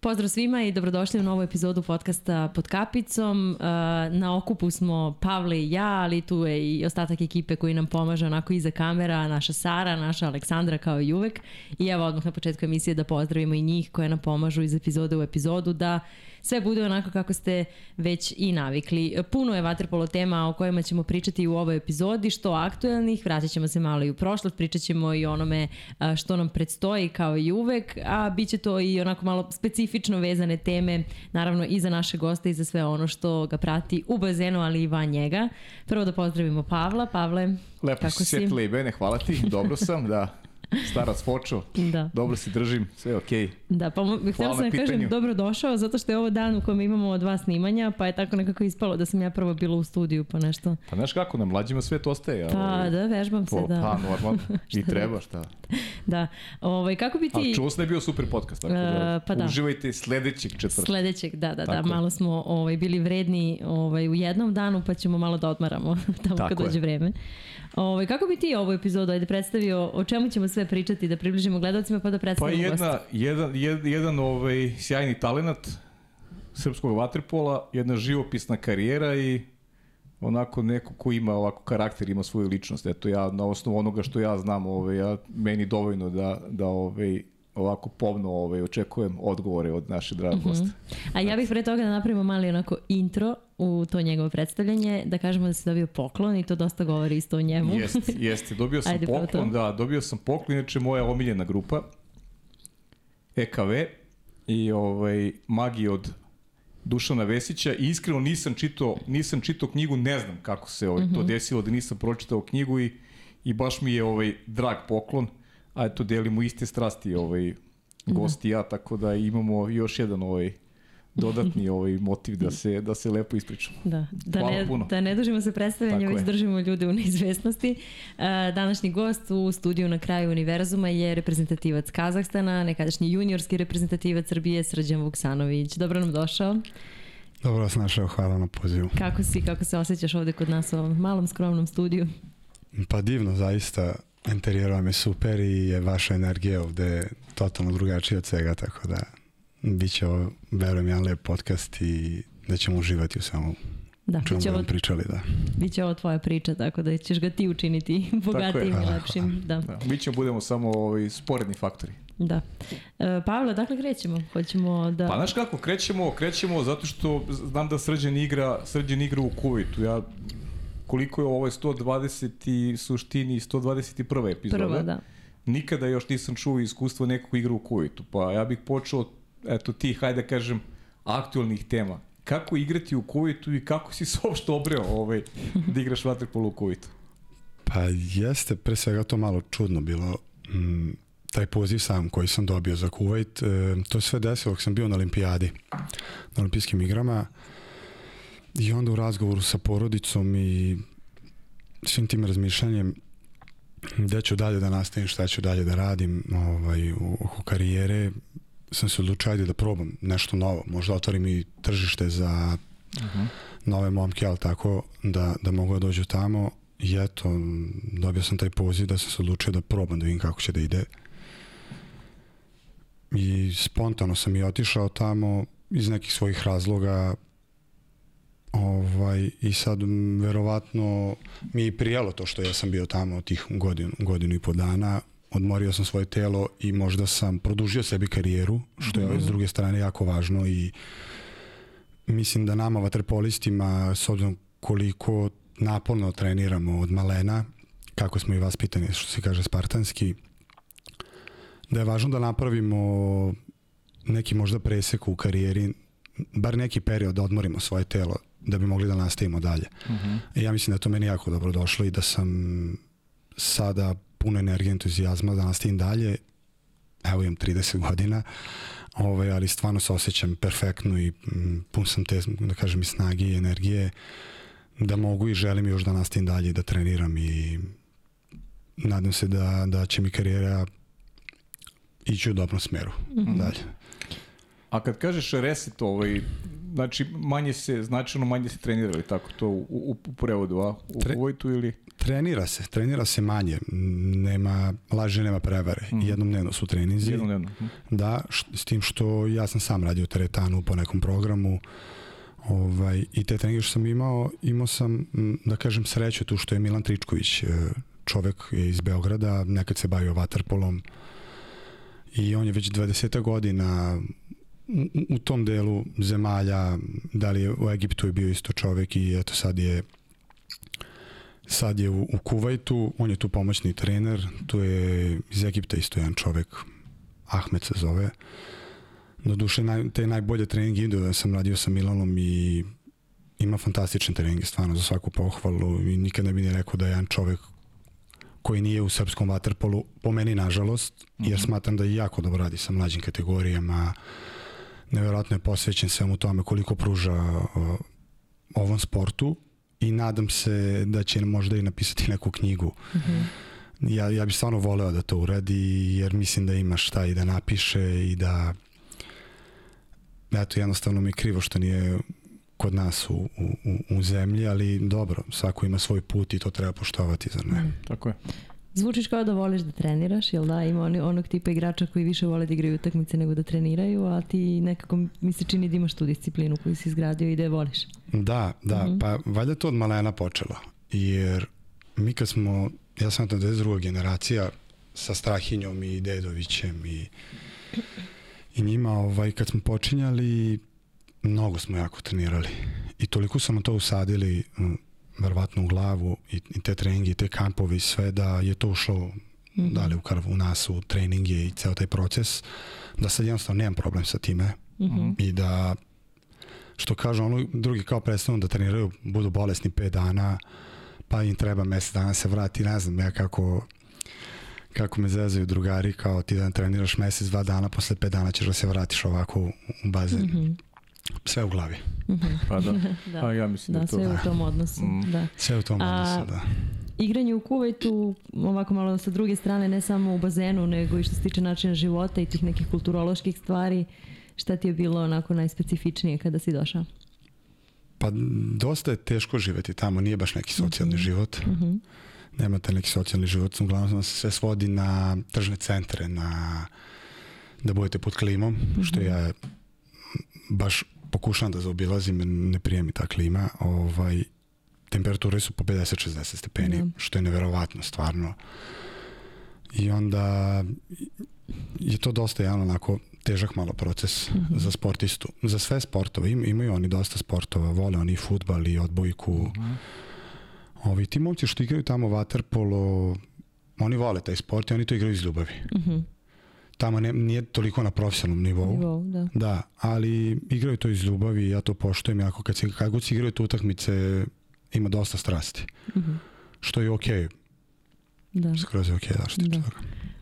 Pozdrav svima i dobrodošli u novu epizodu podcasta Pod kapicom. Uh, na okupu smo Pavle i ja, ali tu je i ostatak ekipe koji nam pomaže onako iza kamera, naša Sara, naša Aleksandra kao i uvek. I evo odmah na početku emisije da pozdravimo i njih koje nam pomažu iz epizode u epizodu da sve bude onako kako ste već i navikli. Puno je vaterpolo tema o kojima ćemo pričati u ovoj epizodi, što aktuelnih, vratit ćemo se malo i u prošlost, pričat ćemo i onome što nam predstoji kao i uvek, a bit će to i onako malo specifično vezane teme, naravno i za naše goste i za sve ono što ga prati u bazenu, ali i van njega. Prvo da pozdravimo Pavla. Pavle, Lepo kako si si? setila i mene, hvala ti, dobro sam, da. Starac fočo, Da. dobro se držim, sve je okej. Da, pa mo- htjela sam da kažem pitanju. dobro došao, zato što je ovo dan u kojem imamo od vas snimanja, pa je tako nekako ispalo da sam ja prvo bila u studiju, pa nešto. Pa znaš kako, na mlađima svet ostaje. a Pa ovaj, da, vežbam se, po- da. Pa, normalno, i Šta treba, šta. Da. Ovaj, kako bi ti... Ali čuo sam da je bio super podcast, tako da, E, pa da. uživajte sledećeg četvrtka. Sledećeg, da, da, da, Tako je. malo smo ovaj, bili vredni ovaj, u jednom danu, pa ćemo malo da odmaramo tamo Tako kad je. dođe vreme. Ovaj, kako bi ti ovu epizodu ajde predstavio, o čemu ćemo sve pričati, da približimo gledalcima pa da Pa predstavimo jedna, jedan, jedan, jedan ovaj, sjajni talenat srpskog vaterpola, jedna živopisna karijera i onako neko ko ima ovako karakter, ima svoju ličnost. Eto ja na osnovu onoga što ja znam, ovaj, ja, meni dovoljno da, da ovaj, ovako pomno ovaj, očekujem odgovore od naše drage Mhm. goste. A ja bih pre toga da napravimo mali onako intro u to njegovo predstavljanje, da kažemo da se dobio poklon i to dosta govori isto o njemu. Jeste, jeste. Dobio sam Ajde, poklon, da, dobio sam poklon, inače moja omiljena grupa, EKV i ovaj, Magi od Dušana Vesića i iskreno nisam čitao, nisam čitao knjigu, ne znam kako se ovaj, Mhm. to desilo da nisam pročitao knjigu i, i baš mi je ovaj drag poklon, a eto delimo iste strasti ovaj, gosti i ja, tako da imamo još jedan ovaj dodatni ovaj motiv da se da se lepo ispričamo. Da, da, Hvala ne, puno. da ne dužimo se predstavljanje, Tako već držimo ljude u neizvestnosti. E, današnji gost u studiju na kraju univerzuma je reprezentativac Kazahstana, nekadašnji juniorski reprezentativac Srbije Srđan Vuksanović. Dobro nam došao. Dobro vas našao, hvala na pozivu. Kako si, kako se osjećaš ovde kod nas u ovom malom skromnom studiju? Pa divno, zaista, interijer vam je super i je vaša energija ovde totalno drugačija od svega, tako da bit će ovo, verujem, jedan lep podcast i da ćemo uživati u svemu Da, čemu biće ovo, budemo pričali, da. biće ovo tvoja priča, tako da ćeš ga ti učiniti bogatijim i lepšim. Da, Da, mi ćemo budemo samo ovaj, sporedni faktori. da. E, Pavle, dakle krećemo? Hoćemo da... Pa znaš kako, krećemo, krećemo zato što znam da Srđan igra, Srđan igra u Kuvajtu. Ja koliko je ovo 120 i suštini 121. epizoda. Prva, da. Nikada još nisam čuo iskustvo nekog igra u Kuvajtu. Pa ja bih počeo, eto ti, hajde da kažem, aktualnih tema. Kako igrati u Kuvajtu i kako si se uopšte obreo ovaj, da igraš vaterpolo u Kuvajtu? Pa jeste pre svega to malo čudno bilo. Mm, taj poziv sam koji sam dobio za Kuvajt, e, to sve desilo sam bio na olimpijadi, na olimpijskim igrama i onda u razgovoru sa porodicom i svim tim razmišljanjem gde ću dalje da nastavim, šta ću dalje da radim ovaj, oko karijere, sam se odlučio ajde da probam nešto novo, možda otvorim i tržište za nove momke, ali tako da, da mogu da dođu tamo. I eto, dobio sam taj poziv da sam se odlučio da probam da vidim kako će da ide. I spontano sam i otišao tamo iz nekih svojih razloga. Ovaj, i sad verovatno mi je prijelo to što ja sam bio tamo tih godinu, godinu i po dana odmorio sam svoje telo i možda sam produžio sebi karijeru, što je s druge strane jako važno i mislim da nama vaterpolistima s obzirom koliko naporno treniramo od malena, kako smo i vaspitani, što se kaže spartanski, da je važno da napravimo neki možda presek u karijeri, bar neki period da odmorimo svoje telo da bi mogli da nastavimo dalje. I ja mislim da to meni jako dobro došlo i da sam sada puno energije entuzijazma da nastavim dalje. Evo imam 30 godina, ovaj, ali stvarno se osjećam perfektno i mm, pun sam te, da kažem, i snage i energije da mogu i želim još da nastavim dalje da treniram i nadam se da, da će mi karijera ići u dobrom smeru dalje. A kad kažeš reset, ovaj, znači manje se, značajno manje se trenirali, tako to u, u, u prevodu, a? U Tre- Kuvajtu ili? Trenira se, trenira se manje. Nema, laže nema prevare. Mm. Jednom dnevno su treninzi. Jednom dnevno. Mhm. Da, š, s tim što ja sam sam radio teretanu po nekom programu ovaj, i te treninge što sam imao, imao sam, da kažem, sreću tu što je Milan Tričković, e, čovek je iz Beograda, nekad se bavio vaterpolom i on je već 20 godina u, u tom delu zemalja, da li je u Egiptu je bio isto čovek i eto sad je sad je u, u Kuvajtu, on je tu pomoćni trener, tu je iz Egipta isto jedan čovek, Ahmed se zove. Do duše naj, te najbolje treninge idu, da sam radio sa Milanom i ima fantastične treninge, stvarno za svaku pohvalu i nikad ne bi ni rekao da je jedan čovek koji nije u srpskom vaterpolu, po meni nažalost, jer smatram da je jako dobro radi sa mlađim kategorijama, neverovatno je posvećen svemu tome koliko pruža uh, ovom sportu i nadam se da će možda i napisati neku knjigu. Mm -hmm. Ja, ja bih stvarno voleo da to uradi jer mislim da ima šta i da napiše i da eto jednostavno mi je krivo što nije kod nas u, u, u zemlji, ali dobro, svako ima svoj put i to treba poštovati, zar ne? Mm. Tako je. Zvučiš kao da voliš da treniraš, jel da? Ima oni, onog tipa igrača koji više vole da igraju utakmice nego da treniraju, a ti nekako mi se čini da imaš tu disciplinu koju si izgradio i da je voliš. Da, da, mm -hmm. pa valjda to od malena počelo, jer mi kad smo, ja sam tam 92. generacija sa Strahinjom i Dedovićem i, i njima, ovaj, kad smo počinjali, mnogo smo jako trenirali i toliko smo to usadili verovatno u glavu i, i te treningi i te kampovi i sve da je to ušlo mm da li u krv u nas u treninge i ceo taj proces da sad jednostavno nemam problem sa time mm -hmm. i da što kažu ono drugi kao prestanu da treniraju budu bolesni 5 dana pa im treba mesec dana se vrati ne znam ja kako kako me zezaju drugari kao ti da treniraš mesec, dva dana posle 5 dana ćeš da se vratiš ovako u bazen. Mm -hmm sve u glavi. -hmm. Pa da. da. Pa ja mislim da, da to... sve u tom odnosu. Mm. Da. Sve u tom A, odnosu, da. Igranje u Kuvajtu, ovako malo sa druge strane, ne samo u bazenu, nego i što se tiče načina života i tih nekih kulturoloških stvari, šta ti je bilo onako najspecifičnije kada si došao? Pa dosta je teško živeti tamo, nije baš neki socijalni mm -hmm. život. Mm -hmm. Nemate neki socijalni život, uglavnom se sve svodi na tržne centre, na da budete pod klimom, mm -hmm. što ja baš pokušavam da zaobilazim, ne prijemi ta klima, ovaj, temperature su po 50-60 stepeni, da. što je neverovatno stvarno. I onda je to dosta jedan onako težak malo proces mm -hmm. za sportistu. Za sve sportove, Im, imaju oni dosta sportova, vole oni futbal i odbojku. Mm -hmm. Ovi, ti momci što igraju tamo vaterpolo, oni vole taj sport i oni to igraju iz ljubavi. Mm -hmm tamo ne, nije toliko na profesionalnom nivou. Nivou, da. Da, ali igraju to iz ljubavi, ja to poštujem, jako kad, se, kad god se igraju te utakmice, ima dosta strasti. Mm -hmm. Što je okej. Okay. Da. Skroz je okej, okay, da, što da. toga.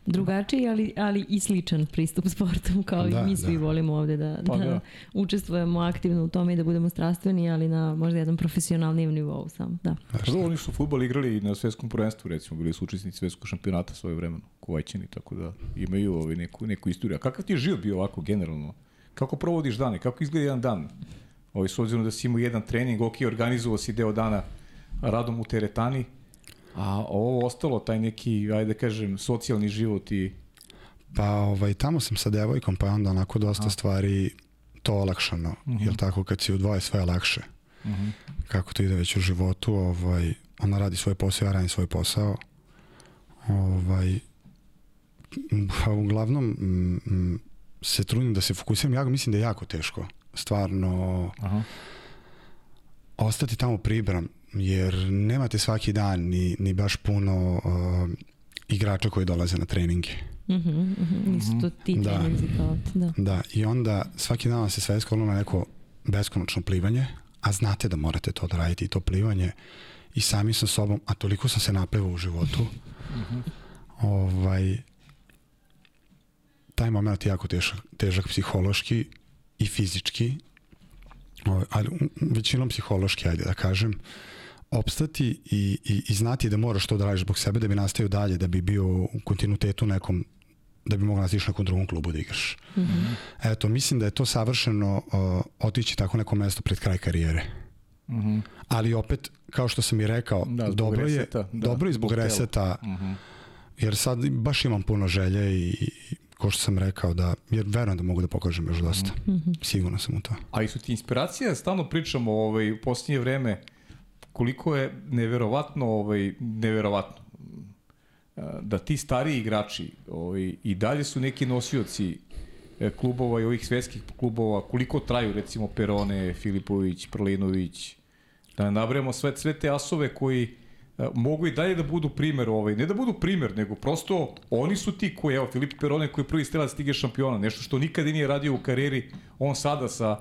Drugačiji, ali, ali i sličan pristup sportu, kao da, i mi svi da. volimo ovde da, pa, da, da učestvujemo aktivno u tome i da budemo strastveni, ali na možda jednom profesionalnijem nivou sam. Da. Pa da, oni su futbol igrali na svetskom prvenstvu, recimo, bili su učesnici svetskog šampionata svoje vremeno, Kuvajćani, tako da imaju ovaj neku, neku istoriju. A kakav ti je život bio ovako generalno? Kako provodiš dane? Kako izgleda jedan dan? Ovaj, s obzirom da si imao jedan trening, ok, organizovao si deo dana radom u teretani, A ovo ostalo, taj neki, ajde da kažem, socijalni život i... Pa ovaj, tamo sam sa devojkom, pa je onda onako dosta A. stvari to olakšano. Uh mhm. -huh. Jel tako, kad si u dvoje sve je lakše. Uh mhm. -huh. Kako to ide već u životu, ovaj, ona radi svoj posao, ja radim svoj posao. Ovaj, pa uglavnom m, m, se trudim da se fokusiram. Ja mislim da je jako teško. Stvarno, Aha. ostati tamo pribram jer nemate svaki dan ni, ni baš puno uh, igrača koji dolaze na treninge. Mm -hmm, mm -hmm. Nisu to ti da. treninzi kao da. Da, i onda svaki dan se sve skoro na neko beskonačno plivanje, a znate da morate to da radite i to plivanje i sami sa sobom, a toliko sam se naplevao u životu, mm -hmm. ovaj, taj moment je jako težak, težak psihološki i fizički, ovaj, ali većinom psihološki, ajde da kažem, uh, opstati i, i, i znati da moraš to da radiš zbog sebe da bi nastavio dalje, da bi bio u kontinuitetu nekom da bi mogla nastiš nekom drugom klubu da igraš. Mm -hmm. Eto, mislim da je to savršeno uh, otići tako neko mesto pred kraj karijere. Mm -hmm. Ali opet, kao što sam i rekao, da, dobro, reseta, je, da, dobro je zbog reseta, mm -hmm. jer sad baš imam puno želje i, i ko što sam rekao, da, jer verujem da mogu da pokažem još dosta. Mm -hmm. Sigurno sam u to. A i su ti inspiracije, stalno pričamo ovaj, u posljednje vreme, koliko je neverovatno, ovaj, neverovatno, da ti stariji igrači ovaj, i dalje su neki nosioci e, klubova i ovih svetskih klubova, koliko traju recimo Perone, Filipović, Prlinović, da nabrajamo sve, sve te asove koji a, mogu i dalje da budu primer, ovaj, ne da budu primer, nego prosto oni su ti koji, evo, Filip Perone koji je prvi strelac stige šampiona, nešto što nikada nije radio u karijeri, on sada sa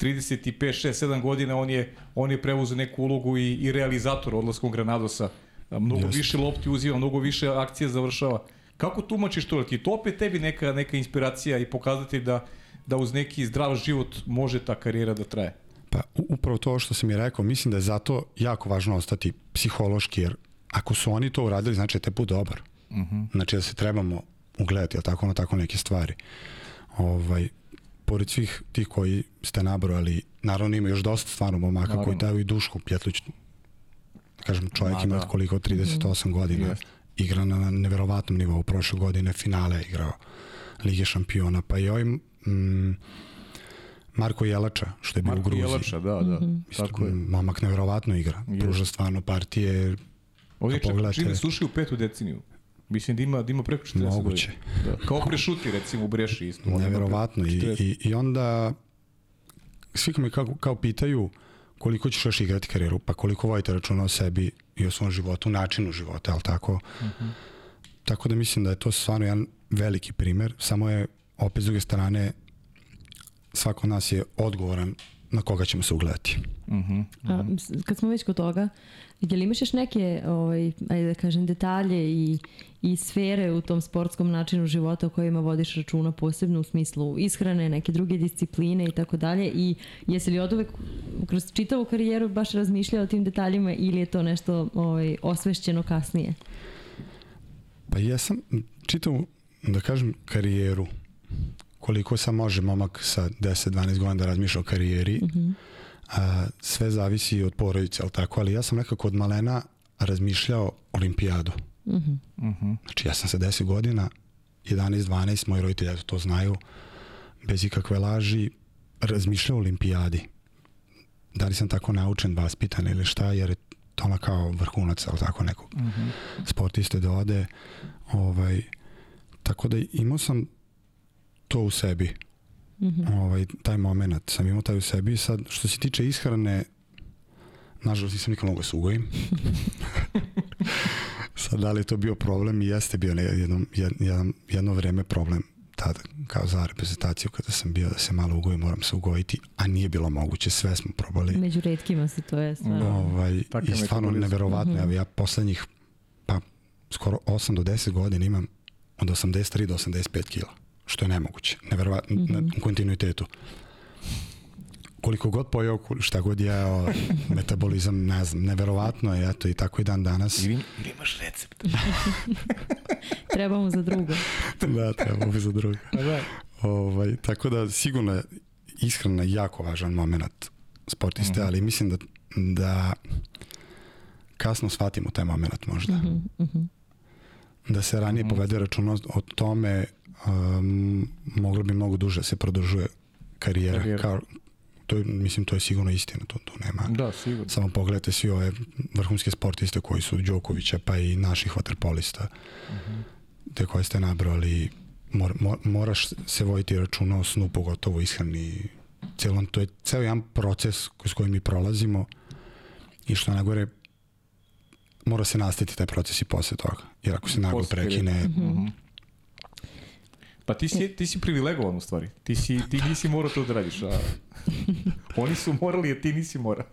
35, 6, 7 godina, on je, on je preuzeo neku ulogu i, i realizator odlaskom Granadosa mnogo Just. više lopti uzima, mnogo više akcije završava. Kako tumačiš to? Ti to opet tebi neka, neka inspiracija i pokazati da, da uz neki zdrav život može ta karijera da traje? Pa upravo to što sam i rekao, mislim da je zato jako važno ostati psihološki, jer ako su oni to uradili, znači da te put dobar. Uh mhm. -huh. Znači da se trebamo ugledati, ali tako na tako neke stvari. Ovaj, pored svih tih koji ste nabrojali, naravno ima još dosta stvarno momaka naravno. koji daju i dušku, Pjetlić kažem, čovjek Ma, ima da. koliko 38 mm. godina, yes. igra na neverovatnom nivou, prošle godine finale igrao Lige šampiona, pa i ovaj mm, Marko Jelača, što je bio u Gruziji. Marko Jelača, da, da. Mm -hmm. Isto, Tako je. Momak neverovatno igra, yes. pruža stvarno partije. Ovdje čak čini suši u petu deceniju. Mislim da ima, da ima preko 40 Moguće. Da. Kao prešuti, recimo, u Breši isto. Neverovatno. I, i, I onda svi kao, kao pitaju koliko ćeš još igrati karijeru, pa koliko vojite računa o sebi i o svom životu, načinu života, ali tako? Uh mhm. -huh. Tako da mislim da je to stvarno jedan veliki primer, samo je opet s druge strane svako od nas je odgovoran na koga ćemo se ugledati. Uh -huh. Uh -huh. A, kad smo već kod toga, je li imaš još neke, ovaj, ajde da kažem, detalje i, i sfere u tom sportskom načinu života o kojima vodiš računa posebno u smislu ishrane, neke druge discipline i tako dalje i jesi li od uvek kroz čitavu karijeru baš razmišljao o tim detaljima ili je to nešto ovaj, osvešćeno kasnije? Pa ja sam čitavu, da kažem, karijeru koliko sam može momak sa 10-12 godina da razmišlja o karijeri. Uh mhm. -huh. a, sve zavisi od porodice, ali tako, ali ja sam nekako od malena razmišljao olimpijadu. -huh. Uh -huh. Znači ja sam sa 10 godina, 11-12, moji roditelji eto to znaju, bez ikakve laži, razmišljao o olimpijadi. Da li sam tako naučen, vaspitan ili šta, jer je to ona kao vrhunac, ali tako nekog uh -huh. sportiste da ode. Ovaj, tako da imao sam to u sebi. Mm -hmm. ovaj, taj moment sam imao taj u sebi. Sad, što se tiče ishrane, nažalost nisam nikad mogao da se ugojim. Sad, da li je to bio problem? I jeste bio jedno, jedno, jedno vreme problem tada, kao za reprezentaciju, kada sam bio da se malo ugojim, moram se ugojiti, a nije bilo moguće, sve smo probali. Među redkima se to je stvarno. Ovaj, I stvarno neverovatno, mm -hmm. ja poslednjih, pa skoro 8 do 10 godina imam od 83 do 85 kila što je nemoguće, neverovatno, mm -hmm. u kontinuitetu. Koliko god pojao, šta god jeo, metabolizam, ne znam, neverovatno je, eto, i tako i dan danas. Ili, ili imaš recept. trebamo za drugo. da, trebamo za drugo. Pa da. Ovaj, tako da, sigurno je ishrana jako važan moment sportiste, mm -hmm. ali mislim da, da kasno shvatimo taj moment možda. Mm -hmm. Da se ranije mm -hmm. povede računa o tome um, moglo bi mnogo duže se produžuje karijera. karijera. Kao, to je, mislim, to je sigurno istina, to, to nema. Da, sigurno. Samo pogledajte svi ove vrhunske sportiste koji su Đokovića, pa i naših vaterpolista, uh mhm. -huh. te koje ste nabrali, mor, mor, moraš se vojiti računa o snu, pogotovo ishrani. Celon, to je ceo jedan proces s kojim mi prolazimo i što najgore mora se nastaviti taj proces i posle toga. Jer ako se naglo prekine, uh mhm. Pa ti si, ti si privilegovan u stvari. Ti, si, ti nisi morao to da radiš. A... Oni su morali, a ti nisi morao.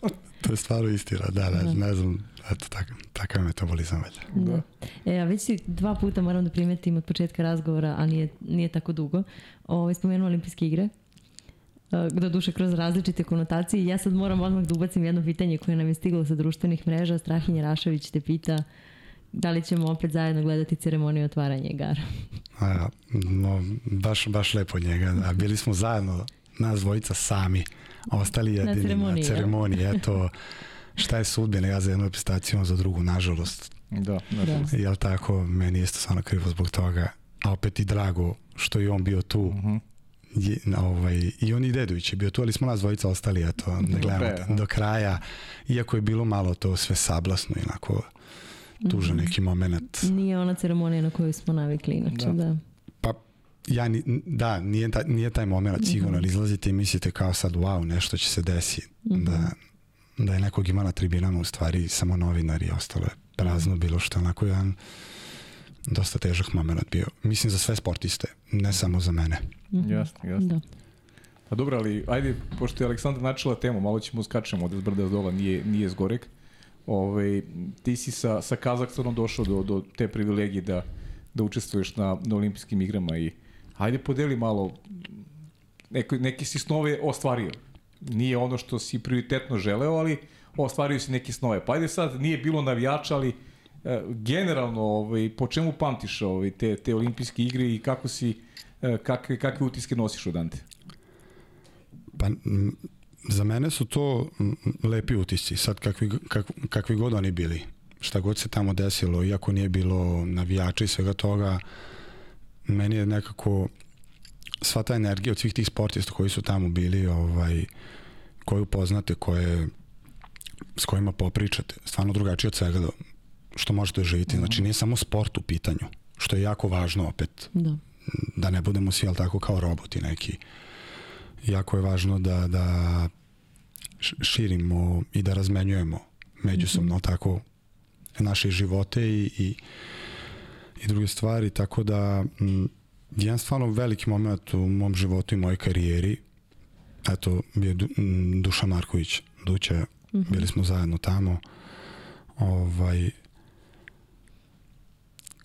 to je stvarno istina, da, da, ne znam, eto, tak, takav je metabolizam već. Da. E, a već si dva puta moram da primetim od početka razgovora, a nije, nije tako dugo, Ovo, ovaj, spomenuo olimpijske igre do duše kroz različite konotacije. Ja sad moram odmah da ubacim jedno pitanje koje nam je stiglo sa društvenih mreža. Strahinje Rašović te pita da li ćemo opet zajedno gledati ceremoniju otvaranja igara? A, no, baš, baš lepo njega. A bili smo zajedno, nas dvojica sami, ostali jedini na ceremoniji, na ceremoniji. Eto, šta je sudbina, ja za jednu reprezentaciju, za drugu, nažalost. Da, nažalost. Da. Jel tako, meni isto stvarno krivo zbog toga. A opet i drago što je on bio tu. Uh Mhm. -huh. I, ovaj, I on i Dedović je bio tu, ali smo nas dvojica ostali eto, da gledamo do kraja. Iako je bilo malo to sve sablasno i onako tužan neki moment. Nije ona ceremonija na koju smo navikli inače, da. da. Pa ja ni, da, nije, ta, nije taj moment sigurno, ali izlazite i mislite kao sad wow, nešto će se desiti. Mm -hmm. Da, da je nekog ima na tribinama u stvari samo novinari i ostalo je prazno bilo što onako jedan dosta težak moment bio. Mislim za sve sportiste, ne samo za mene. Mm -hmm. Jasno, jasno. Da. Pa dobro, ali ajde, pošto je Aleksandar načela temu, malo ćemo skačemo od zbrda dola, nije, nije zgorek. Ove, ti si sa, sa Kazahstanom došao do, do te privilegije da, da učestvuješ na, na olimpijskim igrama i ajde podeli malo neki, neki si snove ostvario. Nije ono što si prioritetno želeo, ali ostvario si neke snove. Pa ajde sad, nije bilo navijača, ali e, generalno ovaj, po čemu pamtiš ovaj, te, te olimpijske igre i kako si, e, kakve, kakve utiske nosiš od Ante? Pa za mene su to lepi utisci, sad kakvi, kak, kakvi god oni bili. Šta god se tamo desilo, iako nije bilo navijača i svega toga, meni je nekako sva ta energija od svih tih sportista koji su tamo bili, ovaj, koju poznate, koje, s kojima popričate, stvarno drugačije od svega što možete živiti. Znači nije samo sport u pitanju, što je jako važno opet. Da. Da ne budemo svi, ali tako, kao roboti neki. Jako je važno da, da širimo i da razmenjujemo međusobno, mm -hmm. tako, naše živote i, i, i druge stvari, tako da m, jedan stvarno veliki moment u mom životu i mojoj karijeri eto, bio du, m, Duša Marković Duća, mm -hmm. bili smo zajedno tamo ovaj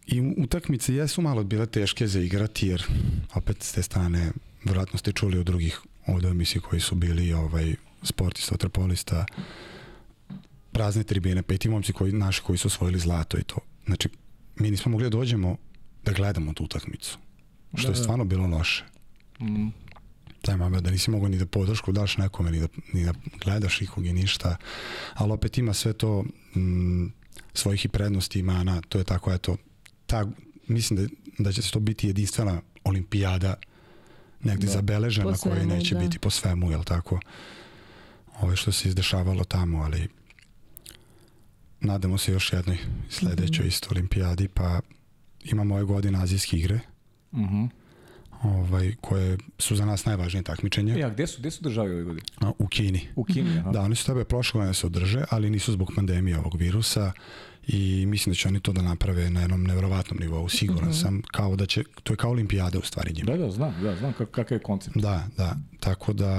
i utakmice jesu malo bile teške za igrati jer opet s te strane vjerojatno ste čuli od drugih ovde emisiji koji su bili ovaj sportista, vaterpolista prazne tribine, pa i ti momci koji, naši koji su osvojili zlato i to. Znači, mi nismo mogli da dođemo da gledamo tu utakmicu. Što da, je stvarno bilo loše. Mm. Taj moment da nisi mogao ni da podršku daš nekome, ni da, ni da gledaš ikog i ništa. Ali opet ima sve to mm, svojih i prednosti i mana. To je tako, eto, ta, mislim da, da će se to biti jedinstvena olimpijada negde da. zabeležena koja neće da. biti po svemu, jel tako? Ove što se izdešavalo tamo, ali nadamo se još jednoj sledećoj mm -hmm. isto olimpijadi, pa imamo ove godine azijske igre, mm -hmm. Ovaj, koje su za nas najvažnije takmičenje. Ja, gde su, gde su države ove godine? A, u Kini. U Kini, aha. Da, oni su tebe prošle godine se održe, ali nisu zbog pandemije ovog virusa i mislim da će oni to da naprave na jednom nevjerovatnom nivou, siguran mm -hmm. sam, kao da će, to je kao olimpijada u stvari njima. Da, da, znam, da, znam kakav je koncept. Da, da, tako da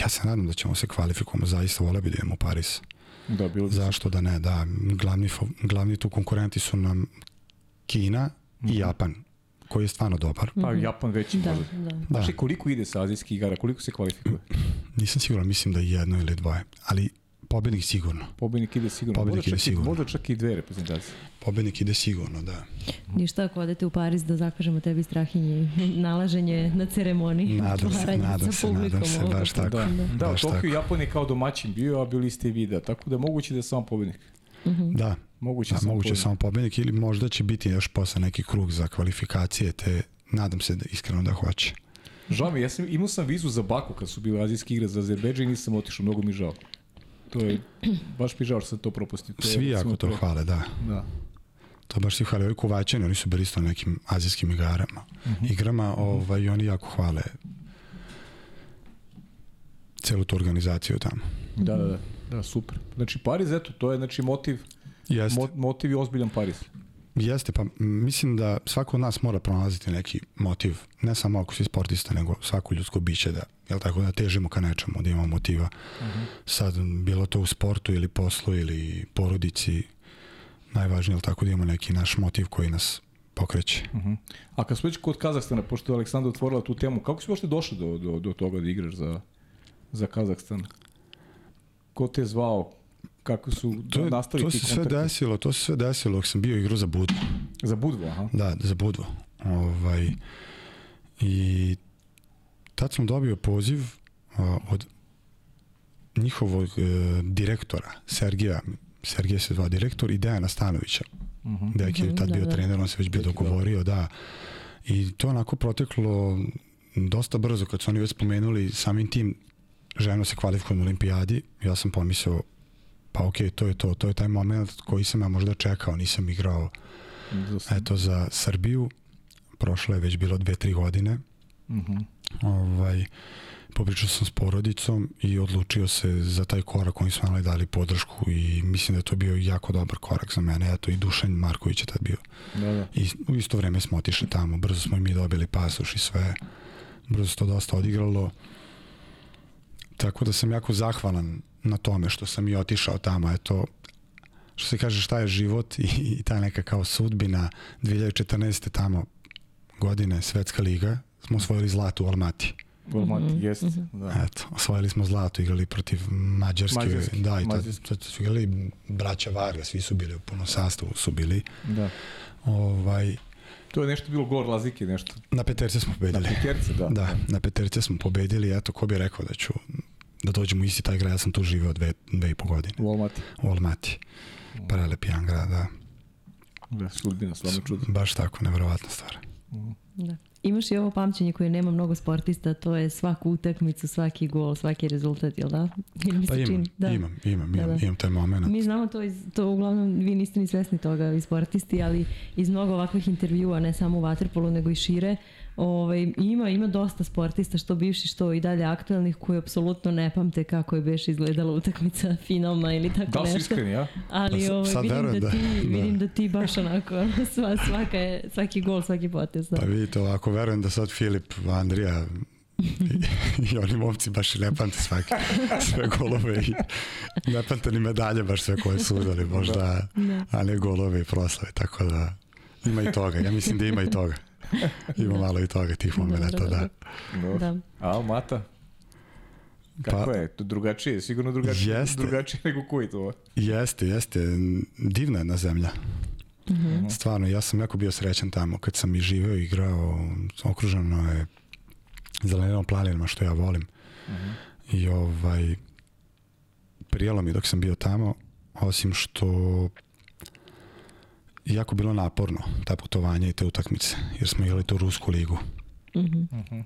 ja se nadam da ćemo se kvalifikujemo, zaista vole bi da idemo u Paris. Da, bilo Zašto da ne, da, glavni, glavni tu konkurenti su nam Kina mm -hmm. i Mhm. Japan, koji je stvarno dobar. Pa Japan veći da, možda. Da. Znači, koliko ide sa azijskih igara, koliko se kvalifikuje? Nisam siguran, mislim da je jedno ili dvoje, ali pobednik sigurno. Pobednik ide sigurno. Pobednik možda ide sigurno. Možda čak i dve reprezentacije. Pobednik ide sigurno, da. Ništa ako odete u Pariz da zakažemo tebi strahinje i nalaženje na ceremoniji. Nadam se, nadam se, nadam se, baš tako. Da, da, da Tokio. Japan je kao domaćin bio, a bili ste i vi da. Tako da moguće da je samo pobednik. Mm -hmm. Da, Moguće, da, samo moguće pobednik. samo pobednik ili možda će biti još posle neki krug za kvalifikacije, te nadam se da iskreno da hoće. Žao mi, ja sam, imao sam vizu za Baku kad su bile azijske igre za Azerbejdžan i nisam otišao, mnogo mi žao. To je, baš mi žao što sam to propustio. To Svi jako to pre- hvale, da. Da. To baš svi hvale. Ovi kuvaćani, oni su bili isto na nekim azijskim igarama. Mhm. Igrama, ovaj, i oni jako hvale celu tu organizaciju tamo. Da, da, da, da, super. Znači Pariz, eto, to je znači motiv, Jeste, mo, motiv je ozbiljan Pariz. jeste, pa mislim da svako od nas mora pronalaziti neki motiv, ne samo ako si sportista, nego svako ljudsko biće da, jel tako, da težimo ka nečemu, da imamo motiva. Sad, bilo to u sportu ili poslu ili porodici, najvažnije, jel tako, da imamo neki naš motiv koji nas pokreće. Uh -huh. A kad smo već kod Kazahstana, pošto je Aleksandra otvorila tu temu, kako si uopšte došao do, do, do toga da igraš za, za Kazahstan? Ko te zvao? Kako su To, je, nastali to ti se sve kontakti? desilo, to se sve desilo dok sam bio igru za Budu. Za Budvo, aha. Da, za Budvo. Ovaj, I tad sam dobio poziv a, od njihovog e, direktora, Sergija, Sergija se zvao direktor i Dejana Stanovića. Uh -huh. Deki je Mhm, tad da, bio da. trener, on se već bio Deki, da. dogovorio, da. I to onako proteklo dosta brzo, kad su oni već spomenuli samim tim ženo se kvalifikuje na olimpijadi, ja sam pomislio pa okej, to je to, to je taj moment koji sam ja možda čekao, nisam igrao Za- eto za Srbiju, prošlo je već bilo dve, tri godine, Mhm. ovaj, popričao sam s porodicom i odlučio se za taj korak, oni su nam dali podršku i mislim da je to bio jako dobar korak za mene, eto i Dušan Marković je tad bio. Da, da. I u isto vreme smo otišli tamo, brzo smo i mi dobili pasoš i sve, brzo se to dosta odigralo. Tako da sam jako zahvalan na tome što sam i otišao tamo, eto, što se kaže šta je život i, i ta neka kao sudbina 2014. tamo godine Svetska liga smo osvojili zlato u Almati. Volmati, Mhm, jest. mhm. Da. Eto, osvojili smo zlato, igrali protiv Mađarske. Mađarske, Da, i tad, Mađarske. tad su igrali braća Varga, svi su bili u punom sastavu, su bili. da. Ovaj, To je nešto bilo gol razlike, nešto. na peterce smo Na pobedili. peterce, da. Da, na peterce smo pobedili, eto, ko bi rekao da ću da dođemo u isti taj grad, ja sam tu živeo dve, dve i po godine, Volmati. u Almati. Prelep jedan grad, da. Da, sudbina, stvarno čudo. Baš tako, nevjerovatna stvar. Da. Imaš i ovo pamćenje koje nema mnogo sportista, to je svaku utakmicu, svaki gol, svaki rezultat, jel da? Ili mi Pa se imam, čini? Da. imam, imam, Da, imam, da. imam taj moment. Mi znamo to, iz, to uglavnom vi niste ni svesni toga i sportisti, ali iz mnogo ovakvih intervjua, ne samo u Waterpolu, nego i šire, ovaj, ima, ima dosta sportista, što bivši, što i dalje aktuelnih, koji apsolutno ne pamte kako je beš izgledala utakmica finalna ili tako Da li su nešto. iskreni, ja? Ali ovaj, sad vidim, da da- ti, da. vidim da ti baš onako, sva, svaka je, svaki gol, svaki potez. Da. Pa vidite, ovako, verujem da sad Filip, Andrija i, i oni momci baš i ne pamte svake, sve golove i ne pamte ni medalje baš sve koje su udali, možda, Da. a ne golove i proslave, tako da ima i toga, ja mislim da ima i toga. Ima malo i toga tih momenta, Dobro, da. Dobro. Da. A Almata? Kako Pa- je? To drugačije, sigurno drugačije, Jeste. drugačije nego koji to. Jeste, jeste, divna jedna zemlja. Mhm. Stvarno, ja sam jako bio srećan tamo kad sam i živeo i igrao, okruženo je zelenom planinama što ja volim. Mhm. I ovaj, prijelo mi dok sam bio tamo, osim što je jako bilo naporno ta putovanja i te utakmice, jer smo igrali tu Rusku ligu. Mhm. Mhm.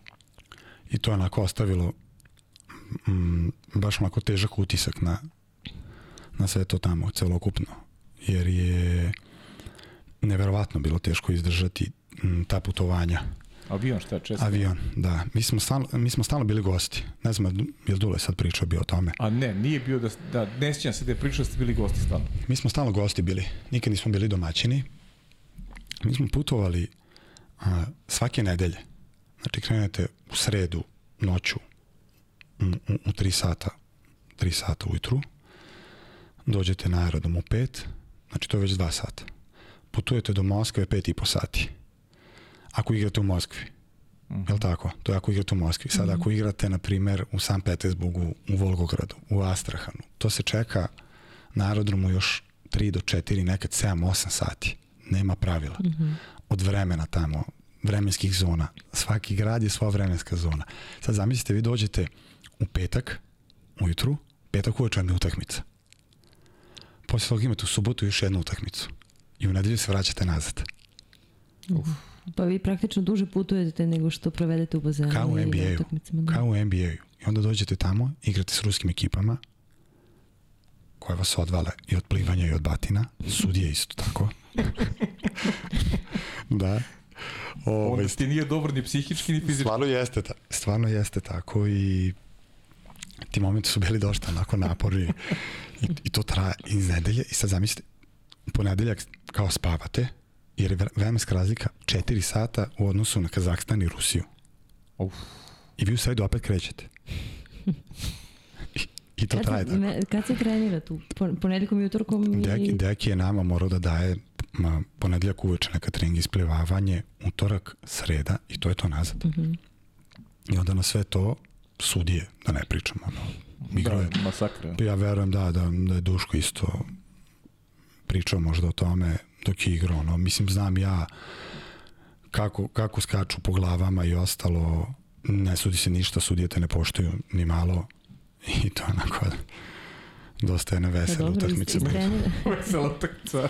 I to je onako ostavilo mm, baš onako težak utisak na, na sve to tamo, celokupno. Jer je neverovatno bilo teško izdržati mm, ta putovanja. Avion šta, često? Avion, da. Mi smo, stalno, mi smo stalno bili gosti. Ne znam, je li Dule sad pričao bio o tome? A ne, nije bio da, da ne sjećam se da je pričao da ste bili gosti stalno. Mi smo stalno gosti bili. Nikad nismo bili domaćini. Mi smo putovali a, svake nedelje. Znači krenete u sredu noću u, u, u 3 sata 3 sata ujutru. Dođete na aerodrom u 5. Znači to je već 2 sata. Putujete do Moskve 5 i po sati. Ako igrate u Moskvi. Mhm. Jel tako? To je ako igrate u Moskvi. Sad ako igrate, na primer, u San Petersburgu, u Volgogradu, u Astrahanu, to se čeka na aerodromu još 3 do 4, nekad 7, 8 sati. Nema pravila. Mhm. Od vremena tamo, vremenskih zona. Svaki grad je svoja vremenska zona. Sad zamislite, vi dođete u petak, ujutru, petak uveče vam je utakmica. Poslije toga imate u subotu još jednu utakmicu. I u nedelju se vraćate nazad. Pa vi praktično duže putujete nego što provedete u bazenu. Kao u NBA-u. da. Kao u NBA-u. I onda dođete tamo, igrate s ruskim ekipama, koje vas odvale i od plivanja i od batina. Sudije isto tako. da. Ovaj, Onda ti nije dobro ni psihički ni fizički. stvarno jeste, ta, stvarno jeste tako i ti momenti su bili dosta onako naporni i, i to traje iz nedelje i sad zamislite ponedeljak kao spavate jer je vre- vremenska razlika 4 sata u odnosu na Kazahstan i Rusiju Uf. i vi u sredu opet krećete i, i to Kad traje se, tako ne, kad se trenira tu? Po- Ponedjeljkom i utorkom Deki, ili... Deki je nama morao da daje ma, ponedeljak uveče neka trening isplivavanje, utorak, sreda i to je to nazad. Mhm. I onda na sve to sudije, da ne pričam, ono, igrao je Da, masakra. Ja verujem da, da, da je Duško isto pričao možda o tome, dok je igrao. Ono. Mislim, znam ja kako, kako skaču po glavama i ostalo, ne sudi se ništa, sudije te ne poštuju ni malo i to onako dosta je na veselu utakmice. Vesela utakmica.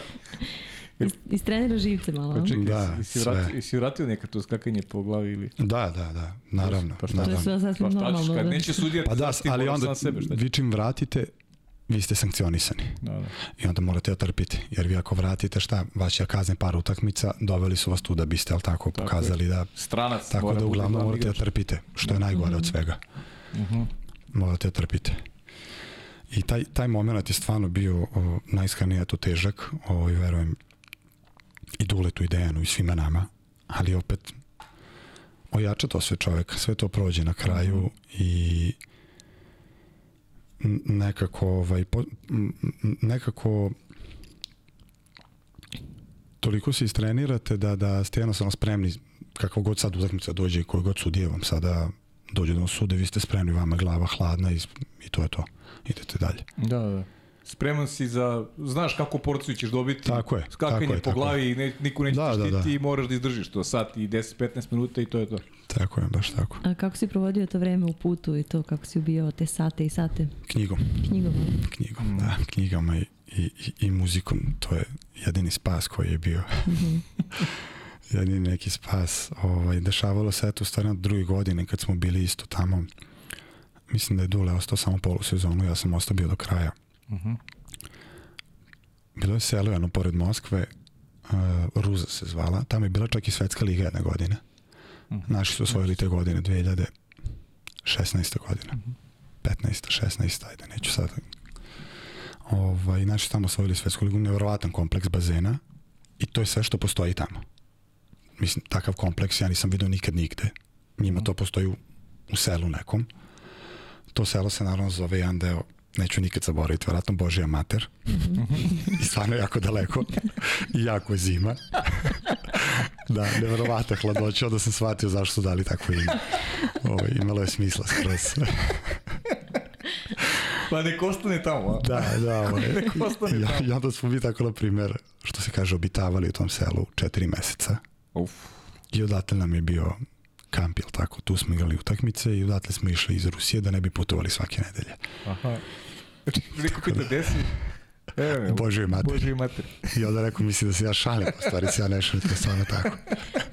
Istrenira živce malo. Pa čekaj, Da, jesi, sve. vratio, jesi vratio nekad to skakanje po glavi ili... Da, da, da, naravno. Pa šta? To je naravno. sve sasvim Pa šta ćeš, normalno. kad da. neće sudija, Pa da, ali onda sebe, šta ćeš? vi čim vratite, vi ste sankcionisani. Da, da. I onda morate da trpite. Jer vi ako vratite šta, će kazne par utakmica, doveli su vas tu da biste, ali tako, Tako pokazali da Stranac Tako da uglavnom morate da igrač. trpite, što je najgore od svega. Mhm. Morate da trpite. I taj, taj moment je stvarno bio o, najiskrenije to težak, o, i verujem i Duletu i Dejanu i svima nama, ali opet ojača to sve čovek, sve to prođe na kraju i n- nekako ovaj, po, nekako toliko se istrenirate da, da ste jednostavno spremni kako god sad utakmica dođe i koji god sudije vam sada dođe da vam sude, vi ste spremni, vama glava hladna i, i to je to. Idete dalje. Da, da. Spreman si za, znaš kako porciju ćeš dobiti. Tako je, Skakanje tako je, po tako glavi i ne, niko neće Da, da, da, štiti da. i moraš da izdržiš to sat i 10-15 minuta i to je to. Tako je, baš tako. A kako si provodio to vreme u putu i to, kako si ubijao te sate i sate Knjigom, knjigom? knjigom, da, knjigama i, i, i, i muzikom, to je jedini spas koji je bio. Mhm. jedini neki spas. Ovaj, dešavalo se eto stvarno druge godine kad smo bili isto tamo. Mislim da je Dule ostao samo polusezonu, ja sam ostao bio do kraja. Mhm. Bilo je selo jedno pored Moskve, uh, Ruza se zvala, tamo je bila čak i svetska liga jedne godine. Mhm. Naši su osvojili te godine, 2016. godina. Mhm. 15. 16. ajde, neću sad. Ovaj, naši su tamo osvojili svetsku ligu, nevjerovatan kompleks bazena i to je sve što postoji tamo. Mislim, takav kompleks ja nisam vidio nikad nigde. Njima to postoji u, u selu nekom. To selo se naravno zove jedan deo neću nikad zaboraviti, vjerojatno Božija mater. I stvarno jako daleko. I jako je zima. da, nevjerovatna hladoća, onda sam shvatio zašto su dali takvo ime. Ovo, imalo je smisla skroz. Pa nek ostane tamo, da, da. Ovo, Nek ostane tamo. I onda smo mi tako, na primjer, što se kaže, obitavali u tom selu četiri meseca. Uf. I odatle nam je bio kamp, jel tako? Tu smo igrali utakmice i odatle smo išli iz Rusije da ne bi putovali svake nedelje. Aha. Znači, neko pita gde si? E, Božoj mater. Božoj mater. I onda rekao, misli da se ja šalim, u stvari se ja ne šalim, to je stvarno tako.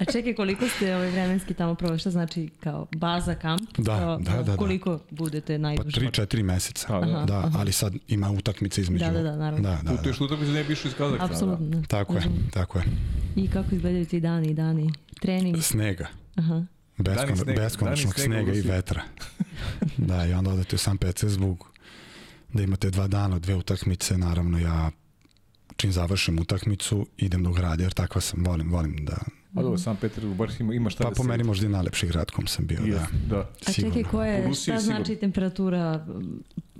A čekaj, koliko ste ovaj vremenski tamo proveli? Šta znači kao baza kamp? Da, Kao, da, da, da. Koliko budete Pa najduže? tri, četiri meseca. A, da. Aha, Da, aha. ali sad ima utakmice između. Da, da, da, naravno. Da, da, da. još utakmice ne bi išao iz Kazahstana. Apsolutno. da. Tako je, tako je. I kako izgledaju ti dani i dani? Trening? Snega. Aha. Beskon, Dani snega, beskonačnog dani snega snega i vetra. da, i onda odete u San Petersburg, da imate dva dana, dve utakmice, naravno ja čim završim utakmicu, idem do grada, jer takva sam, volim, volim da... A dobro, San Petersburg, baš ima, ima šta Pa da po se... meni možda i najlepši grad kom sam bio, da. Jest, da. A čekaj, ko U je, Rusiji šta znači temperatura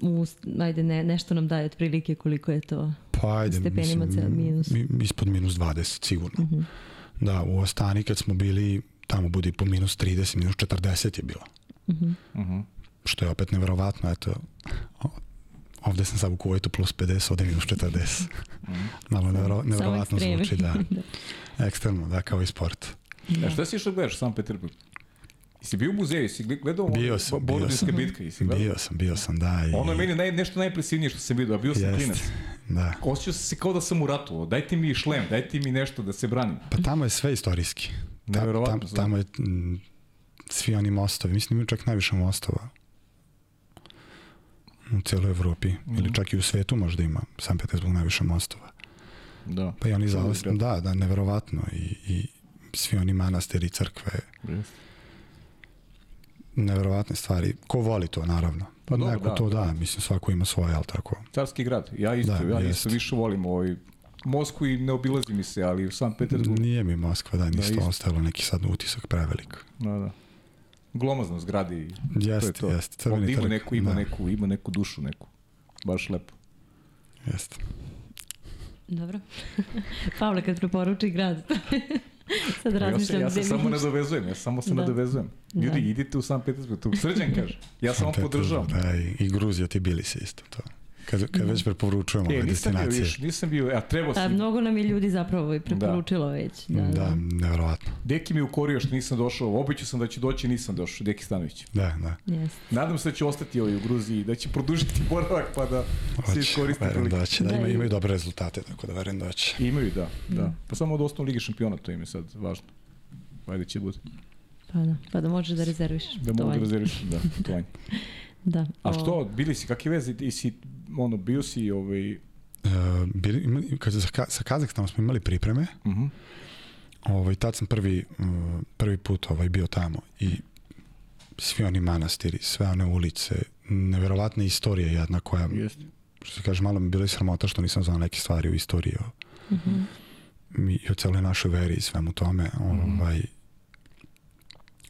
u, ajde, ne, nešto nam daje otprilike koliko je to? Pa ajde, Stepenima mislim, cel minus. mi- ispod minus 20, sigurno. Mhm. Da, u Ostani kad smo bili, tamo budi po minus 30, minus 40 je bilo. Mhm. Mhm. Što je opet neverovatno, eto, ovde sam sad u Kuvajtu plus 50, ovde minus 40. Mhm. Malo nevero, Samo neverovatno zvuči, da. Ekstremno, da, kao i sport. A Da. šta si išao gledaš San Petersburg? Jesi bio u muzeju, jesi gledao Bio sam, bio sam. bitke, jesi gledao? Bio sam, bio sam, da. I, Ono je meni naj, nešto najimpresivnije što sam vidio, a bio sam Jest. klinac. Da. Osjećao sam se kao da sam u ratu, dajte mi šlem, dajte mi nešto da se branim. Pa tamo je sve istorijski. Ta, tam, tamo je m, svi oni mostovi, mislim imaju čak najviše mostova u cijeloj Evropi Mhm. ili čak i u svetu možda ima San Petersburg najviše mostova. Da. Pa i oni grad. da, da, neverovatno i, i svi oni manastiri, crkve, Jest. neverovatne stvari. Ko voli to, naravno. Pa dobro, Neko da, to da, da. mislim svako ima svoje, ali tako. Carski grad. Ja isto, Da, ja jest. isto više volim ovaj Moskvu i ne obilazi mi se, ali u San Petersburg, Nije mi Moskva, da, nisto isto. ostalo neki sad utisak prevelik. da, da. Glomazno zgradi. to je Jeste, to. jeste. Crveni Ovdje ima trg, neku, ima da, neku, ima neku dušu neku. Baš lepo. Jeste. Dobro. Pavle, kad preporuči grad. Sad Ja se, razmišljam ja se samo nadovezujem, ja samo se Da. nadovezujem. Ljudi, Da. idite u San Petersburg, tu srđan kaže. Ja samo podržavam. Da, i, i Gruzija ti bili se isto to. Kad, kad već preporučujemo E, ove nisam bio, destinacije. viš, nisam bio, a trebao A, sam. mnogo nam je ljudi zapravo i preporučilo već. Da, da. Da, nevjerovatno. Deki mi je ukorio što nisam došao, običao sam da će doći, nisam došao, Deki Stanović. Da, da. Yes. Nadam se da će ostati ovaj u Gruziji, da će produžiti boravak pa da se Hoće, iskoristi verujem da će. Da, Da, ima, i- imaju dobre rezultate, tako da verujem da će. Imaju, da, da. Pa samo od osnovne lige šampiona, to im je sad važno. Ajde će bude. Pa da, pa da možeš da rezervišeš. Da mogu da rezerviš, da, putovanje. Da. A što, bili si, kakve veze, ti si, ono, bio si, ovaj, Uh, bili, imali, kad sa, sa Kazahstanom smo imali pripreme, uh -huh. ovaj, tad sam prvi, uh, prvi put ovaj, bio tamo i svi oni manastiri, sve one ulice, neverovatna istorija jedna koja, jeste. što se kaže, malo mi bilo i sramota što nisam znao neke stvari u istoriji o, mhm. mi, i o celoj našoj veri i svemu tome. Ovaj,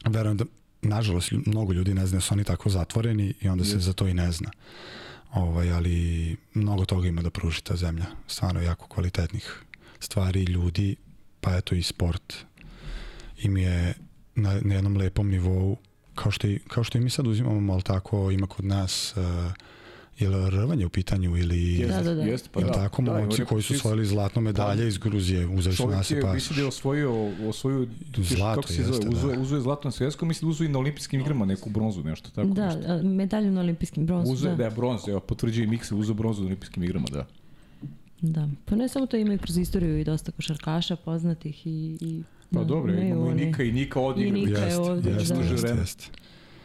verujem da, nažalost, mnogo ljudi ne zna da su oni tako zatvoreni i onda se Jeste. za to i ne zna. Ovaj, ali mnogo toga ima da pruži ta zemlja. Stvarno jako kvalitetnih stvari, ljudi, pa eto i sport. Im je na, na jednom lepom nivou, kao što, i, kao što i mi sad uzimamo, ali tako ima kod nas uh, li rvanje u pitanju ili Jeste, Da, da, da. jeste, pa Pa da. tako, da, momci ima koji su osvojili zlatno medalje iz Gruzije, uzeli su nas je, pa mislim da je osvojio, osvojio Zlato kako se jeste, zove, da. zlato na svjetskom, mislim da uzuje i na olimpijskim igrama neku bronzu, nešto tako. Da, nešto. a, medalju na olimpijskim bronzu. Uzuje, da. da je bronz, evo, potvrđuje Mikse, uzeo bronzu na olimpijskim igrama, da. Da, pa ne samo to ima i kroz istoriju i dosta košarkaša poznatih i... i Pa da, dobro, imamo i Nika i Nika od I igra. Nika je jeste, da. Jeste, jeste.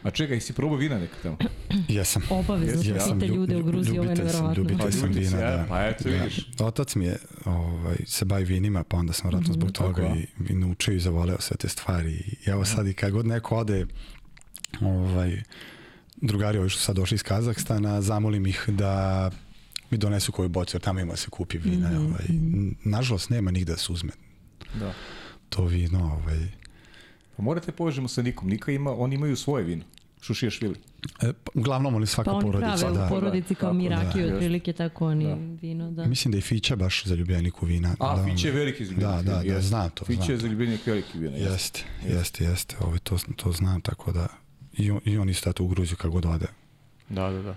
A čekaj, si probao vina neka tamo? Jesam. Obavezno ja, ja sam pite ljude u Gruziji, ovo je nevjerovatno. ljubitelj. sam si, vina, da. Pa eto, Da. vidiš. Otac mi je ovaj, se bavi vinima, pa onda sam vratno zbog toga Tako, a? i, i naučio i zavoleo sve te stvari. I evo sad i kad god neko ode, ovaj, drugari ovi što sad došli iz Kazahstana, zamolim ih da mi donesu koju bocu, jer tamo ima da se kupi vina. Mhm, ovaj. Nažalost, nema nigde da se uzme Da. to vino. Ovaj. Pa morate povežemo sa Nikom. Nika ima, oni imaju svoje vino. Šušiješvili. E, pa, uglavnom, ali svaka Pa oni porodica. prave Da. u porodici kao da, rakiju, jeste. otprilike tako oni Da. vino, da. Mislim da je Fića baš za ljubljeniku vina. A, da, Fiće je veliki zaljubljenik. Da, da, da, jeste. znam to. Fiće znam je to. zaljubljenik veliki vina. jeste. Jeste, jeste, jeste. Ovaj, to, to znam, tako da i on, i on isto u Gruziju kako god ode. Da, da, da.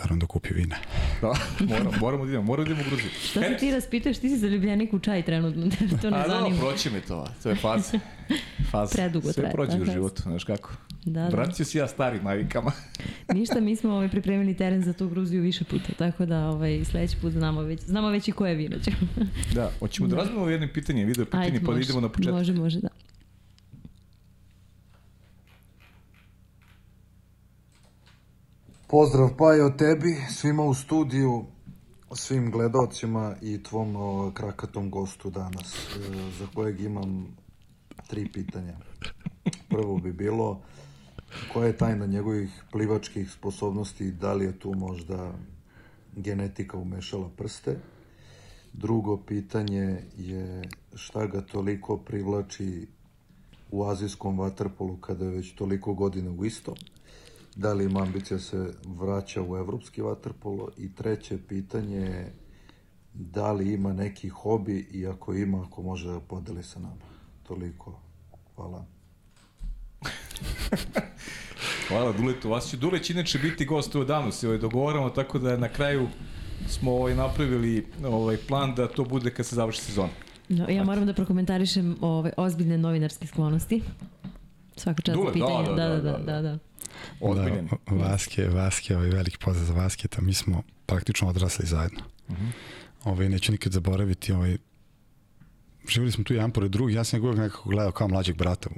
Verujem da kupi vine. Da, moramo, moramo da idemo, moramo da idemo u Gruziju. Šta se ti raspitaš, ti si zaljubljenik u čaj trenutno, to ne A da, zanima. proći mi to, to je faza. faza. Predugo Sve traje, prođe da, u da. životu, znaš kako. Da, da. Vratio si ja starim navikama. Ništa, mi smo ovaj, pripremili teren za tu Gruziju više puta, tako da ovaj, sledeći put znamo već, znamo već i koje vino ćemo. Da, hoćemo da razmemo jednim pitanjem, video pitanje, Ajde, pa da može, idemo na početak. Može, može, da. Pozdrav Pajo tebi, svima u studiju, svim gledalcima i tvom o, krakatom gostu danas, e, za kojeg imam tri pitanja. Prvo bi bilo, koja je tajna njegovih plivačkih sposobnosti, da li je tu možda genetika umešala prste? Drugo pitanje je šta ga toliko privlači u azijskom vaterpolu kada je već toliko godina u istom? Da li ima ambicija da se vraća u evropski vaterpolo? I treće pitanje je da li ima neki hobi i ako ima, ako može da podeli sa nama. Toliko. Hvala. Hvala Duletu. Dule će inače biti gost u danu, se ovaj dogovaramo, tako da na kraju smo ovaj, napravili ovaj plan da to bude kad se završi sezona. No, ja moram da prokomentarišem ove ozbiljne novinarske sklonosti. Svaka čast za Dule, da, pitanje. da, Da, da, da, da, da. da. Da. Da, Vaske, Vaske, ovaj veliki pozdrav za Vasketa. Mi smo praktično odrasli zajedno. Uh Mhm. -huh. ovaj, neću nikad zaboraviti. Ovaj, živjeli smo tu jedan pored drugih. Ja sam ga uvijek nekako gledao kao mlađeg brata.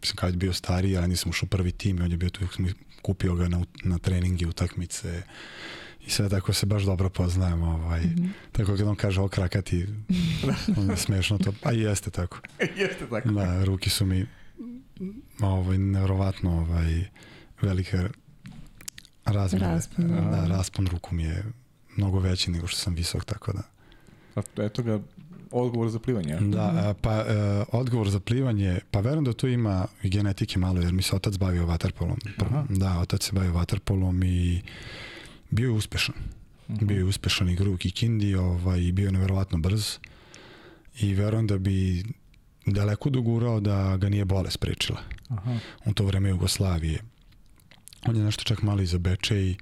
Mislim, kad je bio stariji, ali nisam ušao prvi tim i on je bio tu, kupio ga na, na treninge, utakmice i sve tako se baš dobro poznajemo. Ovaj. Mm -hmm. Tako kad on kaže okrakati, on je smešno to. Pa i jeste tako. Jeste tako. Da, ruki su mi ovaj, nevrovatno ovaj, velike razmere. Raspon, da. da, raspon ruku mi je mnogo veći nego što sam visok, tako da. A eto ga, odgovor za plivanje. Da, a, pa e, odgovor za plivanje, pa verujem da to ima i genetike malo, jer mi se otac bavio vaterpolom. Aha. Da, otac se bavio vaterpolom i bio je uspešan. Mhm. Bio je uspešan i u Kikindi, ovaj, i bio je neverovatno brz. I verujem da bi daleko dogurao da ga nije bolest sprečila. Aha. u to vreme Jugoslavije. On je nešto čak malo iza Beče i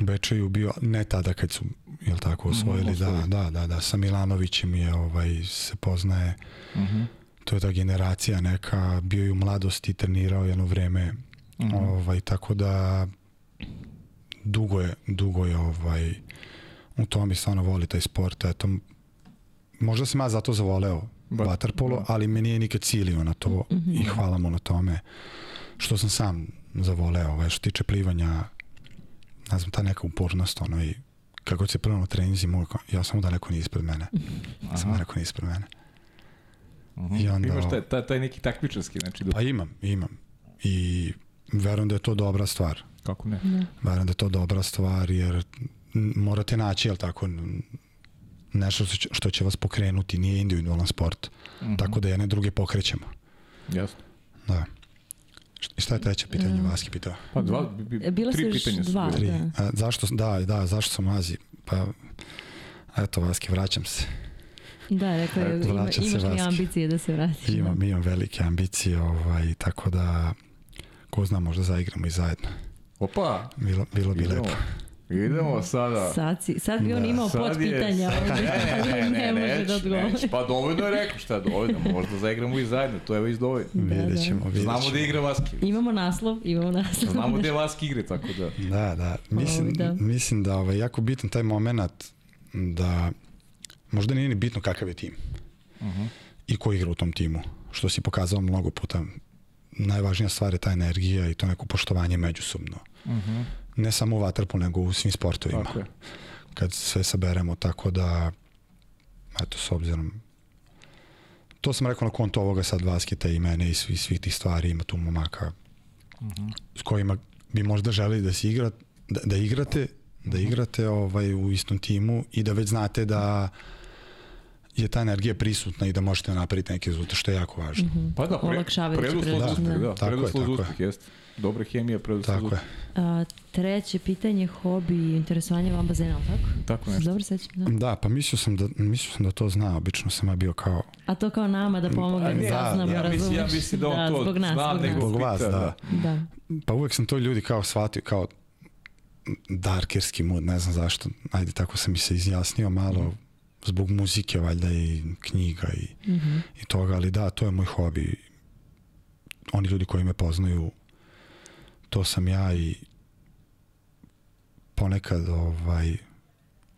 u Bečeju bio, ne tada kad su, jel tako, osvojili, da, da, da, da, sa Milanovićem je, ovaj, se poznaje, Mhm. to je ta generacija neka, bio je u mladosti, trenirao jedno vreme, Mhm. ovaj, tako da dugo je, dugo je ovaj, u tome stvarno voli taj sport, eto, možda sam ja zato zavoleo vaterpolo, da. ali me nije nikad cilio na to i hvala mu na tome što sam sam zavoleo, ovaj, što tiče plivanja, ne znam, ta neka upornost, ono, i kako se prvo na treninzi, mogu, ja samo da neko nije ispred mene. Samo da neko nije ispred mene. Mhm. I onda- Imaš taj, taj, taj neki takmičarski, znači, da, Pa imam, imam. I verujem da je to dobra stvar. kako ne? Verujem da je to dobra stvar, jer morate naći, jel tako, nešto što će, što će vas pokrenuti, nije individualan sport. Mhm. Tako da jedne druge pokrećemo. Jasno. Da. Šta je treće pitanje? Vaski pitao. Pa dva, bi, E, bila su tri pitanja su dva. Tri. Da. A, zašto, da, da, zašto sam Azi? Pa, eto, Vaski, vraćam se. Da, rekao je, ima, se imaš li Vaski. ambicije da se vratiš? Imam, imam velike ambicije, ovaj, tako da, ko zna, možda zaigramo i zajedno. Opa, Bilo, bilo bi idemo. lepo. Idemo sada. Sad, si, sad bi on Da. imao Sad pod je- pitanja, sad- ovdje, ali ne, može neće, da odgovori. neće. Pa dovoljno je rekao šta je dovoljno, možda zaigramo i zajedno, to je već dovoljno. Da, vidjet da. ćemo, vidjet Znamo ćemo. da igra Vaski. Imamo naslov, imamo naslov. Znamo da je Vaski igre, tako da... Da, da. Mislim, Ovaj, da. mislim da ovaj, jako bitan taj moment da možda nije ni bitno kakav je tim Mhm. i ko igra u tom timu, što si pokazao mnogo puta. Najvažnija stvar je ta energija i to neko poštovanje međusobno. Mhm. Ne samo u vaterpolu, nego u svim sportovima. Tako je. Kad sve saberemo, tako da eto, s obzirom to sam rekao na konto ovoga sad basketa i mene i svih, svih tih stvari ima tu momaka Mhm. s kojima bi možda želeli da se igra, da, da igrate, da Mhm. igrate ovaj u istom timu i da već znate da je ta energija prisutna i da možete napraviti neki rezultat, što je jako važno. Pa da, pre, preduslov za preduslov, uspeh, da. da. Tako je, tako je. jeste. Dobra hemija, preduslov Tako je. A, treće pitanje, hobi i interesovanje van bazena, ali tako? Tako Se nešto. Dobro sećam, da. Da, pa mislio sam da, mislio sam da to zna, obično sam ja bio kao A to kao nama da pomogne A da ne, saznamo, ja mislim, ja mislim da on to zbog nas, zna, zbog nas. Zbog vas, pita, da. Da. Pa uvek sam to ljudi kao shvatio, kao darkerski mood, ne znam zašto. Ajde, tako sam mi se izjasnio malo zbog muzike, valjda i knjiga i, Mhm. i toga, ali da, to je moj hobi. Oni ljudi koji me poznaju, to sam ja i ponekad ovaj,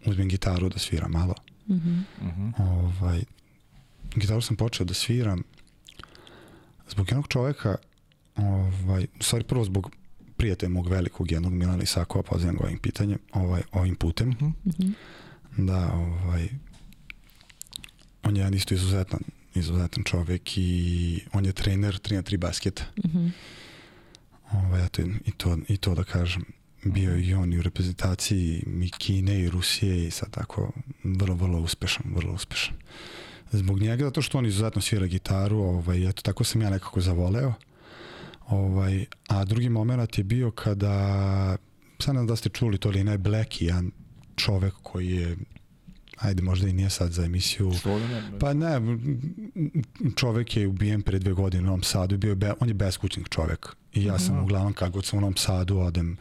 uzmem gitaru da sviram malo. Mhm. Mhm. Ovaj, gitaru sam počeo da sviram zbog jednog čoveka, ovaj, stvari prvo zbog prijatelja mog velikog jednog Milana Isakova, pozivam ga ovim pitanjem, ovaj, ovim putem, Mhm. da ovaj, on je jedan isto izuzetan, izuzetan čovek i on je trener 3 na 3 basketa. Mhm. Ovaj, eto, i, to, I to da kažem, bio i on i u reprezentaciji i Kine i Rusije i sad tako vrlo, vrlo uspešan, vrlo uspešan. Zbog njega, zato što on izuzetno svira gitaru, ovaj, eto, tako sam ja nekako zavoleo. Ovaj, a drugi moment je bio kada, sad da ste čuli to ili ne, Blacky, jedan čovek koji je, ajde možda i nije sad za emisiju, Što da ne? Pa ne, čovek je ubijen pre dve godine u Novom Sadu, bio je be, on je beskućnik čovek. I ja sam uglavnom kad god sam u Novom Sadu odem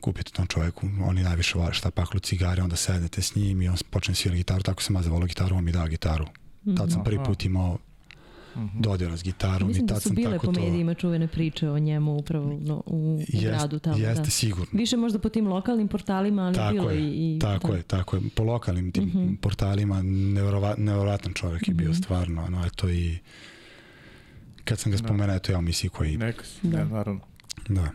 kupiti tom čoveku, oni najviše vole šta paklu cigare, onda sednete s njim i on počne svirati gitaru, tako sam ja zavolao gitaru, on mi dao gitaru. Tad sam prvi Aha. put imao dodira s gitarom Mislim i da tad su sam bile tako po to... medijima čuvene priče o njemu upravo no, u, u Jest- gradu tamo. Jeste da. sigurno. Više možda po tim lokalnim portalima, ali Tako bilo je, i... i tako da. je, tako je. Po lokalnim tim Mhm. portalima neverova, neverovatan čovjek je bio stvarno, no eto i kad sam ga spomenuo, eto ja u misiji koji, Neka si, Da. ne, naravno. da,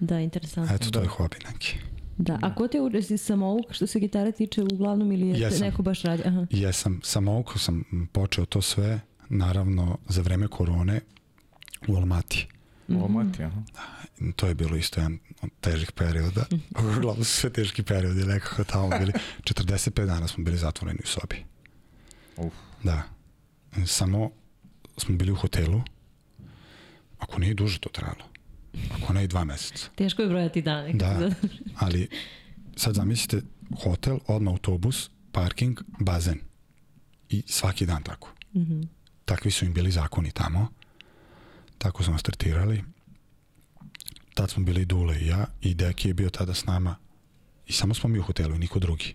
Da, interesantno. eto to Da. je hobi neki. Da, a ko te u, si samouk što se gitare tiče uglavnom ili je Jesam. neko baš radi? Aha. Jesam, samouk sam počeo to sve, naravno za vreme korone u Almati. Mhm. Ovo mati, aha. To je bilo isto jedan od težih perioda. Uglavnom su sve teški periodi, nekako tamo bili. 45 dana smo bili zatvoreni u sobi. Uf. Da. Samo smo bili u hotelu. Ako nije duže to trajalo. Ako ne i dva meseca. Teško je brojati dane. Da. Ali sad zamislite hotel, odmah autobus, parking, bazen. I svaki dan tako. Mhm. Takvi su im bili zakoni tamo. Tako smo nas tretirali. Tad smo bili Dule i ja i Deki je bio tada s nama I samo smo mi u hotelu i niko drugi.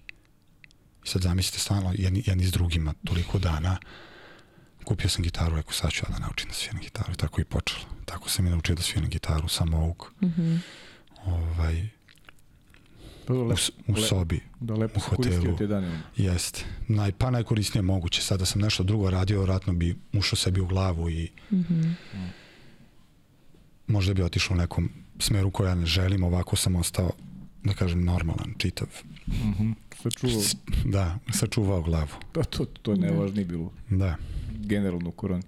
I sad zamislite stvarno jedni, jedni s drugima toliko dana. Kupio sam gitaru, rekao sad ću ja da naučim da sviram gitaru i tako i počelo. Tako sam i naučio da sviram gitaru, samo ovog. Mhm. Ovaj, Pa, u, lep, u le- sobi. da lepo u se koristio hotelu. te dane. Jeste. Naj, pa najkorisnije moguće. Sada sam nešto drugo radio, vratno bi ušao sebi u glavu i Mhm. možda bi otišao u nekom smeru koja ne želim, ovako sam ostao, da kažem, normalan, čitav. Mhm. Sačuvao. S- Da, sačuvao glavu. Da, to, to je Da. najvažnije bilo. Da, Generalno u koroni.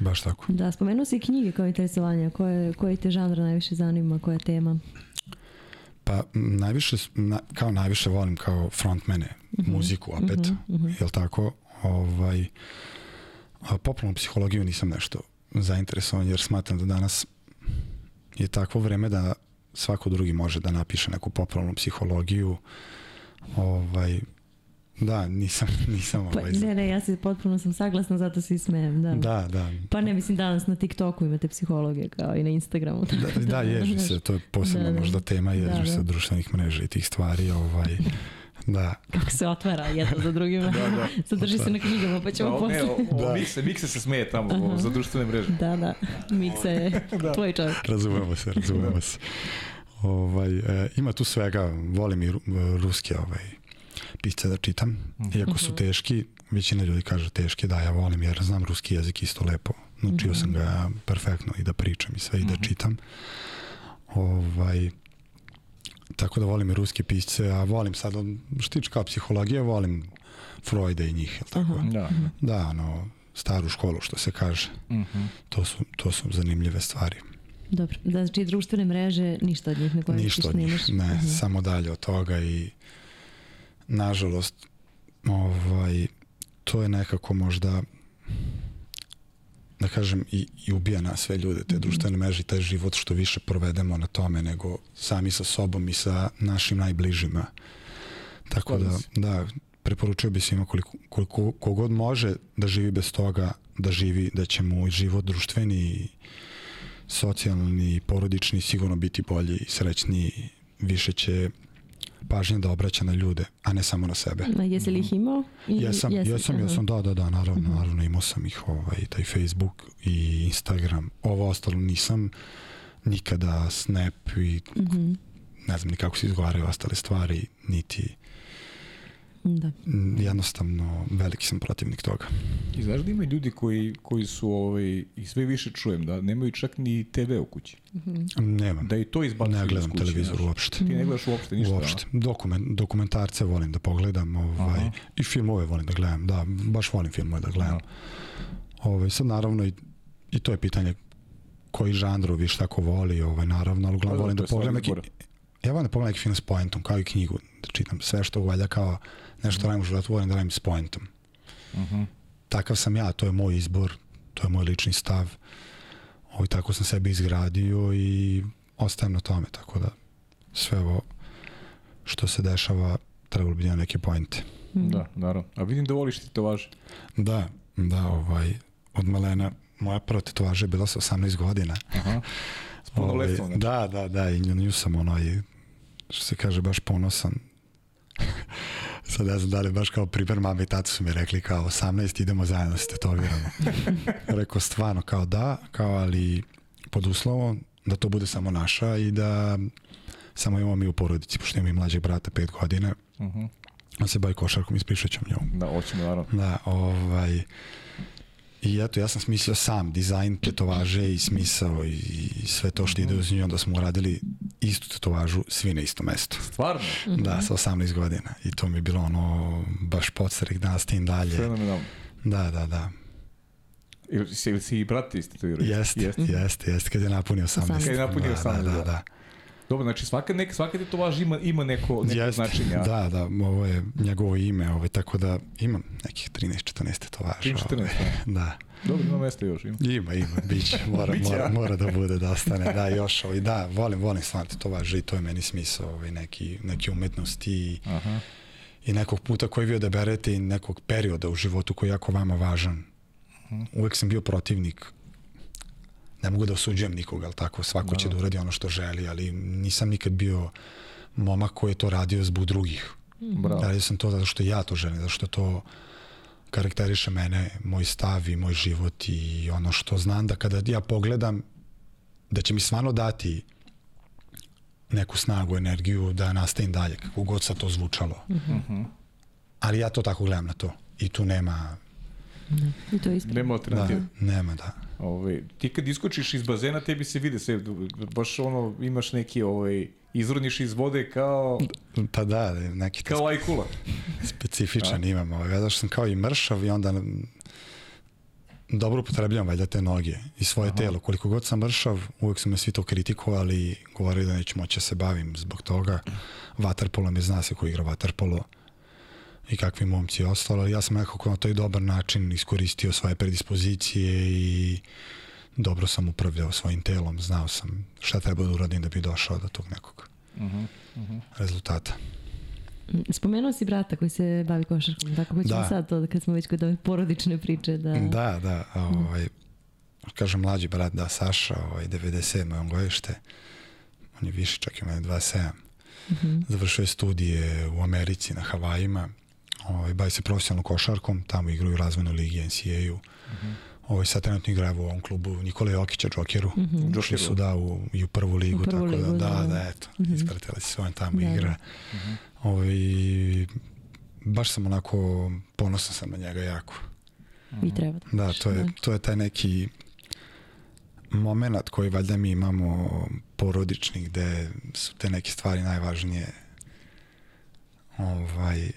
baš tako. Da, spomenuo si knjige kao interesovanja. Koje, koji te žanr najviše zanima? Koja tema? Pa najviše, na, kao najviše volim kao frontmene, muziku opet, Mhm, mhm. jel tako? Ovaj, a popularnu psihologiju nisam nešto zainteresovan jer smatram da danas je takvo vreme da svako drugi može da napiše neku popularnu psihologiju. Ovaj, da, nisam, nisam Pa, ovaj, ne, ne, ja se potpuno sam saglasna, zato se i smejem. Da. Da, da. Pa ne, mislim danas na TikToku imate psihologe kao i na Instagramu. Da, da, ježi se, to je posebno Da, da. možda tema, ježi Da, da. se društvenih mreža i tih stvari, ovaj, da, Kako se otvara jedno za drugima. Da, da. Zadrži se na knjigama, pa ćemo Da, ne, posle. o, o, Da. Mikse, Mikse se smeje tamo o, za društvene mreže. Da, da. Miksa je tvoj čovjek. razumemo se, razumemo se. Ovaj, e, ima tu svega, volim i ru- ruske ovaj, pisce da čitam, iako su teški, većina ljudi kaže teški, da, ja volim jer znam ruski jezik isto lepo. Naučio sam ga perfektno i da pričam i sve i da čitam. Ovaj, tako da volim i ruske pisce, a volim sad, on- što tiče kao psihologije, volim Freuda i njih, jel tako? Da. Da, ono, staru školu, što se kaže. Mhm. To su, to su zanimljive stvari. Dobro, znači društvene mreže, ništa od njih ne koristiš, Ništa od njih, nemaš? ne, Mhm. samo dalje od toga i nažalost ovaj, to je nekako možda da kažem i, i ubija nas sve ljude, Mhm. te društvene mreže i taj život što više provedemo na tome nego sami sa sobom i sa našim najbližima. Tako da, da, preporučio bi svima koliko, koliko kogod može da živi bez toga, da živi, da će mu i život društveni i socijalni i porodični sigurno biti bolji i srećniji, više će pažnje da obraća na ljude, a ne samo na sebe. A jesi li ih imao? Ili- Jesam, jesi? jesam, Aha. jesam, da, da, da, naravno, naravno imao sam ih, ovaj, taj Facebook i Instagram, ovo ostalo nisam nikada Snap i Mhm. ne znam ni kako se izgovaraju ostale stvari, niti Da. m, jednostavno veliki sam protivnik toga. I znaš da ima ljudi koji, koji su, ovaj, i sve više čujem, da nemaju čak ni TV u kući. Nemam, Da i to izbacuju ne iz gledam kuće, televizor znaš. uopšte. Ti ne gledaš uopšte ništa. Uopšte. Dokument, dokumentarce volim da pogledam ovaj, Aha. i filmove volim da gledam. Da, baš volim filmove da gledam. Ovaj, sad naravno i, i to je pitanje koji žanrovi šta ko voli, ovaj, naravno, ali Pa uglavnom da, volim da pogledam neki, ja volim da pogledam neki film s poentom, kao i knjigu, da čitam sve što valja kao nešto radim u životu, volim da radim s poentom. Mhm. Takav sam ja, to je moj izbor, to je moj lični stav. Ovaj, tako sam sebe izgradio i ostajem na tome, tako da sve ovo što se dešava trebalo bi da neke poente. Da, naravno. A vidim da voliš ti to važe. Da, da, ovaj, od malena, moja prva tetovaža je bila sa 18 godina. Aha. S Ovaj, znači. Da, da, da, i nju sam onaj, što se kaže, baš ponosan. Sad ne znam da li baš kao primjer mame i tata su mi rekli kao 18 idemo zajedno se tetoviramo. Rekao stvarno kao da, kao ali pod uslovom da to bude samo naša i da samo imamo mi u porodici, pošto imamo i mlađeg brata 5 godina, Mhm. on se bavi košarkom i ispričat ću njom. Da, hoćemo naravno. Da, ovaj... I eto, ja sam smislio sam dizajn tetovaže i smisao i, i sve to što ide uz nju, onda smo uradili istu tetovažu, svi na isto mesto. Stvarno? Da, sa 18 godina. I to mi je bilo ono, baš podstarik danas tim dalje. Fenomenalno. Da, da, da. Ili si, ili si i brat istetovirao? Jeste, jeste, jeste, kad je napunio 18. Kad je napunio da, 18, Da, da, da. da. Dobro, znači svaka, nek, svaka tetovaža ima, ima neko, neko značenje. a? da, da, ovo je njegovo ime, ovaj, tako da imam nekih 13-14 tetovaža. 13-14, ovaj, da. Dobro, ima mesta još. Ima. Ima, ima, biće, mora, Biće, mora, mora da bude, da ostane, da, još, ovaj, da, volim, volim stvarno tetovaže i to je meni smisao, ovaj, neki, neki umetnosti i, Aha. i nekog puta koji vi odaberete i nekog perioda u životu koji je jako vama važan. Uvek sam bio protivnik, ne mogu da osuđujem nikoga, ali tako, svako će Da. da uradi ono što želi, ali nisam nikad bio momak koji je to radio zbog drugih. Bravo. Radio sam to zato što ja to želim, zato što to karakteriše mene, moj stav i moj život i ono što znam da kada ja pogledam da će mi stvarno dati neku snagu, energiju da nastavim dalje, kako god sad to zvučalo. Mm -hmm. Ali ja to tako gledam na to. I tu nema... I to je ispravno. Nema Da, alternative. nema, da. Ovaj, ti kad iskočiš iz bazena, tebi se vide sve, baš ono, imaš neki, ovaj, izroniš iz vode kao, Pa da, neki kao lajkula. specifičan imam. Ovaj. Ja sam kao i mršav i onda dobro upotrebljam valjda te noge i svoje Aha. telo. Koliko god sam mršav, uvek su me svi to kritikovali i govorili da neću moći da se bavim zbog toga. Vaterpolo me zna se ko igra vaterpolo i kakvi momci ostalo, ja sam nekako na taj dobar način iskoristio svoje predispozicije i dobro sam upravljao svojim telom, znao sam šta treba da uradim da bi došao do tog nekog Uh -huh, uh -huh. rezultata. Spomenuo si brata koji se bavi košarkom, tako hoćemo Da. sad to, kad smo već kod ove porodične priče, da... Da, da, a, ovaj, kažem mlađi brat, da, Saša, ovaj, 97. on godište, on je više, čak i mene 27. Mhm. Završio je studije u Americi na Havajima, ovaj, bavi se profesionalno košarkom, tamo igraju u razvojnoj ligi NCAA-u. Ovaj, sad trenutno igra u ovom klubu Nikola Jokića, Džokeru. Džokeru. Ušli su da u, i u prvu ligu, U prvu tako ligu, da, da, da, da. da, eto, ispratila si svojom tamo Da, da. igra. Ovaj, baš sam onako, ponosan sam na njega jako. I treba da. Da, to je, to je taj neki moment koji valjda mi imamo porodični gde su te neke stvari najvažnije. Ovaj,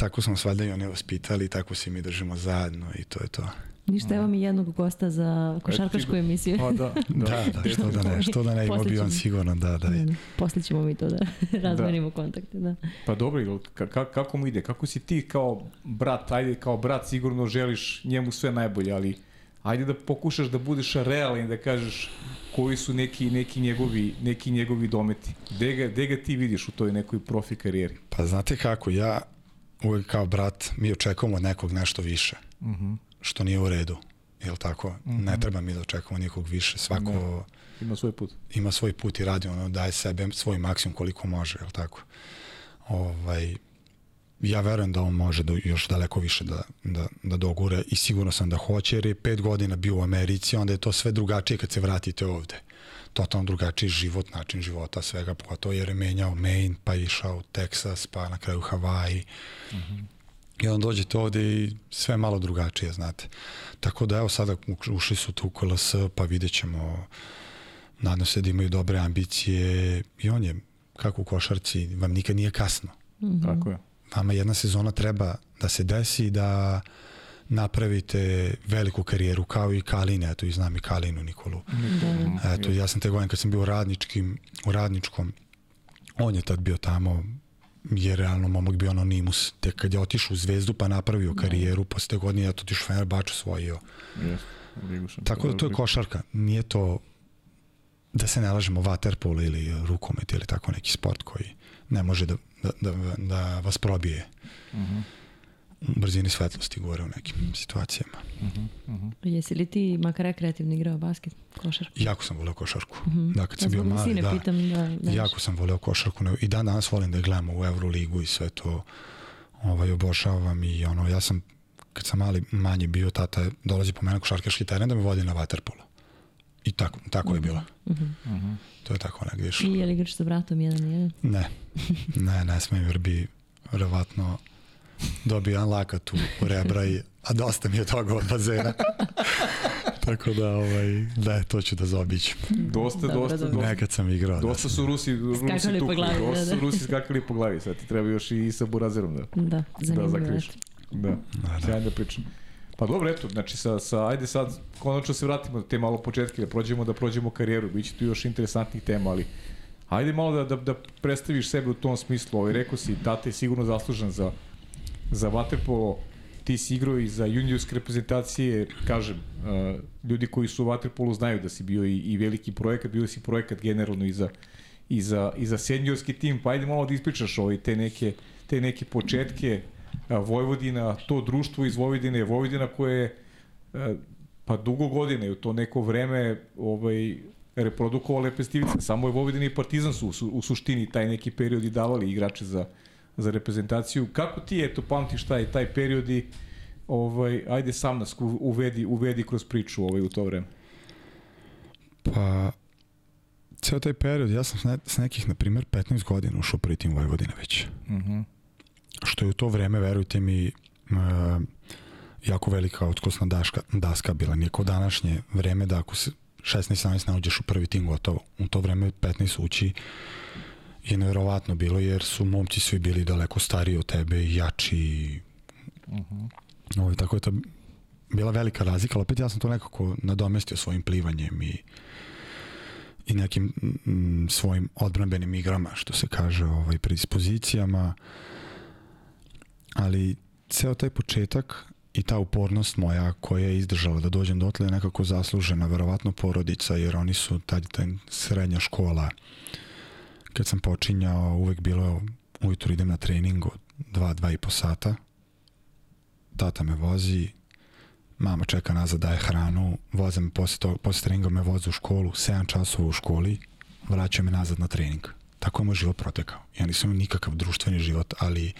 tako smo valjda i oni vaspitali, tako se mi držimo zajedno i to je to. Ništa, evo mi jednog gosta za košarkašku emisiju. Pa da, Da, da, što da ne, što da ne, imao bi on Posle sigurno, da, da. Da, da. Posle ćemo mi to da razmenimo kontakte, da. Pa dobro, ka, kako mu ide? Kako si ti kao brat, ajde kao brat sigurno želiš njemu sve najbolje, ali ajde da pokušaš da budeš realan i da kažeš koji su neki, neki, njegovi, neki njegovi dometi. Gde ga, gde ga ti vidiš u toj nekoj profi karijeri? Pa znate kako, ja uvek kao brat, mi očekujemo od nekog nešto više, Uh -huh. što nije u redu. Jel tako? Ne treba mi da očekujemo nikog više. Svako... Ne. Ima svoj put. ima svoj put i radi, ono, daje sebe svoj maksimum koliko može, je tako? Ovaj, ja verujem da on može da još daleko više da, da, da dogure i sigurno sam da hoće, jer je pet godina bio u Americi, onda je to sve drugačije kad se vratite ovde. Totalno drugačiji život, način života, svega, pogotovo jer je menjao Maine, pa je išao u Texas, pa na kraju Havaji. I onda dođete ovde i sve malo drugačije, znate. Tako da evo sada ušli su tu u KLS, pa vidjet ćemo nadam se da imaju dobre ambicije i on je, kako u košarci, vam nikad nije kasno. Tako je. Vama jedna sezona treba da se desi da napravite veliku karijeru kao i Kaline, eto i znam i Kalinu Nikolu. da. Eto, ja sam te godine kad sam bio u radničkim, u radničkom, on je tad bio tamo, je realno momak bio anonimus. Tek kad je otišao u Zvezdu pa napravio karijeru, posle te godine je to otišao Fenerbahče osvojio. Šampiona. Tako da to je košarka. Nije to da se ne lažemo vaterpolo ili rukomet ili tako neki sport koji ne može da, da, da, da vas probije Mhm, u brzini svetlosti gore u nekim situacijama. mhm, mhm. Jesi li ti makar rekreativno igrao basket, košarku? Jako sam voleo košarku. Da, kad sam Ja bio mali, da. pitam da, da Jako sam voleo košarku i dan danas volim da je gledamo u Euroligu i sve to ovaj, obožavam i ono, ja sam kad sam mali manje bio, tata je dolazi po mene košarkaški teren da me vodi na vaterpolo. I tako, tako je bilo. Mhm. To je tako negdje išlo. I je li igraš sa bratom jedan jedan? Ne, ne, ne smijem jer bi verovatno dobio jedan lakat u, rebra, i, a dosta mi je toga od bazena. Tako da, ovaj, ne, to ću da zaobićem. Dosta, Dobro, dosta, dobro. dosta. Nekad sam igrao. Dosta su Rusi, Rusi Skakali po tukli, glavi, dosta da, su da. Rusi skakali po glavi, sad ti treba još i sa Burazerom da, Da, da zakriš. Da, Da, da. sjajna priča. Pa dobro, eto, znači sa, sa, ajde sad, konačno se vratimo na te malo početke, da prođemo, da prođemo karijeru, bit će tu još interesantnih tema, ali ajde malo da, da, da predstaviš sebe u tom smislu, ovaj, rekao si, tata je sigurno zaslužan za, za vaterpolo, ti si igrao i za juniorske reprezentacije, kažem, uh, ljudi koji su u vaterpolu znaju da si bio i, i veliki projekat, bio si projekat generalno i za, i za, i za seniorski tim, pa ajde malo da ispričaš ovaj, te, neke, te neke početke, a, Vojvodina, to društvo iz Vojvodine, Vojvodina koje je pa dugo godine u to neko vreme ovaj, reprodukovao lepe stivice. Samo je Vojvodina i Partizan su su u suštini taj neki period i davali igrače za, za reprezentaciju. Kako ti, eto, pamtiš taj, taj period i ovaj, ajde sam nas uvedi, uvedi kroz priču ovaj, u to vreme. Pa, ceo taj period, ja sam s, ne, s nekih, na primjer, 15 godina ušao prvi tim Vojvodine već. Uh -huh. Što je u to vreme, verujte mi, uh, jako velika otkosna daška, daska bila. Nije kao današnje vreme da ako se 16-17 ne uđeš u prvi tim gotovo. U to vreme 15 ući je nevjerovatno bilo jer su momci svi bili daleko stariji od tebe i jači i Uh -huh. Ovaj, tako je to bila velika razlika, ali opet ja sam to nekako nadomestio svojim plivanjem i i nekim mm, svojim odbranbenim igrama, što se kaže, ovaj, predispozicijama. Ali ceo taj početak i ta upornost moja koja je izdržala da dođem dotle je nekako zaslužena, verovatno porodica, jer oni su tad ta srednja škola. Kad sam počinjao, uvek bilo ujutru idem na trening od 2-2 i po sata, tata me vozi, mama čeka nazad, daje hranu, voze me posle, to, posle treninga me voze u školu, 7 časova u školi, vraćaju me nazad na trening. Tako je moj život protekao. Ja nisam imao nikakav društveni život, ali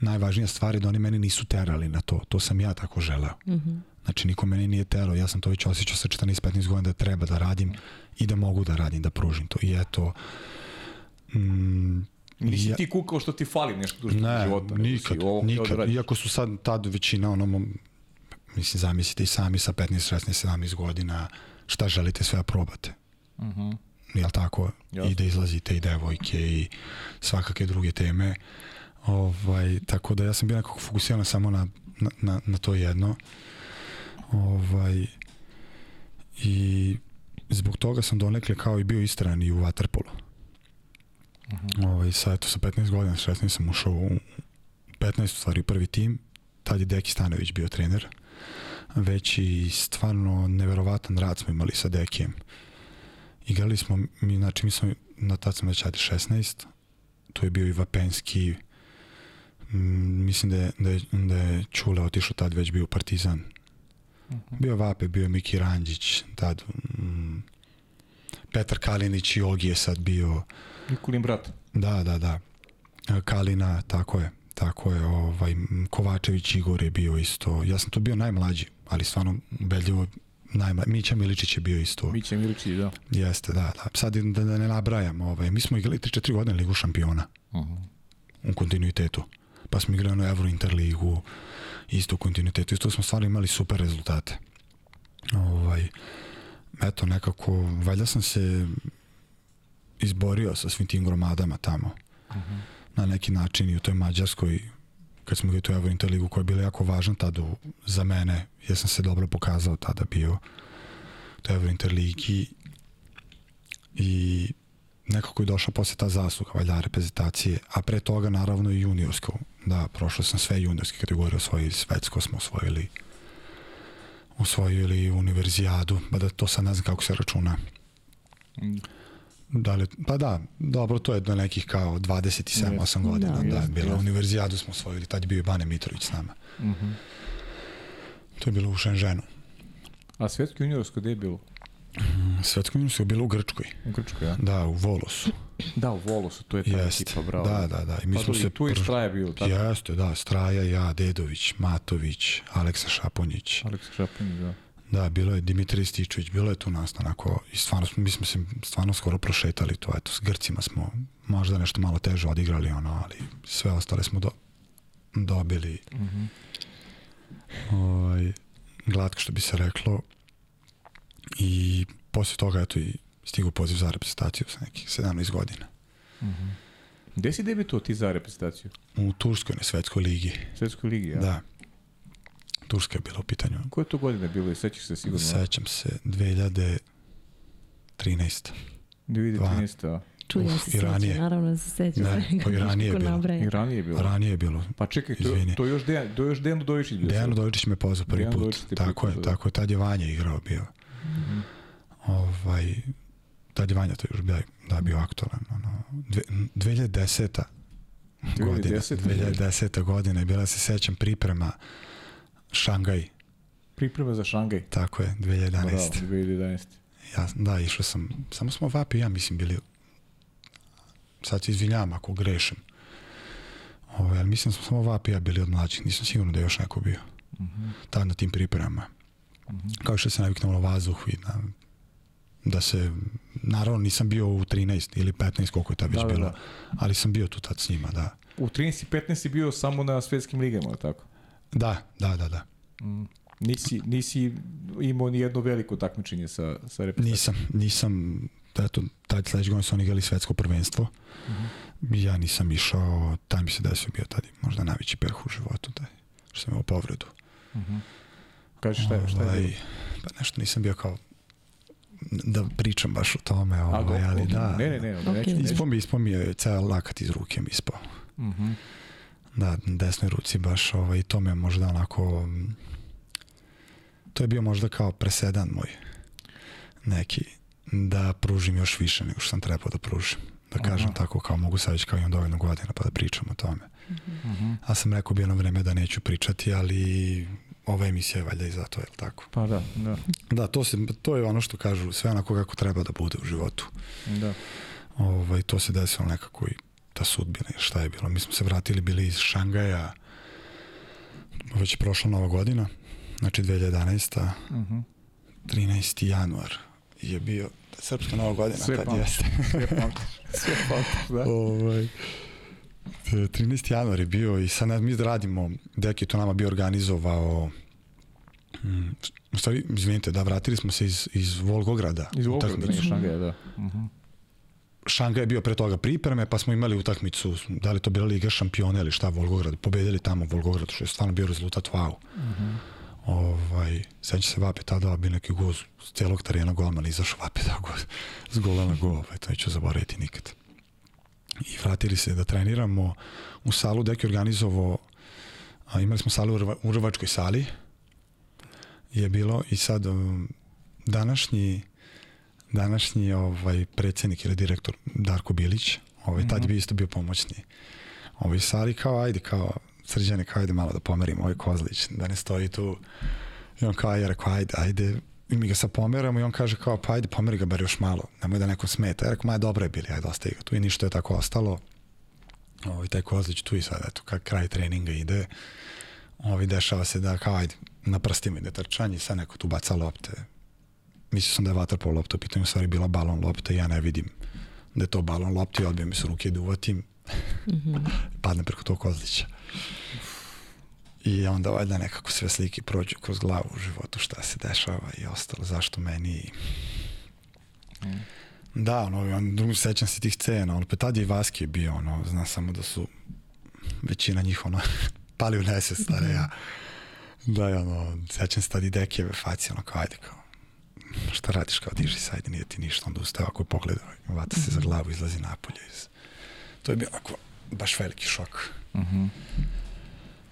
najvažnija stvar je da oni mene nisu terali na to. To sam ja tako želeo. Mm -hmm. Znači, niko mene nije terao. Ja sam to već osjećao sa 14-15 godina da treba da radim i da mogu da radim, da pružim to. I eto, mm, Nisi Ja- ti kukao što ti fali nešto duže ne, života. si nikad, ovo da nikad. Iako su sad tad većina ono, mo- mislim, zamislite i sami sa 15, 16, 17 godina šta želite sve da probate. Uh -huh. Jel tako? Jasno. I da izlazite i devojke i svakake druge teme. Ovaj, tako da ja sam bio nekako fokusiran samo na, na, na, na to jedno. Ovaj, I zbog toga sam donekle kao i bio istran i u Waterpolu. Ovaj, sad, eto, sa 15 godina, 16 sam ušao u 15 u stvari prvi tim. Tad je Deki Stanović bio trener. Već i stvarno neverovatan rad smo imali sa Dekijem. Igrali smo, mi, znači mi smo, na tad sam već ajde 16, tu je bio i Vapenski, mm, mislim da je, da je, da je Čule otišao tad već bio Partizan. Bio je Vape, bio je Miki Ranđić, tad mm, Petar Kalinić i Ogi je sad bio, Nikolin brat. da, da, da. Kalina, tako je. Tako je, ovaj, Kovačević Igor je bio isto. Ja sam tu bio najmlađi, ali stvarno ubedljivo najmlađi. Mića Miličić je bio isto. Mića Miličić, da. Jeste, da, da. Sad da, da ne nabrajam, ovaj, mi smo igrali 3-4 godine Ligu šampiona Uh -huh. u kontinuitetu. Pa smo igrali na Euro Interligu, isto u kontinuitetu. Isto smo stvarno imali super rezultate. Ovaj, eto, nekako, valjda sam se izborio sa svim tim gromadama tamo. Uh -huh. Na neki način i u toj Mađarskoj, kad smo igrali tu Euro Interligu, koja je bila jako važna tada za mene, jer sam se dobro pokazao tada bio u Euro Interligi i nekako je došla posle ta zasluga valjda reprezentacije, a pre toga naravno i juniorsko. Da, prošao sam sve juniorske kategorije, osvojili svetsko smo osvojili osvojili univerzijadu, pa da to sad ne znam kako se računa. Da li, pa da, dobro, to je do nekih kao 27-8 Jeste. godina, Da, da, da bila univerzijadu smo osvojili, tad je bio i Bane Mitrović s nama. Uh -huh. To je bilo u Šenženu. A svetsko juniorsko gde je bilo? Svetsko juniorsko je bilo u Grčkoj, U Grčkoj, ja? da, u Volosu. Da, u Volosu, to je ta Jeste, ekipa, bravo. da, da, da. I mi Pa smo tu- se i tu proš- Straja bio, tako? Jeste, da, Straja, ja, Dedović, Matović, Aleksa Šaponjić. Aleks Šapin, da. Da, bilo je Dimitrij Stičević, bilo je tu nas onako i stvarno smo, mi smo se stvarno skoro prošetali to, eto, s Grcima smo možda nešto malo teže odigrali, ono, ali sve ostale smo do, dobili -huh. ovaj, glatko što bi se reklo i posle toga eto i stigu poziv za reprezentaciju sa nekih 17 godina. Uh -huh. Gde si debitovao ti za reprezentaciju? U Turskoj na svetskoj ligi. Svetskoj ligi, ja? Da. Turska je bila u pitanju. Koje to godine bilo i sećaš se sigurno? Sećam se 2013. 2013. a? Čuj, ja Uf, se i sećam, ranije. naravno da se sećam. Ne, pa i ranije je bilo. I ranije je bilo. Ranije je bilo. Pa čekaj, to, Izvini. to je još Dejan, to još Dejan Udovičić bio. Dejan. Udovičić me pozvao prvi Dejan put. Tako je, da. tako je. Tad je Vanja igrao bio. Mhm. Ovaj, tad je Vanja to još bio, da, bio aktualan. Ono, dve, 2010. godina. 2010. 2010. godina je bila, se sećam, priprema Šangaj. Priprema za Šangaj. Tako je, 2011. Bravo, 2011. Ja, da, išao sam, samo smo Vapi ja mislim bili, sad se izvinjavam ako grešim, Ove, ali mislim da smo samo Vapi ja bili od mlađih, nisam siguran da je još neko bio. Mm -hmm. Tad na tim pripremama. Mm -hmm. Kao što se naviknuo na vazduh i na, da se, naravno nisam bio u 13 ili 15 koliko je tad već Da, da, bilo, da. ali sam bio tu tad s njima, da. U 13 i 15 si bio samo na svetskim ligama, tako? Da, da, da, da. Nisi, nisi imao ni jedno veliko takmičenje sa, sa reprezentacijom? Nisam, nisam, eto, tad sledeće godine su oni igrali svetsko prvenstvo. Mm. -hmm. Ja nisam išao, taj mi se desio bio tad možda najveći peh u životu, taj, što sam imao povredu. Kaži šta je, šta je Ovaj? Pa nešto nisam bio kao da pričam baš o tome, ovaj, ali da. Ne, ne, ne, ne, Ok. neću, neću. Ispao mi, ispao mi je ceo lakat iz ruke mi ispao. Mhm. Da, na desnoj ruci baš, ovaj, to me možda onako, to je bio možda kao presedan moj neki, da pružim još više nego što sam trebao da pružim. Da kažem Aha. tako kao mogu sad već kao imam dovoljno godina pa da pričam o tome. Mhm. A sam rekao bi jedno vreme da neću pričati, ali ova emisija je valjda i zato, je li tako? Pa da, da, Da, to, se, to je ono što kažu, sve onako kako treba da bude u životu. da. Ovaj, to se desilo nekako i ta sudbina i šta je bilo. Mi smo se vratili bili iz Šangaja već je prošla nova godina, znači 2011. Mhm. 13. januar je bio srpska nova godina Sve tad jeste. Sve pamtiš, sve pamtiš, da. ovaj, e, 13. januar je bio i sad mi radimo, Deki je to nama bio organizovao mm, u stvari, izvinite, da, vratili smo se iz, iz Volgograda. Iz Volgograda, nije Šangaja, da. Mhm. Šanga je bio pre toga pripreme, pa smo imali utakmicu, da li to bila Liga šampiona ili šta, Volgograd, pobedili tamo Volgograd, što je stvarno bio rezultat wow. Ovaj, seća se Vape tada bio neki goz s celog terena golman, izašao Vape da goz, s gola na go, ovaj, to neću zaboraviti nikad. I vratili se da treniramo u salu, Deki je organizovao, a, imali smo salu u Rva- u Rvačkoj sali, je bilo i sad um, današnji današnji ovaj predsednik ili direktor Darko Bilić, ovaj tad je bio isto bio pomoćni. Ovaj sali kao ajde kao srđane kao ajde malo da pomerimo ovaj Kozlić, da ne stoji tu. I on kao ja rekao ajde, ajde i mi ga sad pomeramo i on kaže kao pa ajde pomeri ga bar još malo, nemoj da neko smeta. Ja rekao ma dobro je bili, ajde ostavi ga tu i ništa je tako ostalo. Ovaj, taj Kozlić tu i sad, eto, kak kraj treninga ide, ovaj, dešava se da kao ajde, na prstima ide trčanje i sad neko tu baca lopte, mislio sam da je vaterpolo lopta u pitanju, u stvari bila balon lopta i ja ne vidim da je to balon lopta i odbio mi se ruke da uvatim. Padne preko tog kozlića. I onda valjda nekako sve slike prođu kroz glavu u životu, šta se dešava i ostalo, zašto meni... Da, ono, on, drugo, sećam se tih scena, ono, pa tad je i Vaski bio, ono, znam samo da su većina njih, ono, pali u nesvest, stare ja. Da, i ono, sećam se tad i Dekijeve facije, ono, kao, ajde, kao, šta radiš, kao, diži se, ajde, nije ti ništa, onda ustaje ako je pogleda, vata se za glavu, izlazi napolje. Iz... To je bio onako, baš veliki šok. Mhm.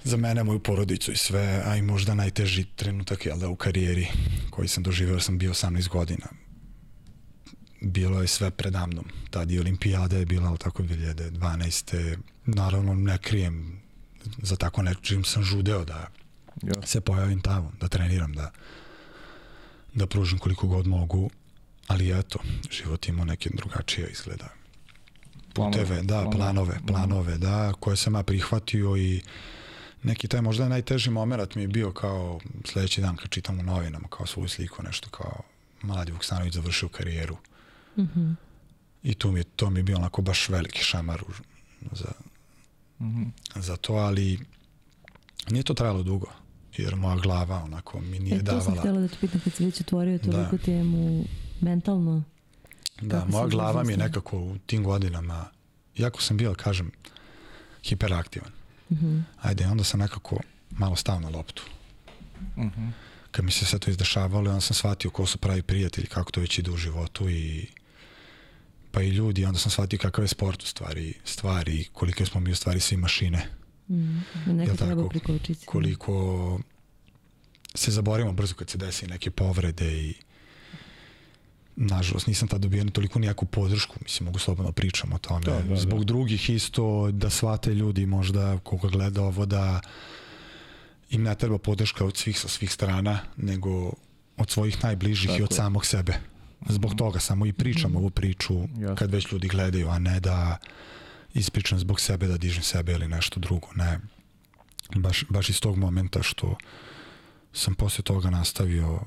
Za mene, moju porodicu i sve, a i možda najteži trenutak, jel da, u karijeri koji sam doživeo, sam bio 18 godina. Bilo je sve predamnom. Tad i olimpijada je bila, ali tako 2012. Naravno, ne krijem za tako nečim sam žudeo da Jasno. se pojavim tamo, da treniram, da, da pružim koliko god mogu, ali eto, život ima neke drugačije izgleda. Puteve, da, planove, planove, da, koje sam ja prihvatio i neki taj možda najteži moment mi je bio kao sledeći dan kad čitam u novinama kao svoju sliku, nešto kao mladi Vuksanović završio karijeru. Mhm. I tu mi je, to mi je bio onako baš veliki šamar u, za, Mhm. za to, ali nije to trajalo dugo, jer moja glava onako mi nije E, to sam davala. htjela da te pitam kad si već otvorio toliko Da. temu mentalno. Da, moja glava mi je nekako u tim godinama, jako sam bio, kažem, hiperaktivan. Mhm. Ajde, onda sam nekako malo stao na loptu. Mhm. Kad mi se sve to izdešavalo, onda sam shvatio ko su pravi prijatelji, kako to već ide u životu i pa i ljudi, onda sam shvatio kakav je sport u stvari, stvari, koliko smo mi u stvari svi mašine, Mm. Jel treba prikočiti. koliko se zaborimo brzo kad se desi neke povrede i nažalost nisam tad dobio ni toliko nijaku podršku, mislim mogu slobodno pričam o tome, Da, da, zbog da. drugih isto da shvate ljudi možda koga gleda ovo da im ne treba podrška od svih sa svih strana, nego od svojih najbližih Tako i od je. samog sebe. Zbog toga samo i pričam ovu priču Jasno. kad već ljudi gledaju, a ne da ispričam zbog sebe, da dižem sebe ili nešto drugo. Ne. Baš, baš iz tog momenta što sam posle toga nastavio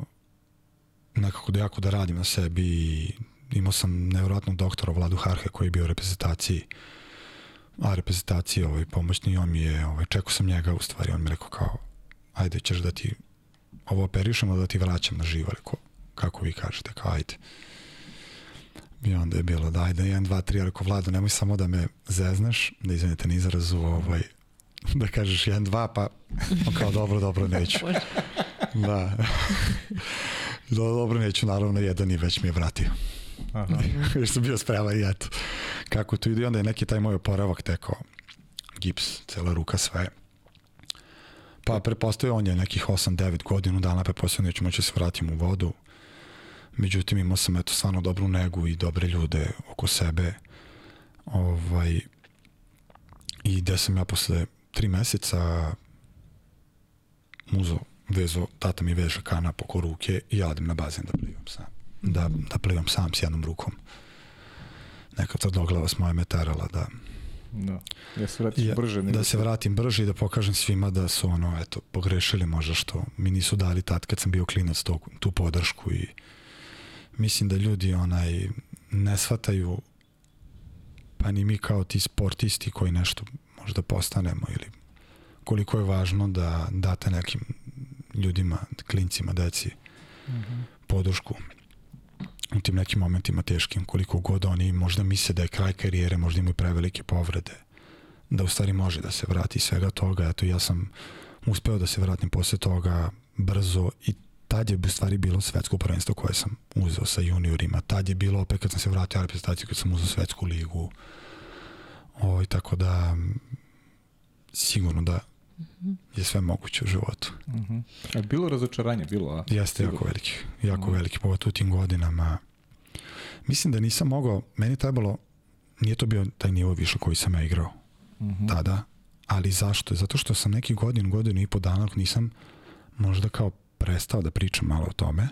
nekako da jako da radim na sebi i imao sam nevjerojatnog doktora Vladu Harhe koji je bio u reprezentaciji a reprezentaciji ovaj, pomoćni on mi je, ovaj, čekao sam njega u stvari, on mi rekao kao ajde ćeš da ti ovo operišemo da ti vraćam na živo, kako vi kažete, kao ajde i onda je bilo da ajde 1, 2, 3, rekao Vlado nemoj samo da me zezneš, da izvinite na izrazu ovaj, da kažeš 1, 2 pa kao dobro, dobro neću. Da. Do, dobro neću, naravno jedan i već mi je vratio. Aha. još sam bio spreman i eto kako to ide. I onda je neki taj moj oporavak tekao. Gips, cela ruka sve. Pa prepostavio on je nekih 8-9 godinu dana prepostavio neću moći da se vratim u vodu međutim imao sam eto stvarno dobru negu i dobre ljude oko sebe ovaj i gde sam ja posle tri meseca muzo vezo, tata mi veže kanap oko ruke i ja odem na bazen da plivam sam da, da plivam sam s jednom rukom neka tvrdoglava moja me terala da, Da. Ja se vratiš ja, brže. nego da se vratim brže i da pokažem svima da su ono, eto, pogrešili možda što mi nisu dali tad kad sam bio klinac to, tu podršku i mislim da ljudi onaj ne shvataju pa ni mi kao ti sportisti koji nešto možda postanemo ili koliko je važno da date nekim ljudima, klincima, deci podršku u tim nekim momentima teškim, koliko god oni možda misle da je kraj karijere, možda imaju prevelike povrede, da u stvari može da se vrati svega toga. Eto, ja sam uspeo da se vratim posle toga brzo i tad je u stvari bilo svetsko prvenstvo koje sam uzeo sa juniorima. Tad je bilo opet kad sam se vratio u reprezentaciju, kad sam uzeo svetsku ligu. O, i tako da sigurno da je sve moguće u životu. Uh -huh. A bilo razočaranje, bilo, a? Jeste jako veliki, jako mm. veliki, pogotovo u tim godinama. Mislim da nisam mogao, meni je trebalo, nije to bio taj nivo više koji sam ja igrao mm -hmm. tada, ali zašto? Zato što sam neki godin, godinu i po dana nisam možda kao prestao da pričam malo o tome.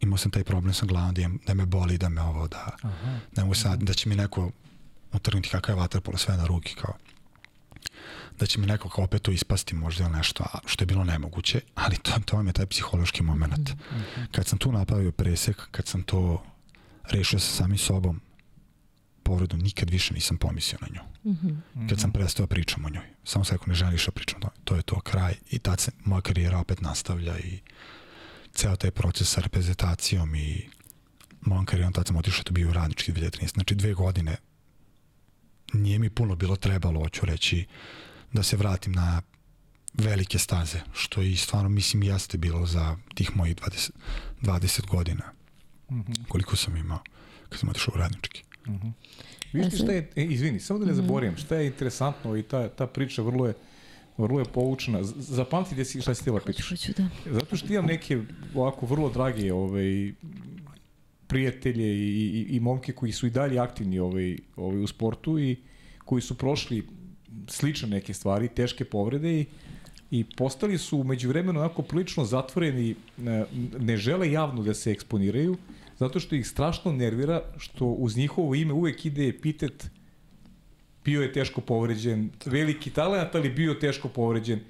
Imao sam taj problem sa glavom da, da me boli, da me ovo, da Aha. ne mogu sad, da će mi neko utrgnuti kakav je vaterpolo sve na ruki, kao da će mi neko kao opet to ispasti možda ili nešto, a što je bilo nemoguće, ali to, to vam je taj psihološki moment. Mm -hmm. Kad sam tu napravio presek, kad sam to rešio sa samim sobom, povredu, nikad više nisam pomislio na nju. Mm -hmm. Kad sam prestao pričam o njoj. Samo se ako ne želiš da pričam, to je to kraj. I tad se moja karijera opet nastavlja i ceo taj proces sa reprezentacijom i mojom karijerom tad sam otišao da bio u radnički 2013. Znači dve godine nije mi puno bilo trebalo, hoću reći, da se vratim na velike staze, što i stvarno mislim jeste bilo za tih mojih 20, 20 godina. Mm -hmm. Koliko sam imao kad sam otišao u radnički. Mm -hmm. Viš šta je, e, izvini, samo da ne zaboravim, šta je interesantno i ta, ta priča vrlo je vrlo je poučena. Zapamti gde si, šta si htjela pitaš. Hoću, da. Zato što imam neke ovako vrlo drage ovaj, prijatelje i, i, i momke koji su i dalje aktivni ovaj, ovaj, u sportu i koji su prošli slične neke stvari, teške povrede i, i postali su umeđu vremenu onako prilično zatvoreni, ne žele javno da se eksponiraju, zato što ih strašno nervira što uz njihovo ime uvek ide epitet bio je teško povređen, veliki talent, ali bio teško povređen.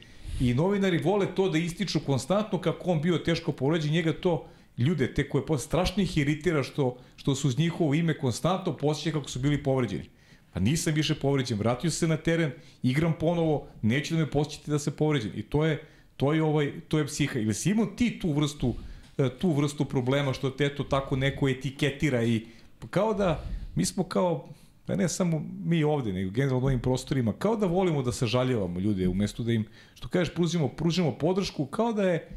I novinari vole to da ističu konstantno kako on bio teško povređen, njega to ljude, te koje strašno ih iritira što, što su uz njihovo ime konstantno posjeća kako su bili povređeni. Pa nisam više povređen, vratio se na teren, igram ponovo, neće da me posjećati da se povređen. I to je, to je, ovaj, to je psiha. Ili si imao ti tu vrstu, e, tu vrstu problema što te tako neko etiketira i kao da mi smo kao pa ne samo mi ovde, nego generalno ovim prostorima, kao da volimo da sažaljevamo ljude, umesto da im, što kažeš, pružimo, pružimo podršku, kao da je,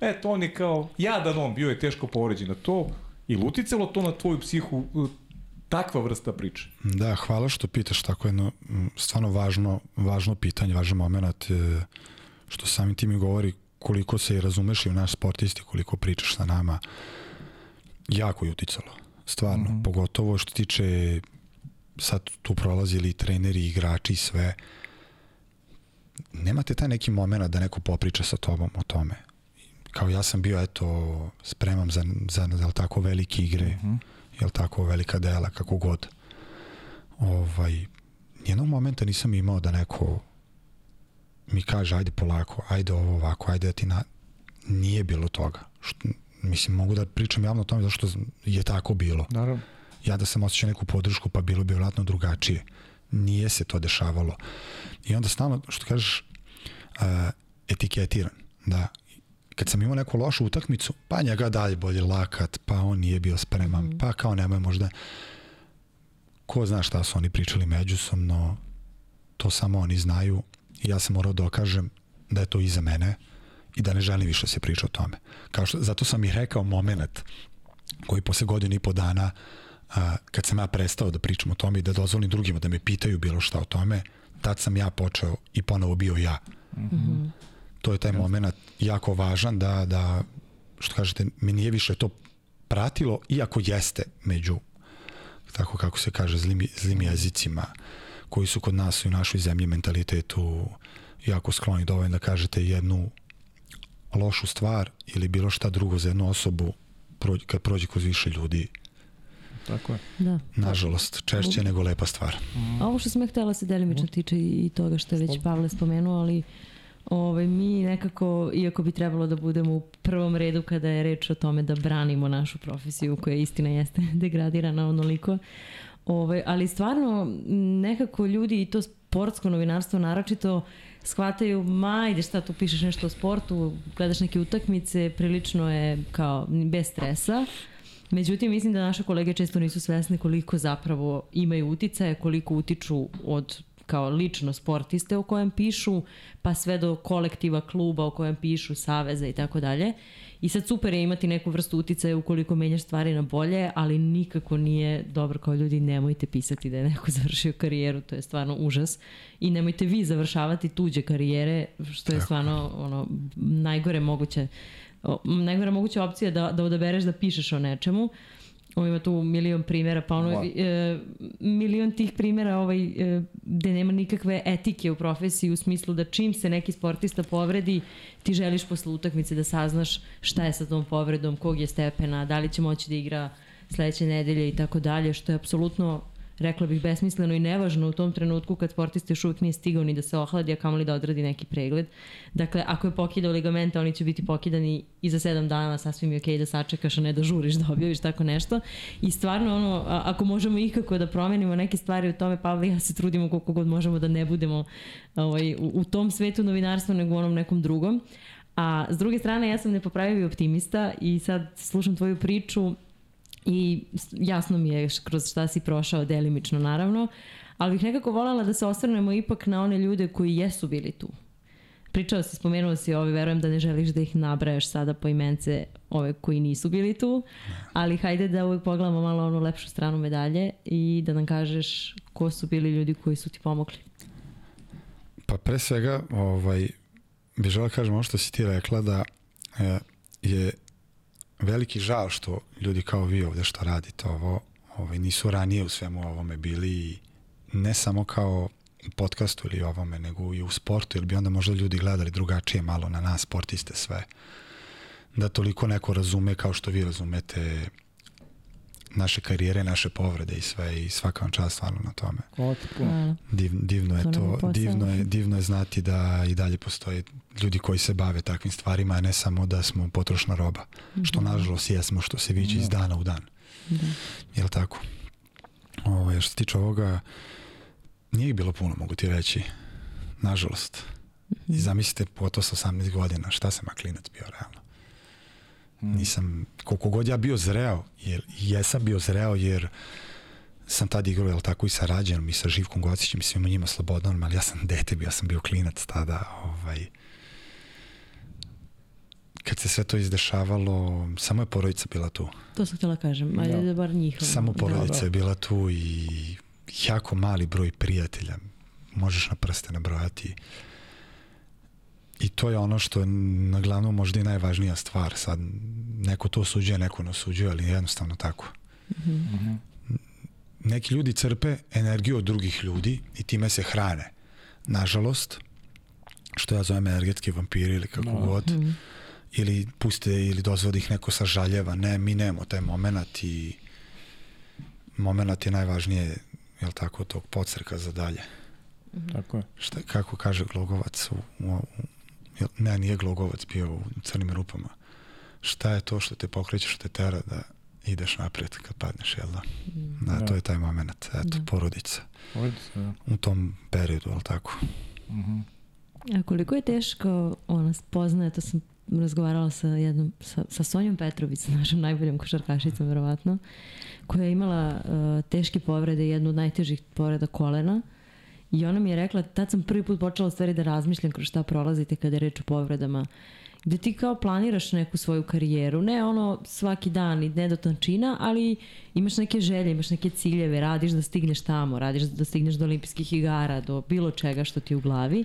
eto, on je kao, jadan on, bio je teško povređen na to, i luticalo to na tvoju psihu, takva vrsta priče. Da, hvala što pitaš tako jedno stvarno važno, važno pitanje, važan moment, e, što samim tim i govori koliko se i razumeš i u naš sportisti, koliko pričaš sa nama, jako je uticalo. Stvarno, mm -hmm. pogotovo što tiče sad tu prolazili treneri, igrači i sve, nemate taj neki moment da neko popriča sa tobom o tome. kao ja sam bio, eto, spreman za, za, za jel tako, velike igre, uh -huh. jel tako, velika dela, kako god. Ovaj, nijednog momenta nisam imao da neko mi kaže, ajde polako, ajde ovo ovako, ajde da ti na... Nije bilo toga. Što, mislim, mogu da pričam javno o tome zašto je tako bilo. Naravno. Ja da sam osjećao neku podršku, pa bilo bi vjerojatno drugačije. Nije se to dešavalo. I onda stalno, što kažeš, uh, etiketiran. Da, kad sam imao neku lošu utakmicu, pa njega dalje bolje lakat, pa on nije bio spreman, mm. pa kao nemoj možda ko zna šta su oni pričali međusobno, to samo oni znaju i ja sam morao dokažem da je to iza mene i da ne želim više da se priča o tome. Kao što, zato sam i rekao moment koji posle godinu i po dana a, kad sam ja prestao da pričam o tome i da dozvolim drugima da me pitaju bilo šta o tome, tad sam ja počeo i ponovo bio ja. Mm -hmm. To je taj moment jako važan da, da što kažete, mi nije više to pratilo, iako jeste među tako kako se kaže, zlim, zlim jezicima koji su kod nas i u našoj zemlji mentalitetu jako skloni dovoljno da kažete jednu lošu stvar ili bilo šta drugo za jednu osobu prođe, kad prođe kroz više ljudi Tako je. Da. Nažalost, češće nego lepa stvar. A ovo što sam ja htela se delimično tiče i toga što je već Pavle spomenuo, ali ovaj, mi nekako, iako bi trebalo da budemo u prvom redu kada je reč o tome da branimo našu profesiju koja istina jeste degradirana onoliko, ovaj, ali stvarno nekako ljudi i to sportsko novinarstvo naročito shvataju, ma ide šta tu pišeš nešto o sportu, gledaš neke utakmice, prilično je kao bez stresa. Međutim, mislim da naše kolege često nisu svesne koliko zapravo imaju uticaje, koliko utiču od kao lično sportiste o kojem pišu, pa sve do kolektiva kluba o kojem pišu, saveza i tako dalje. I sad super je imati neku vrstu uticaja ukoliko menjaš stvari na bolje, ali nikako nije dobro kao ljudi, nemojte pisati da je neko završio karijeru, to je stvarno užas. I nemojte vi završavati tuđe karijere, što je stvarno ono, najgore moguće najgore moguća opcija da, da odabereš da pišeš o nečemu. Ovo ima tu milion primjera, pa ono, wow. e, milion tih primjera ovaj, e, gde nema nikakve etike u profesiji u smislu da čim se neki sportista povredi, ti želiš posle utakmice da saznaš šta je sa tom povredom, kog je stepena, da li će moći da igra sledeće nedelje i tako dalje, što je apsolutno rekla bih, besmisleno i nevažno u tom trenutku kad sportista još uvijek nije stigao ni da se ohladi, a kamoli da odradi neki pregled. Dakle, ako je pokidao ligamente, oni će biti pokidani i za sedam dana, sasvim je okej okay da sačekaš, a ne da žuriš da objaviš tako nešto. I stvarno, ono, ako možemo ikako da promenimo neke stvari u tome, Pavle ja se trudimo koliko god možemo da ne budemo ovaj, u, u tom svetu novinarstva nego u onom nekom drugom. A s druge strane, ja sam nepopravivi optimista i sad slušam tvoju priču i jasno mi je kroz šta si prošao delimično naravno, ali bih nekako voljela da se osvrnemo ipak na one ljude koji jesu bili tu. Pričao si, spomenuo si ove, verujem da ne želiš da ih nabrajaš sada po imence ove koji nisu bili tu, ali hajde da uvijek pogledamo malo onu lepšu stranu medalje i da nam kažeš ko su bili ljudi koji su ti pomogli. Pa pre svega, ovaj, bih žela da kažem ono što si ti rekla da e, je veliki žal što ljudi kao vi ovde što radite ovo ovaj, nisu ranije u svemu ovome bili i ne samo kao podcastu ili ovome, nego i u sportu, jer bi onda možda ljudi gledali drugačije malo na nas, sportiste sve. Da toliko neko razume kao što vi razumete naše karijere, naše povrede i sve i svaka vam čast stvarno na tome. Hvala ti puno. Div, divno je to, divno je, divno je znati da i dalje postoje ljudi koji se bave takvim stvarima, a ne samo da smo potrošna roba, mm -hmm. što nažalost jesmo, što se viđe iz da. dana u dan. Da. Jel tako? Ovo, što se tiče ovoga, nije ih bilo puno, mogu ti reći. Nažalost. Mm -hmm. I zamislite, po to sa 18 godina, šta sam ja klinac bio realno. Mm. Nisam, koliko god ja bio zreo, jer jesam bio zreo jer sam tad igrao, jel tako, i sa Rađenom i sa Živkom Gocićem i svima njima slobodnom, ali ja sam dete bio, ja sam bio klinac tada, ovaj, kad se sve to izdešavalo, samo je porodica bila tu. To sam htjela kažem, ajde da, da bar njihova. Samo porodica da. je bila tu i jako mali broj prijatelja, možeš na prste nabrojati. I to je ono što je na glavnom možda i najvažnija stvar. Sad, neko to osuđuje, neko ne osuđuje, ali jednostavno tako. Mm -hmm. Neki ljudi crpe energiju od drugih ljudi i time se hrane. Nažalost, što ja zovem energetski vampiri ili kako no. Da. god, mm -hmm. Ili puste ili dozvode ih neko sažaljeva. Ne, mi nemamo taj moment i moment je najvažnije, jel tako, tog podsreka za dalje. Tako je. Šta, kako kaže Glogovac u, u, u jel, ne, nije Glogovac bio u crnim rupama. Šta je to što te pokreće, što te tera da ideš napred kad padneš, jel da? Da, Da. to je taj moment, eto, Da. porodica. Se, da. U tom periodu, jel tako? Mhm. A koliko je teško ona spoznaje, to sam razgovarala sa jednom, sa, sa Sonjom Petrović, našom najboljom košarkašicom verovatno, koja je imala uh, teške povrede, jednu od najtežih povreda kolena. I ona mi je rekla, tad sam prvi put počela stvari da razmišljam kroz šta prolazite kada je reč o povredama. Gde ti kao planiraš neku svoju karijeru, ne ono svaki dan i ne do tančina, ali imaš neke želje, imaš neke ciljeve, radiš da stigneš tamo, radiš da stigneš do olimpijskih igara, do bilo čega što ti je u glavi.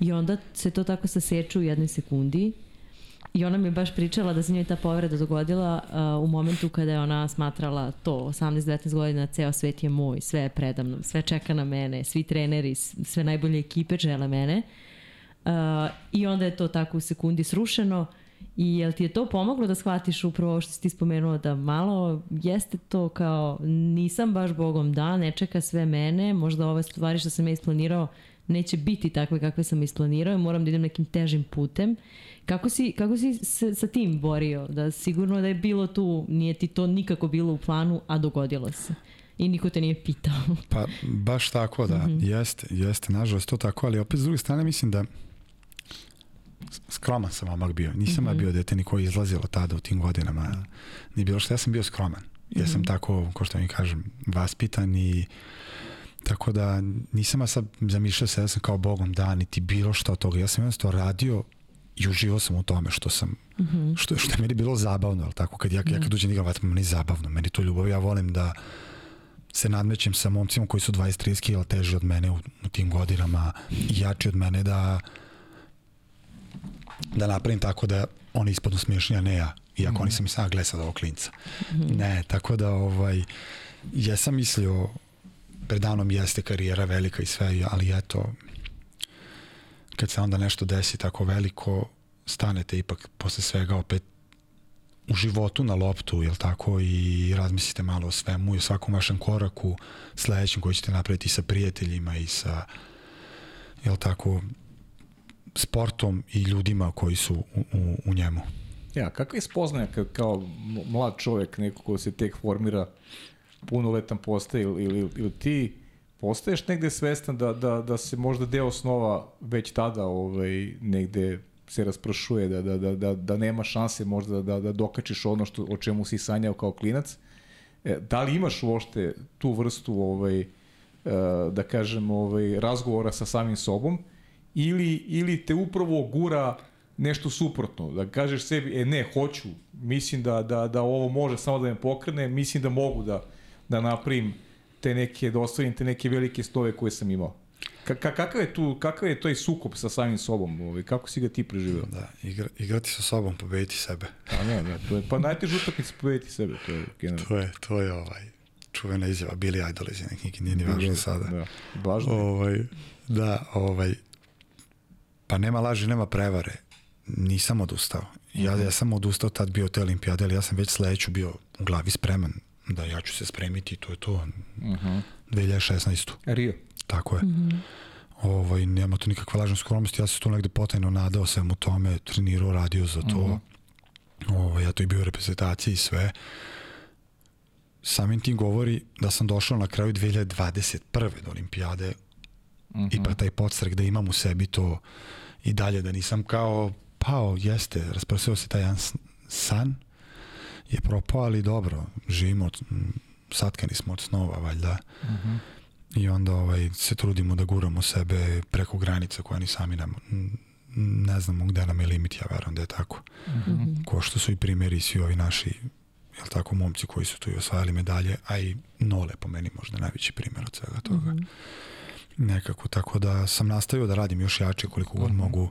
I onda se to tako saseču u jednoj sekundi I ona mi je baš pričala da se njoj ta povreda dogodila uh, u momentu kada je ona smatrala to, 18-19 godina, ceo svet je moj, sve je predamnom, sve čeka na mene, svi treneri, sve najbolje ekipe žele mene. Uh, I onda je to tako u sekundi srušeno i jel ti je to pomoglo da shvatiš upravo što si ti spomenuo da malo jeste to kao nisam baš bogom da, ne čeka sve mene, možda ove stvari što sam ja isplanirao neće biti takve kakve sam isplanirao moram da idem nekim težim putem. Kako si, kako si se sa tim borio? Da sigurno da je bilo tu, nije ti to nikako bilo u planu, a dogodilo se. I niko te nije pitao. Pa baš tako da, mm -hmm. jeste, jeste, nažalost to tako, ali opet s druge strane mislim da skroman sam momak bio. Nisam mm -hmm. ja bio dete ni koji je izlazilo tada u tim godinama. Ni bilo što, ja sam bio skroman. Ja sam tako, ko što mi kažem, vaspitan i tako da nisam ja sad zamišljao se da sam kao bogom da, niti bilo što od toga. Ja sam jednostavno radio i uživao sam u tome što sam, mm -hmm. što, što je meni bilo zabavno, ali tako, kad ja, ja kad uđem da igram vaterpolo, meni je zabavno, meni to ljubav, ja volim da se nadmećem sa momcima koji su 20-30 kila teži od mene u, u tim godinama i jači od mene da da napravim tako da oni ispadnu smiješni, a ne ja. Iako mm. oni sam i sad gleda sad ovog klinca. Mm. Ne, tako da ovaj, ja sam mislio predanom jeste karijera velika i sve, ali eto kad se onda nešto desi tako veliko stanete ipak posle svega opet u životu na loptu, jel tako, i razmislite malo o svemu i o svakom vašem koraku sledećem koji ćete napraviti sa prijateljima i sa, jel tako, sportom i ljudima koji su u, u, u njemu. Ja, kakva je spoznaja kao m- mlad čovjek, neko ko se tek formira, punoletan postaje ili, ili, ili ti postaješ negde svestan da, da, da se možda deo snova već tada ovaj, negde se raspršuje, da, da, da, da, da nema šanse možda da, da dokačiš ono što, o čemu si sanjao kao klinac. E, da li imaš uopšte tu vrstu ovaj, e, da kažem ovaj, razgovora sa samim sobom ili, ili te upravo gura nešto suprotno, da kažeš sebi, e ne, hoću, mislim da, da, da ovo može samo da me pokrene, mislim da mogu da, da napravim te neke, da ostvarim te neke velike stove koje sam imao. Ka, ka, kakav je tu, kakav je taj sukob sa samim sobom? Ovaj, kako si ga ti preživeo? Da, igra, igrati sa sobom, pobediti sebe. A ne, ne, to je, pa najteža utakmica pobediti sebe, to je generalno. To je, to je ovaj, čuvena izjava Billy Idol iz neke knjige, nije ni važno sada. Da, važno je. Ovaj, da, ovaj, pa nema laži, nema prevare. Nisam odustao. Ja, ja sam odustao tad bio te olimpijade, ali ja sam već sledeću bio u glavi spreman da ja ću se spremiti, to je to. Uh -huh. 2016. Rio. Tako je. Mm -hmm. ovaj, nema tu nikakve lažne skromnosti, ja sam tu negde potajno nadao sam u tome, trenirao, radio za to. Mm -hmm. ovaj, ja to i bio u reprezentaciji i sve. Samim tim govori da sam došao na kraju 2021. do olimpijade mm -hmm. i pa taj podstrek da imam u sebi to i dalje, da nisam kao pao, jeste, rasprosio se taj jedan san, je propao, ali dobro, živimo, od, satkani smo od snova, valjda. Mm -hmm. I onda ovaj, se trudimo da guramo sebe preko granica koja ni sami nam, ne znamo gde nam je limit, ja verujem da je tako. Mm -hmm. Ko što su i primjeri svi ovi naši jel tako, momci koji su tu i osvajali medalje, a i Nole po meni možda najveći primjer od svega toga. Mm -hmm. Nekako, tako da sam nastavio da radim još jače koliko god mm -hmm. mogu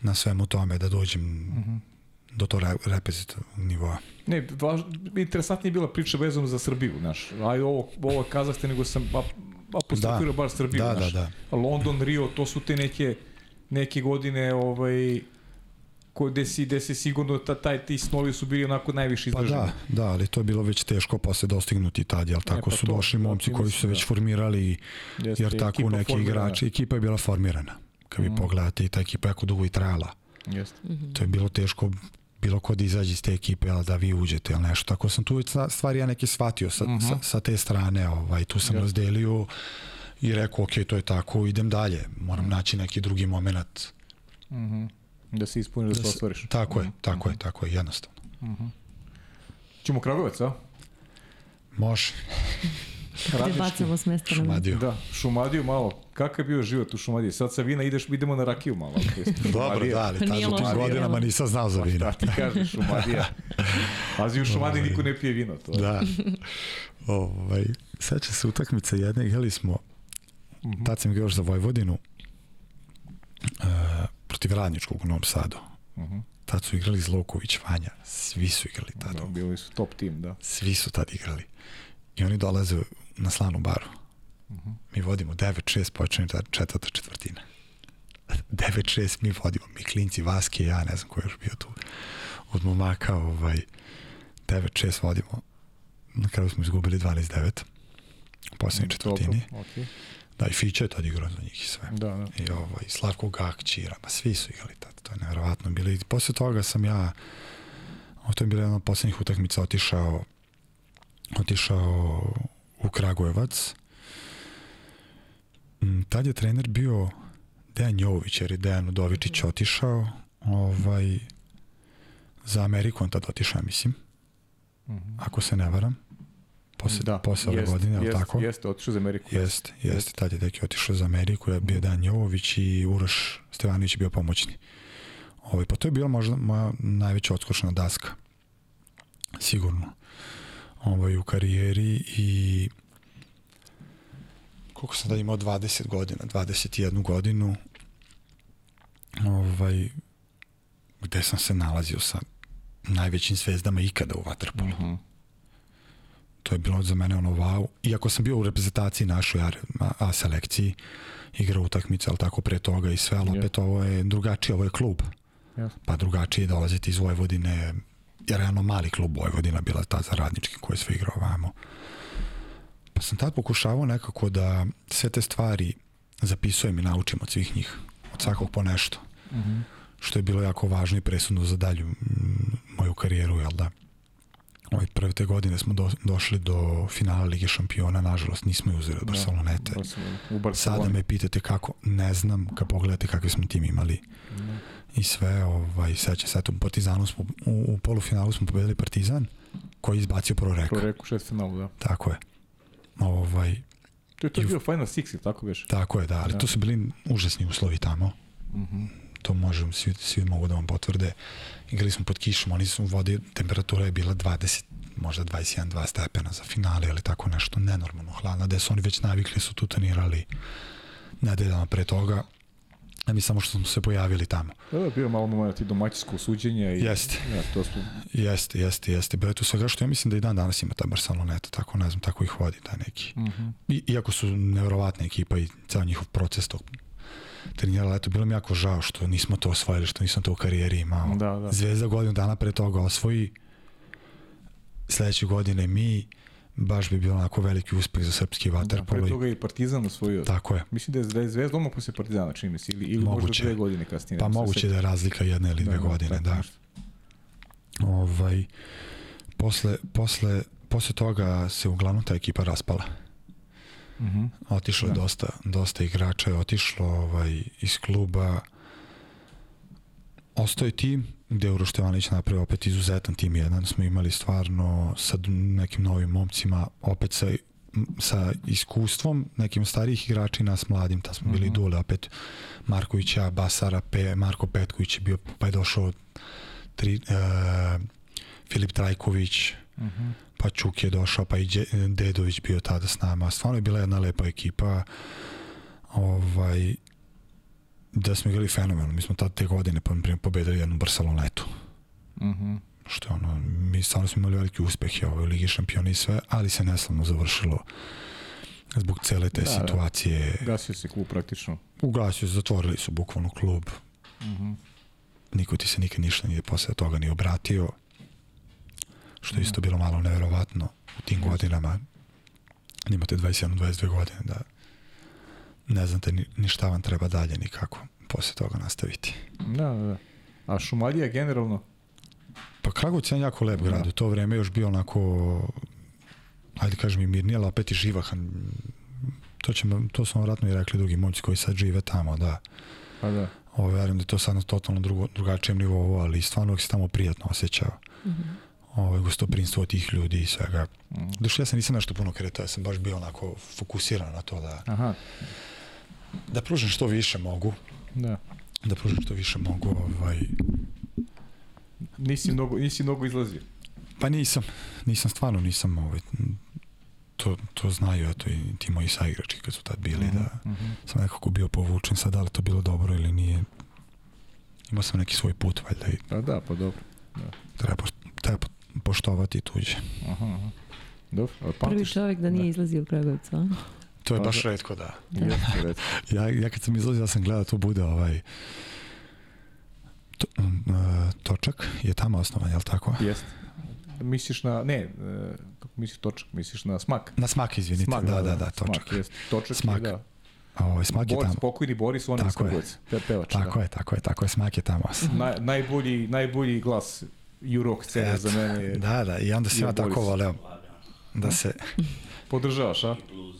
na svemu tome da dođem mm -hmm. Do to reprezentativnog nivoa. Ne, važ, interesantnije je bila priča vezano za Srbiju, znaš. Aj ovo, ovo kazahte, nego sam apostrofirao da. baš Srbiju, da, znaš. Da, da. London, Rio, to su te neke, neke godine ovaj, ko, gde, si, gde si sigurno ta, taj, ti snovi su bili onako najviše Pa izraženi. da, da, ali to je bilo već teško posle dostignuti tad, jel tako pa su to, došli momci koji su, se već da. formirali, Jeste, jer tako neki formirana. igrači, ekipa je bila formirana. Kad vi pogledate i ta ekipa je jako dugo i trajala. Jeste. To je bilo teško bilo ko da izađe iz te ekipe, ali da vi uđete ili nešto. Tako sam tu stvari ja neke shvatio sa, sa, sa te strane, ovaj, tu sam razdelio i rekao, ok, to je tako, idem dalje. Moram naći neki drugi moment. Da se ispuni, da, se se- ostvariš. Tako je, tako je, tako je, jednostavno. Ćemo Kragovac, a? Može. Gde bacamo s mesta na. Šumadiju. Da, Šumadiju malo. Kakav je bio život u Šumadiji? Sad sa vina ideš, idemo na rakiju malo. Dobro, da, ali Pa tad u tim godinama nisam znao za vino. Da, ti kažeš, Šumadija. Pazi, u Šumadiji niko ne pije vino. To. Da. ovaj, seća se utakmice jedne, igrali smo, tad sam još za Vojvodinu, uh, protiv Radničkog u Novom Sadu. Tad su igrali Zloković, Vanja, svi su igrali tad. Da, bili su top tim, da. Svi su tad igrali. I oni dolaze na slanu baru. Mi vodimo 9-6, počinje ta četvrta četvrtina. 9-6 mi vodimo, mi klinci, Vaski i ja, ne znam ko je još bio tu. Od momaka, ovaj, 9-6 vodimo. Na kraju smo izgubili 12-9 u posljednjoj četvrtini. Dobro, okej. Da, i Fića je tad igrao za njih i sve. Da, da. I ovaj, Slavko Gakćira, pa svi su igrali tad, to je nevjerovatno bilo. I posle toga sam ja, to je bila jedna od poslednjih utakmica, otišao, otišao u Kragujevac. Mm, Tad je trener bio Dejan Jovović, jer je Dejan Udovičić otišao ovaj, za Ameriku, on tad otišao, mislim, ako se ne varam. Posle, Da, posle ove jest, godine, jest, tako? Jeste, otišao za Ameriku. Jeste, jeste. Tad je deki otišao za Ameriku, je bio Dan Jovović i Uroš Stevanović je bio pomoćni. Ovaj, pa to je bila možda moja najveća odskočna daska. Sigurno. Ovaj, u karijeri i koliko sam da imao 20 godina, 21 godinu ovaj, gde sam se nalazio sa najvećim zvezdama ikada u Waterpolu Mhm. to je bilo za mene ono wow. Iako sam bio u reprezentaciji našoj A, A selekciji, igrao utakmice, ali tako pre toga i sve, ali opet ovo je drugačije, ovo je klub. Jasno. Pa drugačije je dolaziti iz Vojvodine, je ono mali klub Vojvodina bila ta za radnički koji sve igrao ovamo. Pa sam tad pokušavao nekako da sve te stvari zapisujem i naučim od svih njih, od svakog po nešto. Što je bilo jako važno i presudno za dalju mm, moju karijeru, jel da? Ove prve te godine smo do, došli do finala Lige šampiona, nažalost nismo je uzeli od Barcelonete. Barcelona. Sada me pitate kako, ne znam, kad pogledate kakvi smo tim imali i sve, ovaj, seća se, eto, u Partizanu smo, u, u polufinalu smo pobedili Partizan, koji je izbacio Proreka. Pro reku šest finalu, da. Tako je. Ovaj, To je to I- bio Final Six, ili tako već? tako je, da, ali Da. to su bili užasni uslovi tamo. To možem, svi, svi mogu da vam potvrde. Igrali smo pod kišom, oni su vodi, temperatura je bila 20, možda 21-2 stepena za finale, ali tako nešto nenormalno hladno, gde su oni već navikli, su tu trenirali nedeljama pre toga, a mi samo što smo se pojavili tamo. Da, da, bio malo moment i domaćinsko suđenje. I, Jeste. Ja, to su, Jeste, jeste, jeste. Bilo je tu svega što ja mislim da i dan danas ima ta Barceloneta, tako ne znam, tako ih vodi taj neki. Mhm. I, iako su nevjerovatna ekipa i ceo njihov proces tog trenirala, eto, bilo mi jako žao što nismo to osvojili, što nisam to u karijeri imao. Da, da. Zvezda godinu dana pre toga osvoji, sledeće godine mi, baš bi bio onako veliki uspeh za srpski da, vaterpolo. pre i toga je i Partizan osvojio. Tako je. Mislim da je, da je Zvezda odmah posle Partizana, čini mi se, ili, ili Moguće. možda dve godine kasnije. Pa znam moguće se da je razlika jedne ili dve godine, tako da. Ovaj, posle, posle, posle toga se uglavnom ta ekipa raspala. Mhm. Otišlo je Da. dosta, dosta igrača je otišlo ovaj, iz kluba. Ostao je tim gde Uroš Stevanović napravio opet izuzetan tim jedan. Smo imali stvarno sa nekim novim momcima, opet sa sa iskustvom nekim starijih igrača i nas mladim, ta smo bili Mhm. dule opet Markovića, Basara, Pe, Marko Petković je bio, pa je došao tri, e, Filip Trajković, Mhm. pa Čuk je došao, pa i Đe- Dedović bio tada s nama. Stvarno je bila jedna lepa ekipa. Ovaj, da smo igrali fenomenalno. Mi smo tad te godine, pa, pobedili jednu Barcelonetu. Mhm. Što je ono, mi stvarno smo imali veliki uspeh i u Ligi šampiona i sve, ali se neslavno završilo zbog cele te Da, da. situacije. Gasio se klub praktično. Ugasio, zatvorili su bukvalno klub. Mhm. niko ti se nikad ništa nije posle toga ni obratio, što je isto bilo malo neverovatno u tim godinama. Imate 21-22 godine da ne znate ni, ni šta vam treba dalje, ni kako posle toga nastaviti. Da, da, da. A Šumadija generalno? Pa Kragovic je jako lep grad, Da. u to vreme još bio onako, ajde kažem i mirnije, ali opet i živahan. To, ćemo, to su vam vratno i rekli drugi momci koji sad žive tamo, da. Pa da. Ovo, verujem da je to sad na totalno drugo, drugačijem nivou, ali stvarno uvijek se tamo prijatno osjećao. Ovo, gostoprinstvo tih ljudi i svega. Mhm. Došli ja se nisam nešto puno kretao, ja sam baš bio onako fokusiran na to da, Aha, da pružim što više mogu, da. da pružim što više mogu, ovaj, Nisi mnogo, nisi mnogo izlazio. Pa nisam, nisam stvarno nisam ovaj, to, to znaju eto i ti moji saigrači kad su tad bili da Mhm. sam nekako bio povučen sad da li to bilo dobro ili nije imao sam neki svoj put valjda i Pa da, pa dobro. treba, poš- treba po- poštovati tuđe. Aha, aha. Dobro, ali Prvi čovjek da nije izlazio u Kragujevcu, a? To je Pa baš da. redko da. Jeste. Ja, ja kad sam izlazio ja sam gledao to bude ovaj to, uh, točak je tamo osnovan, je li tako? Jeste. Misliš na, ne, e, kako misliš točak, misliš na smak. Na smak, izvinite. da, da, da, točak. Smak, jeste. Točak Smak. je, da. Ovaj smak je Boris, tamo. pokojni Boris, on je iz Tako je. Kragujevca, pe, pevač. Tako da. je, tako je, tako je, smak je tamo. Naj, najbolji, najbolji glas Jurok scene za mene je... Da, da, i onda je ja tako voleo da se... Podržavaš, a? I blues,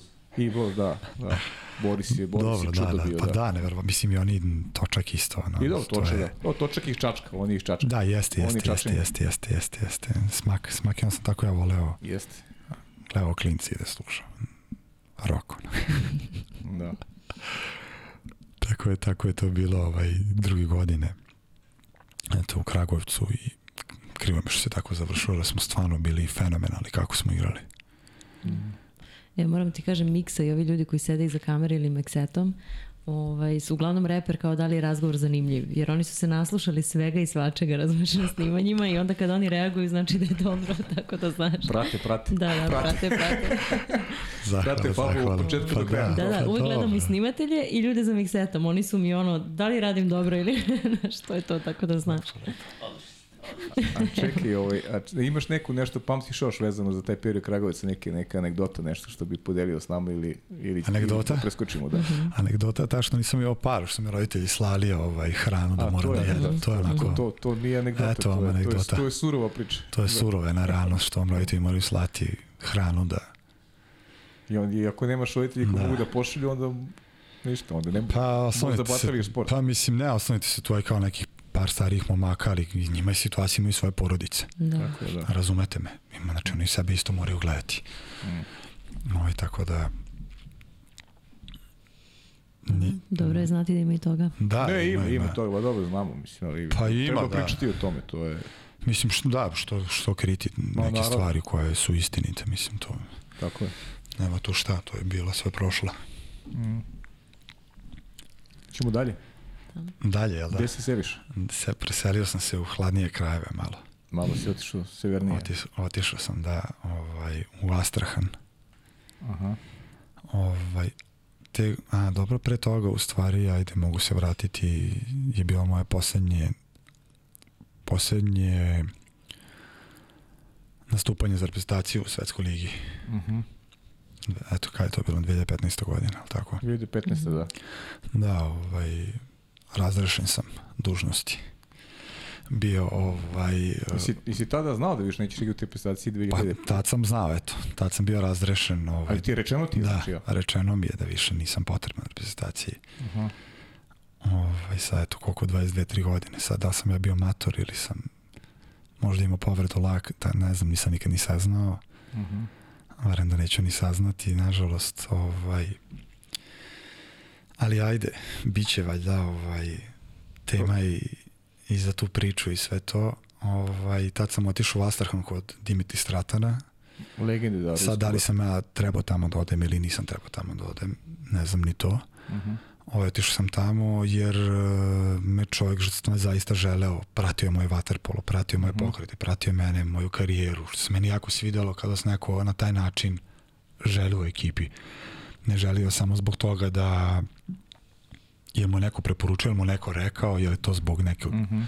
da, da. Boris je, Boris Dobro, je da, čudo da, bio, pa da. da, neverova, mislim i oni točak isto. Ono, I dobro, to točak, je- da. O, točak ih čačka, on je iz čačka. Da, jeste, Oni jeste, jeste, čačani. jeste, jeste, jeste, jeste, Smak, smak, ja sam tako ja voleo, Jeste, gledao klinci da slušam. Rock, ono. da. Tako je, tako je to bilo ovaj, drugi godine. Eto, u Kragovcu i krivo mi što se tako završilo, da smo stvarno bili fenomenalni kako smo igrali. Ja moram ti kažem, Miksa i ovi ljudi koji sede iza kamere ili Meksetom, ovaj, su uglavnom reper kao da li je razgovor zanimljiv, jer oni su se naslušali svega i svačega, razumiješ, na snimanjima i onda kad oni reaguju znači da je dobro, tako da znaš. Prate, prate. Da, da, prate, prate. Zahvala, Prate Pavla od zahvala. početka Pa do kraja. Da, da, uvijek gledam i snimatelje i ljude za miksetom. Oni su mi ono, da li radim dobro ili što je to, tako da znaš. A čekaj, ovaj, a č- imaš neku nešto, pamtiš još vezano za taj period Kragovica, neke, neka anegdota, nešto što bi podelio s nama ili, ili Anegdota? ili preskočimo, da. Anegdota je ta što nisam imao par, što mi roditelji slali ovaj, hranu da A, moram da je jedem. anegdota. To je onako, To, to nije anegdota, Eto to, vam je, to, je, anegdota. to je surova priča. to je surovena realnost što vam roditelji moraju slati hranu da... I, on, I ako nemaš roditelji koji Da. mogu da pošalju, onda ništa, onda ne Pa, možda bataviš sport. pa mislim, ne, osnovite se tu je kao nekih par starijih momaka, ali i njima je situacija, imaju svoje porodice. Da. Tako je, da. Razumete me? Ima, znači, oni sebe isto moraju gledati. Mm. Ovaj, tako da... Ni, Dobro je znati da ima i toga. da, ne, ima, ima, toga, ba dobro znamo, mislim, ali Pa ima, treba da. pričati o tome, to je Mislim, što, da, što, što kriti neke naravno. stvari koje su istinite, mislim, to tako je. nema tu šta, to je bilo sve prošlo. Ćemo dalje. Dalje, jel da? Gde se seliš? Se, preselio sam se u hladnije krajeve malo. Malo si otišao severnije. Otis, otišao sam da, ovaj, u Astrahan. Aha. Ovaj, te, a, dobro, pre toga, u stvari, ajde, mogu se vratiti, je bilo moje poslednje, poslednje nastupanje za reprezentaciju u Svetskoj ligi. Mhm. Eto, kada je to bilo, 2015. godina, ali tako? 2015. da. Da, ovaj, razrešen sam dužnosti. Bio, ovaj, Jesi, jesi tada znao da više nećeš igrati u reprezentaciji pa 2000? tad sam znao, eto, tad sam bio razrešen, ovaj, Ali ti je rečeno ti, da, znači ja? rečeno mi je da više nisam potreban u reprezentaciji. Aha. Ovaj, sad eto, koliko 22-3 godine, sad da sam ja bio mator ili sam možda imao povredu lak, da, ne znam, nisam nikad ni saznao, Mhm. varam da neću ni saznati, nažalost, ovaj, ali ajde, bit će valjda ovaj, tema i, i za tu priču i sve to. Ovaj, tad sam otišao u Astrahan kod Dimitri Stratana. Legendi, da. Sad, da li sam ja trebao tamo da odem ili nisam trebao tamo da odem, ne znam ni to. Mhm. Ovaj, otišao sam tamo jer e, me čovjek što zaista želeo, pratio je moj vaterpolo, pratio moje pokrete, pratio je mene, moju karijeru, što se meni jako svidelo kada se neko na taj način želi u ekipi. Ne želio samo zbog toga da je mu neko preporučio, je mu neko rekao, je li to zbog neke, mm -hmm.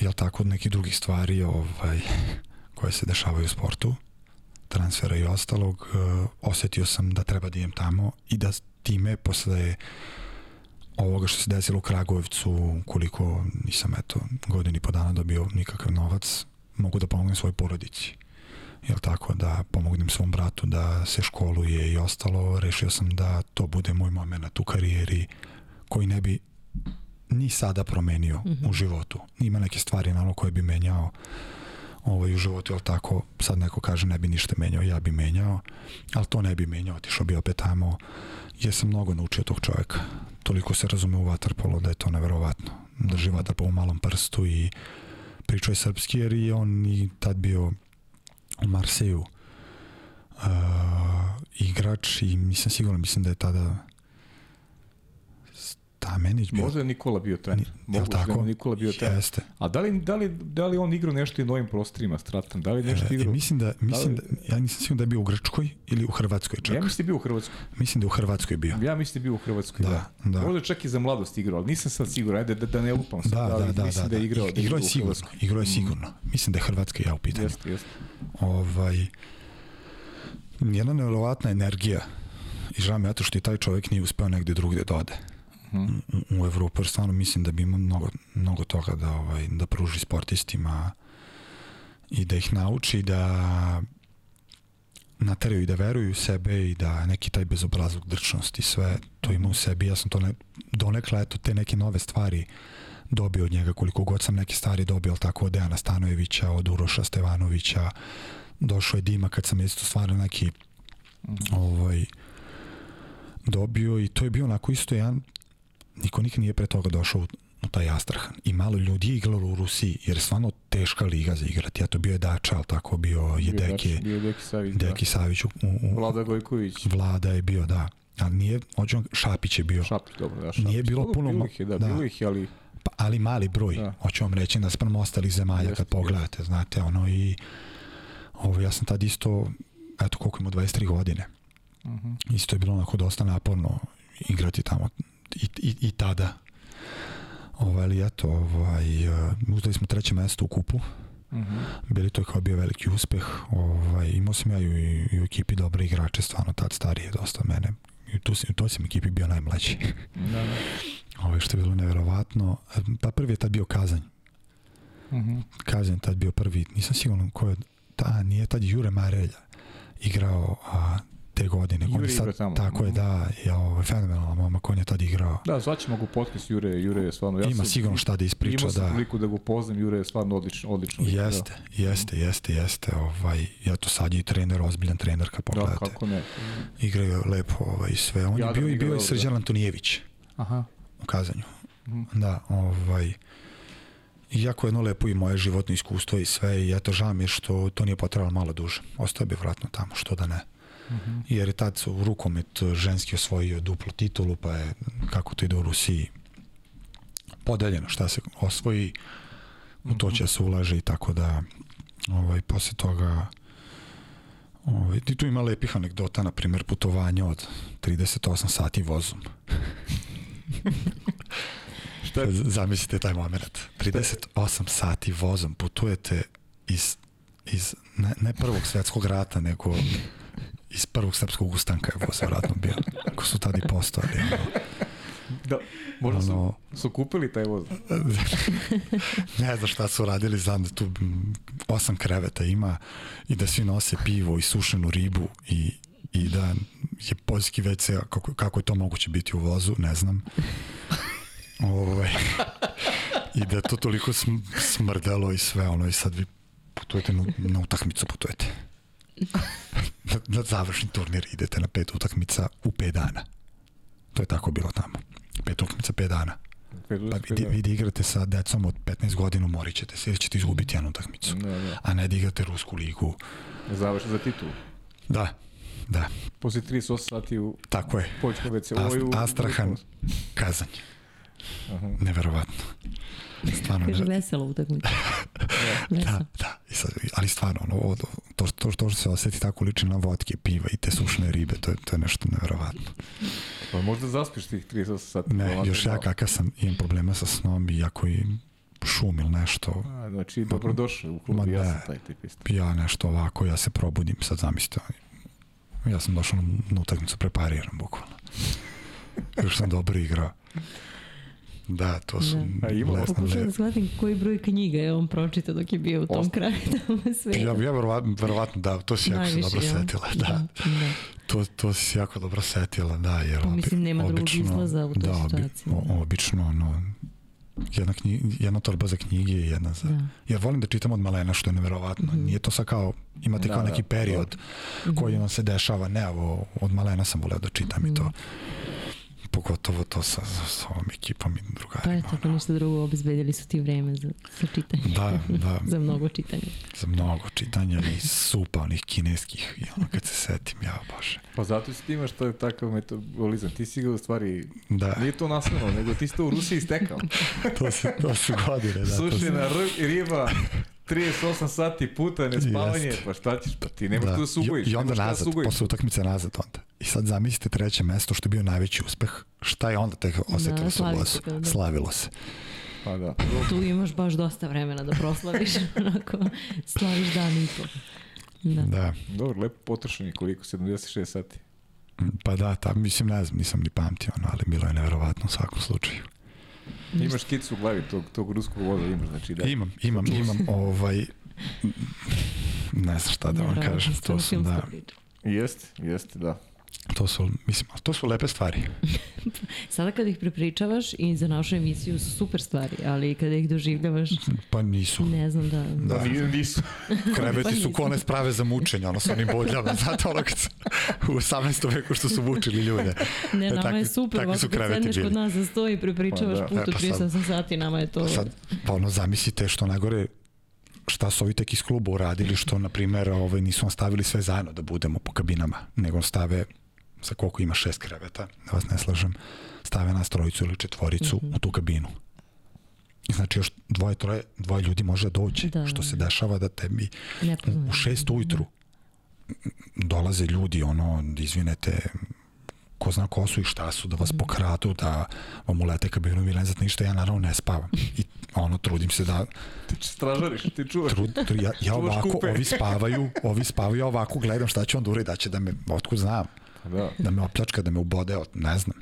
je li tako, od nekih drugih stvari ovaj, koje se dešavaju u sportu, transfera i ostalog, uh, osetio sam da treba da idem tamo i da time posle ovoga što se desilo u Kragujevcu, koliko nisam eto godini po dana dobio nikakav novac, mogu da pomognem svojoj porodici. Jel tako, da pomognem svom bratu da se školuje i ostalo, rešio sam da to bude moj moment u karijeri koji ne bi ni sada promenio mm -hmm. u životu. Ima neke stvari naravno koje bi menjao ovaj, u životu, jel tako, sad neko kaže ne bi ništa menjao, ja bi menjao, ali to ne bi menjao, otišao bi opet tamo, jer sam mnogo naučio tog čoveka. Toliko se razume u vaterpolo da je to neverovatno. Drži vaterpolo u malom prstu i pričao je srpski jer je on i tad bio Marseju. Uh, igrač i nisam siguran, mislim da je tada Stamenić bio. Možda je Nikola bio trener. Mogu da tako? Da Nikola bio trener. Jeste. A da li, da li, da li on igrao nešto i novim prostorima, Stratan? Da li nešto e, igrao? mislim da, mislim da, ja nisam siguran da je bio u Grčkoj ili u Hrvatskoj čak. Ja mislim da je bio u Hrvatskoj. Mislim da je u Hrvatskoj bio. Ja mislim da je bio u Hrvatskoj, da. Da, da. Možda čak i za mladost igrao, ali nisam sad siguran, ajde da, da ne lupam sad, Da, da, da, mislim da, da, da. je igrao. da Igrao je sigurno, igrao je sigurno. Mislim da je Hrvatska ja u pitanju. Jeste, jeste. Ovaj, jedna nevjerovatna energija i žao mi je to što i taj čovjek nije uspeo negde drugde da ode Mhm. u, u Evropu, jer stvarno mislim da bi imao mnogo, mnogo toga da, ovaj, da pruži sportistima i da ih nauči da nateraju i da veruju u sebe i da neki taj bezobrazluk, drčnost i sve to ima u sebi. Ja sam to ne, donekle, eto, te neke nove stvari dobio od njega, koliko god sam neke stvari dobio, ali tako od Dejana Stanojevića, od Uroša Stevanovića, došao je Dima kad sam isto stvarno neki ovaj, dobio i to je bio onako isto jedan niko nikad nije pre toga došao u, u taj Astrahan i malo ljudi je igralo u Rusiji jer je stvarno teška liga za igrati ja to bio je Dača, ali tako bio je Bio Deki, Dačić, Bio Deki Savić, Deki Savić u, u, da. Vlada Gojković. Vlada je bio, da ali nije, hoću Šapić je bio Šapić, dobro, da, Šapić. Nije bilo Dobro, puno Bilo ih je, da, da. bilo ih je, ali pa, ali mali broj, Da. hoću vam reći naspram ostalih zemalja Jeste, kad pogledate, znate, ono i ovo, ja sam tad isto, eto koliko ima 23 godine, Mhm. isto je bilo onako dosta naporno igrati tamo i, i, i tada. Ovaj, ali eto, ovaj, uh, uzeli smo treće mesto u kupu, Mhm. bili to je kao bio veliki uspeh, ovaj, imao sam ja i, i u ekipi dobre igrače, stvarno tad starije dosta mene, i tu, sam- u toj sam ekipi bio najmlađi. Da, da. Ovo što je bilo neverovatno. Pa prvi je tad bio Kazanj. Mhm. Kazanj je tad bio prvi. Nisam siguran ko je... Ta, nije tad Jure Marelja igrao a, te godine. Jure On je sad, igra tamo. Tako je, Mhm. da. Je ovo, fenomenalan momak, on je tad igrao. Da, zvaćemo ga u podcast Jure, Jure je stvarno... Ja Ima sam- sigurno šta da ispriča, Imao sam da. priliku da ga upoznam, Jure je stvarno odlično, odlično. lik, Jeste, jeste, jeste, jeste. Ovaj, ja to sad je i trener, ozbiljan trener kad Da, da pogledate. kako ne. Igraju lepo ovaj, sve. On je Jadran bio i igra bio i Srđan Antonijević Aha. u Kazanju. Mhm. Da, ovaj, Iako jedno lepo i moje životno iskustvo i sve, i eto žao mi je što to nije potrebalo malo duže. Ostao bi vratno tamo, što da ne. Mhm. Jer je tad u rukomet ženski osvojio duplu titulu, pa je, kako to ide u Rusiji, podeljeno šta se osvoji, u to će se ulaže i tako da ovaj, posle toga ovaj, i tu ima lepih anegdota, na primjer putovanje od 38 sati vozom. Šta je? Zamislite taj moment. 38 sati vozom putujete iz, iz ne, ne prvog svetskog rata, nego iz prvog srpskog ustanka je voz vratno bio. Ako su tada i postojali. Ono, Da, možda su, ono, su kupili taj voz. ne znam šta su radili, znam da tu osam kreveta ima i da svi nose pivo i sušenu ribu i, i da je poljski WC, kako, kako je to moguće biti u vozu, ne znam. Ovaj, I da je to toliko sm, smrdelo i sve ono i sad vi putujete na, na utakmicu putujete. Na, na završni turnir idete na pet utakmica u pet dana. To je tako bilo tamo. Pet utakmica, pet dana. Pa vidi, vidi igrate sa decom od 15 godina, umorit ćete se jer ćete izgubiti jednu utakmicu. Da, da. A ne da igrate Rusku ligu. Završi za titulu. Da, da, Posle 38 sati u tako je. Poljskoj WC. Ast, Astrahan, Kazanj. Neverovatno. Stvarno, Kaže, ne, vesela utakmica. da, da. I sad, ali stvarno, ono, ovo, to, to, to što se oseti tako liči na vodke, piva i te sušne ribe, to je, to je nešto neverovatno. Pa možda zaspiš tih 38 sati. Ne, još ja malo. kakav sam, imam problema sa snom i ako i šum ili nešto, A, znači, dobrodošao u klub, ja sam taj tip isto. ja nešto ovako, ja se probudim, sad zamislite, ja sam došao na, na utakmicu prepariran, bukvalno. Još sam dobro igrao. Da, to su Da. A ima- lesne da shvatim koji broj knjiga je on pročitao dok je bio u tom Osta- kraju tamo sve. Ja, ja verovatno, verovatno da, to si jako se dobro jel? setila. Da, da. to, to si se jako dobro setila, da. Jer Pa obi- mislim, nema drugog obično- izlaza u toj da, obi- situaciji. o- obično, ono, jedna, knji, jedna torba za knjige i jedna za... Da. Jer volim da čitam od malena, što je neverovatno. Mhm. Nije to sad kao, imate Da, kao da, neki period koji vam se dešava. Ne, ovo, od malena sam voleo da čitam i to. Pogotovo to sa, sa ovom ekipom i Pa drugarima. eto, ako ništa drugo, obezbedili su ti vreme za, za čitanje. Da, da, za mnogo čitanja. za mnogo čitanja i supa onih kineskih. I ono kad se setim, ja bože. Pa zato si ti imaš taj takav metabolizam. Ti si ga u stvari, Da, nije to nasledno, nego ti si to u Rusiji stekao. to, se, to su godine. Da, to su- Sušina r- riba, 38 sati puta, nespavanje, Jeste. pa šta ćeš, pa ti nemaš da. tu da sugojiš. I, I onda da nazad, sugojiš. posle utakmice nazad onda. I sad zamislite treće mesto što je bio najveći uspeh. Šta je onda tek osetilo Da, se u se to, da. Slavilo se. Pa da. Tu imaš baš dosta vremena da proslaviš, onako, slaviš dan i po. Da. Da. Dobro, lepo potrošenje, koliko, 76 sati. Pa da, ta, mislim, ne znam, nisam ni pamtio, ono, ali bilo je neverovatno u svakom slučaju. Imaš skicu u glavi tog, tog ruskog voza, imaš, znači da. Imam, imam, imam, ovaj, ne znam šta da vam kažem, to filmska da. Jeste, jeste, da. To su, mislim, to su lepe stvari. Sada kad ih prepričavaš i za našu emisiju su super stvari, ali kada ih doživljavaš, Pa nisu. ne znam da... Da. Da. Ni- Nisu. Kreveti su nisu. kone sprave za mučenje, ono sa onim bodljama, znate ono kad su, u 18. veku što su mučili ljude. Ne, E, nama takvi- je super, takvi ovako su kad kreveti sedneš bili. kod nas za sto i prepričavaš Pa da. put E, u pa sad- 38 sati, nama je to... Sad, pa ono, zamislite što najgore, šta su ovi tek iz kluba uradili, što, na primjer, ovaj, nisu nam stavili sve zajedno da budemo po kabinama, nego stave, sa koliko ima šest kreveta, da vas ne slažem, stave nas trojicu ili četvoricu Mhm. u tu kabinu. I znači još dvoje, troje, dvoje ljudi može da dođe, Da, što da, se da. dešava da tebi u, u šest ujutru dolaze ljudi, ono, izvinete, ko zna ko su i šta su, da vas Mhm. pokradu, da vam ulete kabinu i znate ništa, ja naravno ne spavam. I ono, trudim se da, Ti stražariš, ti čuvaš. trud, tru, ja, ja Čuvaš ovako, kupe. ovi spavaju, ovi spavaju, ja ovako gledam šta će on da da će da me, otkud znam, Da. da me opljačka, da me ubode, od, ne znam.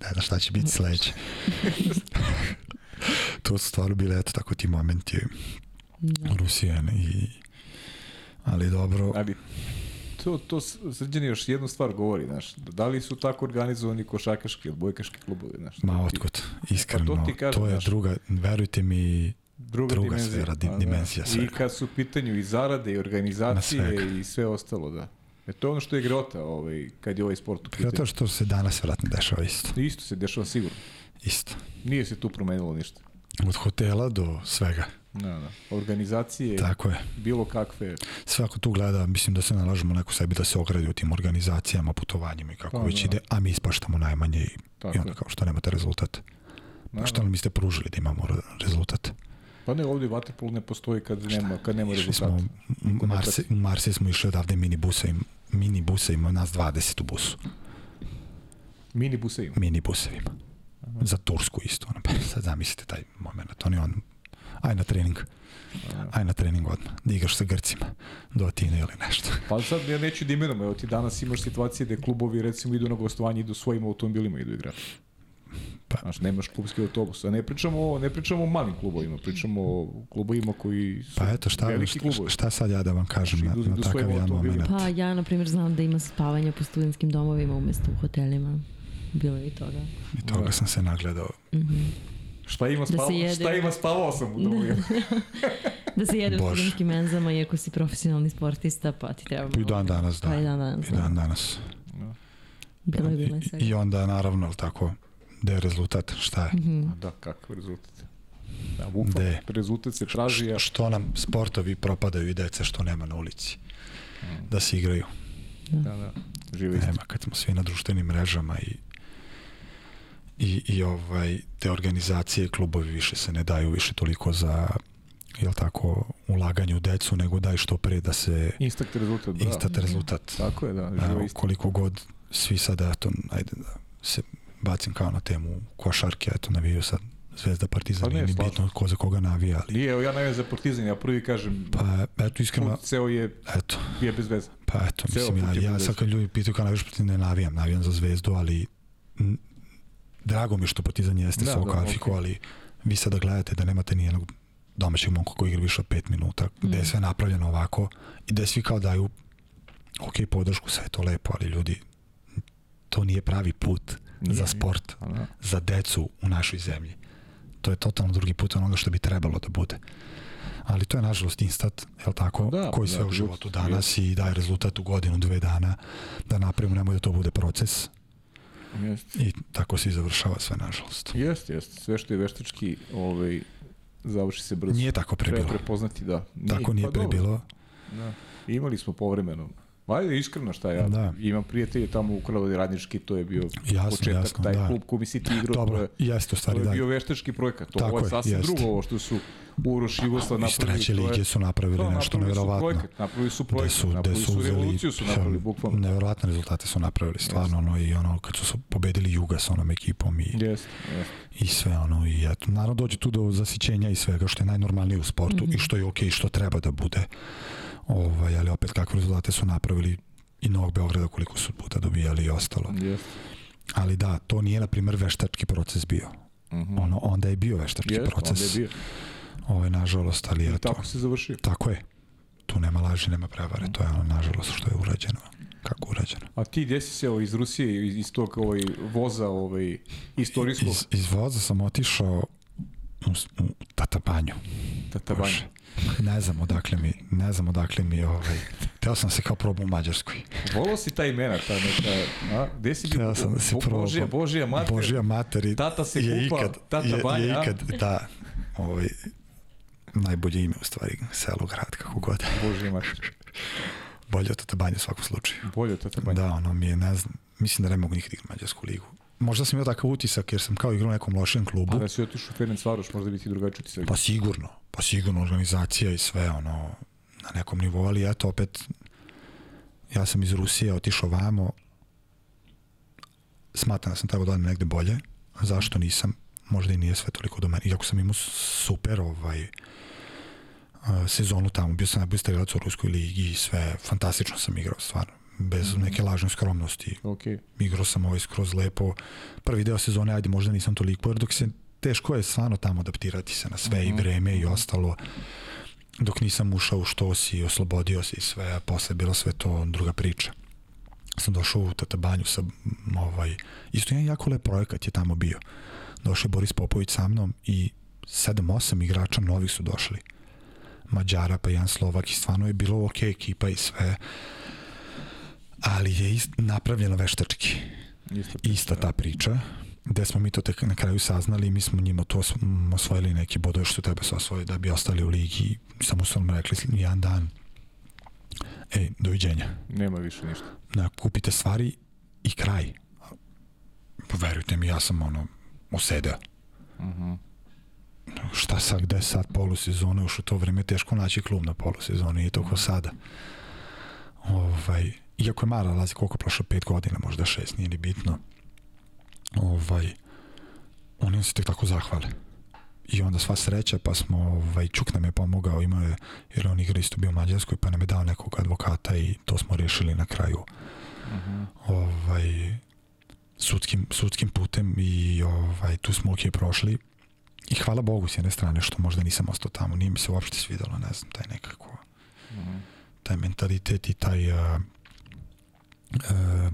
ne znam šta će biti sledeće. to su stvarno bile, eto, tako ti momenti Da. Rusijane i ali dobro, Ali to, to s- srđani još jednu stvar govori, znaš, da li su tako organizovani košakaški ili bojkaški klubovi, znaš. Ma otkud, iskreno, Pa to ti kažem, to je znaš. druga, verujte mi, druga, druga dimenzija. sfera, di- Pa, dimenzija I svega. kad su u pitanju i zarade, i organizacije, i sve ostalo, da. E to je ono što je grota ovaj, kad je ovaj sport u pitanju. zato što se danas vratno dešava isto, Isto se dešava sigurno. isto. Nije se tu promenilo ništa. Od hotela do svega, Da, da. Organizacije, tako je. bilo kakve, Svako tu gleda, mislim da se nalažemo neko sebi da se ogradi u tim organizacijama, putovanjima i kako Pa, već da. ide, a mi ispaštamo najmanje i, Tako i onda kao što nemate rezultat. Da, Pa što nam ste pružili da imamo re- rezultat? Pa ne, ovdje vaterpol ne postoji kad nema, kad nema rezultata. smo, Marse, u Marse smo išli odavde mini busa, im, mini busa ima nas 20 u busu. Mini buse ima. mini busevima. Za Tursku isto. Ono. Sad zamislite taj moment. Oni on, aj na trening. Aj na trening odmah. Da igraš sa Grcima. Do Atine ili nešto. Pa sad ja neću da imenom, evo ti danas imaš situacije gde klubovi recimo idu na gostovanje, idu svojim automobilima idu igrati. Pa. Znaš, nemaš klubski autobus. A ne pričamo, ne pričamo o malim klubovima, pričamo o klubovima koji su Pa eto šta, veliki klubovi. šta sad ja da vam kažem na, na takav jedan moment. Pa ja, na primjer, znam da ima spavanja po studentskim domovima umesto u hotelima. Bilo je i toga. I toga sam se nagledao. Mhm. Šta ima Da se spavao? jede. šta ima spavao sam u domovima. Da se jede u studentskim menzama, iako si profesionalni sportista, pa ti treba... Pa i dan danas, da. Pa i dan danas, I dan danas. Bilo je bilo je I, onda, naravno, jel tako, gde je rezultat, šta je? Mhm. A da, kakav rezultat. Da, bukvalno, Gde? rezultat se traži, a Što nam sportovi propadaju i dece što nema na ulici? Da se igraju. da, da, žive isto. Nema, kad smo svi na društvenim mrežama i i, i ovaj, te organizacije, klubovi više se ne daju više toliko za jel tako, ulaganje u decu, nego daj što pre da se Instant rezultat, da. instant rezultat. Tako je, da. Živo koliko god svi sada, eto, ajde da se bacim kao na temu košarke, eto, naviju sad Zvezda Partizan, Pa nije slažem bitno ko za koga navija, ali Nije, evo ja navijam za Partizan, ja prvi kažem, pa eto iskreno, put ceo je, eto, je bez veze. pa eto, Ceo mislim, ja, ja sad kad ljudi pitaju kao navijaš Partizan, ne navijam, navijam za Zvezdu, ali m, drago mi je što Partizan jeste Da, svog da, kvalifiku, okej. ali vi sada gledate da nemate nijednog domaćeg momka koji igra više od 5 minuta, gde je Mm. sve napravljeno ovako i gde svi kao daju ok, podršku, sve je to lepo, ali ljudi, to nije pravi put Nije, za nije. sport, A, da. za decu u našoj zemlji. To je totalno drugi put onoga što bi trebalo da bude. Ali to je nažalost instat, je tako, Da, koji da, sve u ljud- životu danas i daje rezultat u godinu, dve dana, da napravimo, nemoj da to bude proces Jeste. i tako se i završava sve, nažalost. Jeste, jeste. Sve što je veštački, ovaj, završi se brzo. Nije tako pre Treba prepoznati, da. Tako nije pa pre dobro, bilo. Da. Imali smo povremeno. Ajde, iskreno šta ja. Da. Imam prijatelje tamo u Kralovi Radnički, to je bio Jasno, početak, jasno, taj da. klub koji si ti igrao. to Dobro, je- jeste u To stvari je da. bio veštački projekat. To Tako ovo je je, sasvim jeste. drugo, ovo što su Uroš i Jugoslav Iz napravili. treće to je- lige su napravili to, nešto neverovatno. Projekat, napravili su projekat, su, napravili su su uzeli revoluciju, su napravili, bukvalno. neverovatne rezultate su napravili stvarno ono i ono kad su pobedili Juga sa onom ekipom i Jeste, jeste. i sve ono i eto naravno dođe tu do zasićenja i svega što je najnormalnije u sportu Mhm. i što je okej i što treba da bude ovaj, ali opet kakve rezultate su napravili i Novog Beograda koliko su puta dobijali i ostalo Jeste. ali da, to nije na primjer veštački proces bio Mhm. ono, onda je bio veštački Jeste, proces onda je bio. ovaj, nažalost, ali I eto tako se završio. tako je tu nema laži, nema prevare to je ono nažalost što je urađeno kako urađeno A ti gde si se evo, iz Rusije, iz, iz tog ovaj, voza ovaj, istorijskog iz, iz voza sam otišao u, u Tatabanju tatabanja? Bože. Ne znam odakle mi, ne znam odakle mi ovaj. Teo sam se kao probao u Mađarskoj. Volao si ta imena, ta neka, a? Gde si bio? Teo sam da se probao. Božija, Božija mater. Božija mater i Tata se je kupa, ikad, tata je, banja, je ikad, da, ovaj, najbolje ime u stvari, selo, grad, kako god. Božija mater. Bolje od Tatabanje u svakom slučaju. Bolje od tatabanja. Da, ono mi je, ne znam, mislim da ne mogu nikad igrati Mađarsku ligu. Možda sam imao takav utisak jer sam kao igrao u nekom lošem klubu. A da si otišao u Ferenc Varoš, možda bi ti drugačiji utisak. Pa sigurno, pa sigurno organizacija i sve ono na nekom nivou, ali eto opet ja sam iz Rusije otišao vamo. Smatram da sam trebao da odem negde bolje. Zašto nisam, možda i nije sve toliko do mene, iako sam imao super ovaj sezonu tamo, bio sam najbolji strelac u Ruskoj ligi i sve, fantastično sam igrao stvarno, bez neke lažne skromnosti Ok. igrao sam ovaj skroz lepo. Prvi deo sezone, ajde, možda nisam toliko, jer dok se teško je stvarno tamo adaptirati se na sve i vreme i ostalo. Dok nisam ušao u što si, oslobodio se i sve, a posle je bilo sve to druga priča. Sam došao u Tatabanju sa ovaj, isto jedan jako lep projekat je tamo bio. Došao je Boris Popović sa mnom i 7-8 igrača novih su došli. Mađara pa jedan Slovak i stvarno je bilo ok ekipa i sve ali je ist, napravljeno veštački Isto. ista ta priča gde smo mi to tek na kraju saznali i mi smo njima to os- m, osvojili neki bodove što treba se osvoji da bi ostali u ligi samo su nam rekli jedan dan ej, doviđenja Nema više ništa. na, kupite stvari i kraj pa verujte mi ja sam ono osedeo Mhm. šta sad, gde sad polusezone, još u to vreme teško naći klub na polusezoni i to ko sada. Ovaj, iako je Mara lazi koliko je prošlo, pet godina, možda šest, nije ni bitno. Ovaj, oni se tek tako zahvale. I onda sva sreća, pa smo, ovaj, Čuk nam je pomogao, imao je, jer on igra isto bio u Mađarskoj, pa nam je dao nekog advokata i to smo rešili na kraju Mhm. ovaj, sudskim, sudskim putem i ovaj, tu smo ok prošli i hvala Bogu s jedne strane što možda nisam ostao tamo, nije mi se uopšte svidalo, ne znam, taj nekako Mhm. taj mentalitet i taj uh, uh,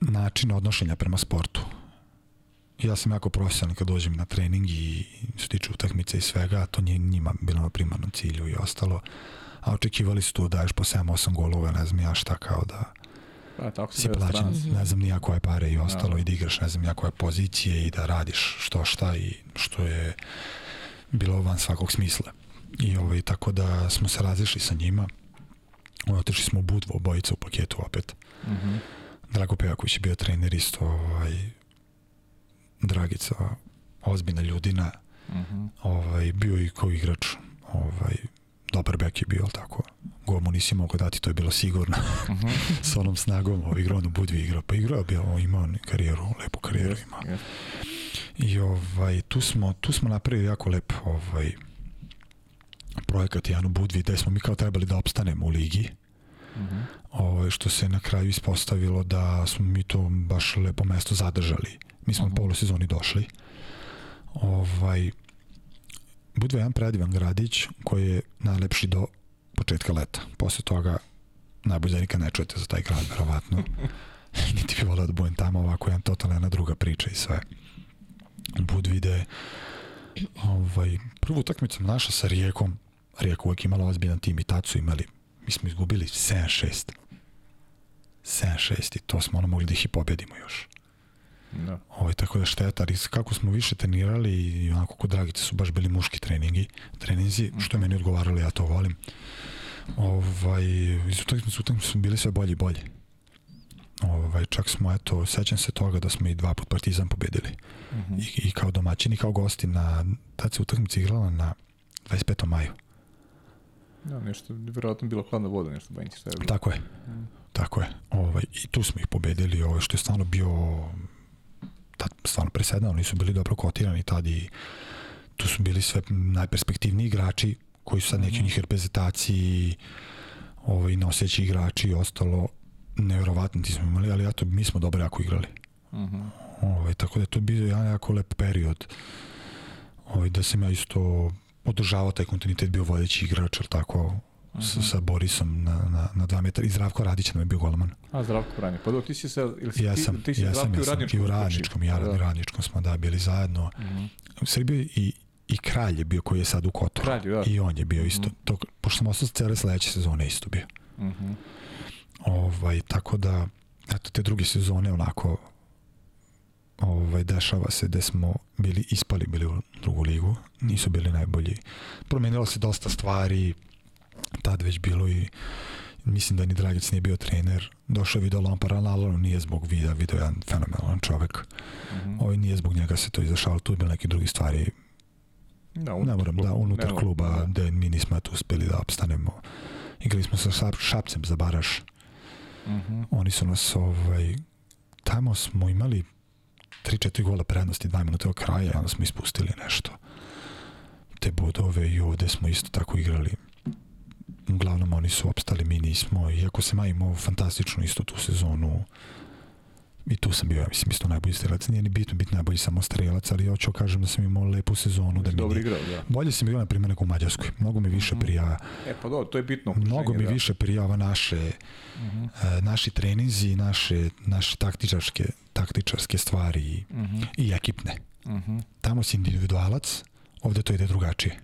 način odnošenja prema sportu. Ja sam jako profesionalan kad dođem na trening i što se tiče utakmice i svega, a to nije njima bilo na primarnom cilju i ostalo. A očekivali su tu da daješ po 7-8 golova, ne znam ja šta kao da Pa, tako se si plaćen, stranac. ne znam nija koje pare i ostalo Da. i da igraš ne znam nija koje pozicije i da radiš što šta i što je bilo van svakog smisla. I ovaj, tako da smo se razišli sa njima. Otišli smo u Budvu, obojica u paketu opet. Mhm. Drago Pejaković je bio trener isto, ovaj, Dragica, ozbiljna ljudina, Uh -huh. ovaj, bio i kao igrač, ovaj, dobar bek je bio, tako. Gol mu nisi mogao dati, to je bilo sigurno. -huh. S onom snagom, ovaj, igrao na Budvi igrao, pa igrao bio, imao on karijeru, lepu karijeru imao. Yes. I ovaj, tu, smo, tu smo napravili jako lep ovaj, projekat Janu Budvi, gde smo mi kao trebali da opstanemo u ligi. Uh -huh. ovaj, što se na kraju ispostavilo da smo mi to baš lepo mesto zadržali. Mi smo uh -huh. u polosezoni došli. Ovaj, Budva je jedan predivan gradić koji je najlepši do početka leta. Posle toga najbolje da nikad ne čujete za taj grad, verovatno. Niti bi volao da budem tamo ovako jedan totalna jedna druga priča i sve. Budvide ovaj, prvu utakmicu naša sa Rijekom Rijeka uvek imala ozbiljan tim i tad su imali mi smo izgubili 7-6 7-6 i to smo ono mogli da ih i pobedimo još Da. Ovaj, tako da šteta, ali kako smo više trenirali i onako kod Dragice su baš bili muški treningi, treninzi, što je meni odgovaralo, ja to volim. Ovaj, iz utakmice utakmice su bili sve bolji i bolji. Ovaj, čak smo, eto, sećam se toga da smo i dva put Partizan pobedili. Uh -huh. I, I kao domaćini, kao gosti, na, tad se utakmica igrala na 25. maju. Da, nešto, vjerojatno bilo hladna voda, nešto banjci šta je bilo. Tako je. Mm. Tako je. Ovaj, I tu smo ih pobedili, ovaj, što je stvarno bio tad stvarno presedano, nisu bili dobro kotirani tad i tu su bili sve najperspektivniji igrači koji su sad neki mm -hmm. njih reprezentaciji ovaj, noseći igrači i ostalo nevjerovatno ti smo imali, ali eto, mi smo dobro jako igrali. Uh -huh. ovaj, tako da je to bio jedan jako lep period ovaj, da sam ja isto održavao taj kontinuitet, bio vodeći igrač, ali tako, uh -huh. sa, Borisom na, na, na dva metra i Zdravko Radić nam je bio golman. A, Zdravko Branje. Pa do, ti si sa... Ili si, jesam, ti, ti si Zdravko jesam, u radničkom. I u radničkom, i da. radničkom smo da bili zajedno. Uh -huh. U Srbiji i i Kralj je bio koji je sad u Kotoru. Kralj, da. I on je bio isto. Mm -hmm. to, pošto sam ostao cele sledeće sezone isto bio. Mm -hmm. ovaj, tako da, eto, te druge sezone onako ovaj, dešava se da smo bili ispali bili u drugu ligu, nisu bili najbolji. Promenilo se dosta stvari, tad već bilo i mislim da ni Dragic nije bio trener, došao je Video Lampar, ali nije zbog vida, Video je jedan fenomenalan čovek. Mm -hmm. Ovaj nije zbog njega se to izašalo, tu je bilo neke druge stvari Da, ne moram da unutar ne, kluba da. da mi nismo tu uspeli da opstanemo. Igrali smo sa Šapcem za Baraš. Uh -huh. Oni su nas ovaj tamo smo imali 3-4 gola prednosti 2 minuta od kraja onda smo ispustili nešto. Te bodove i ovde smo isto tako igrali. Uglavnom oni su opstali, mi nismo. Iako se imao fantastičnu isto tu sezonu i tu sam bio, ja mislim, isto najbolji strelac. Nije ni bitno biti najbolji samo strelac, ali hoću kažem da sam imao lepu sezonu. Da mi Dobro igrao, da. Bolje sam igrao, na primjer, nego u Mađarskoj. Mnogo mi više prija... E, pa dobro, to je bitno. Mnogo mi da. više prijava naše, uh -huh. naši treninzi, naše, naše taktičarske, taktičarske stvari i, uh -huh. i ekipne. Uh -huh. Tamo si individualac, ovde to ide drugačije.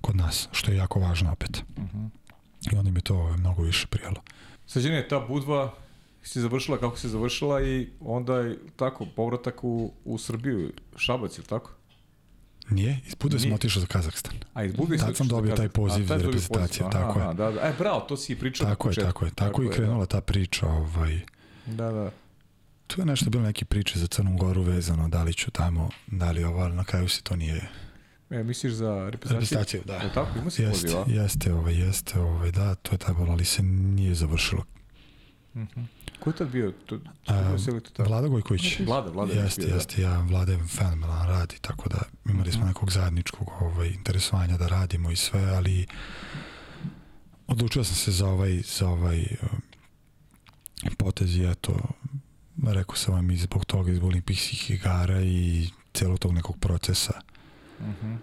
Kod nas, što je jako važno opet. Uh -huh. I onda mi to mnogo više prijalo. Je ta budva si završila kako si završila i onda je tako povratak u, u Srbiju, Šabac, ili tako? Nije, iz Budve sam otišao za Kazahstan. A iz Budve Tad sam dobio taj poziv za reprezentaciju, tako je. Da, da. E, bravo, to si i pričao tako je, tako je, tako, je, i krenula da. ta priča. Ovaj. Da, da. Tu je nešto bilo neke priče za Crnu Goru vezano, da li ću tamo, da li ovo, ali na kraju se to nije E, misliš za reprezentaciju? Da. Je tako, ima se jeste, poziva? Jeste, ovaj, jeste, ovaj, da, to je tako, ali se nije završilo. Mhm. Ko je tad bio? To, to A, Vlada Gojković. Vlada, Vlada. Jeste, bio, jeste, ja, Vlada je fenomenalan radi, tako da imali smo nekog zajedničkog ovaj, interesovanja da radimo i sve, ali odlučio sam se za ovaj, za ovaj uh, potez i eto, rekao sam vam i zbog toga, iz olimpijskih igara i celog tog nekog procesa -huh.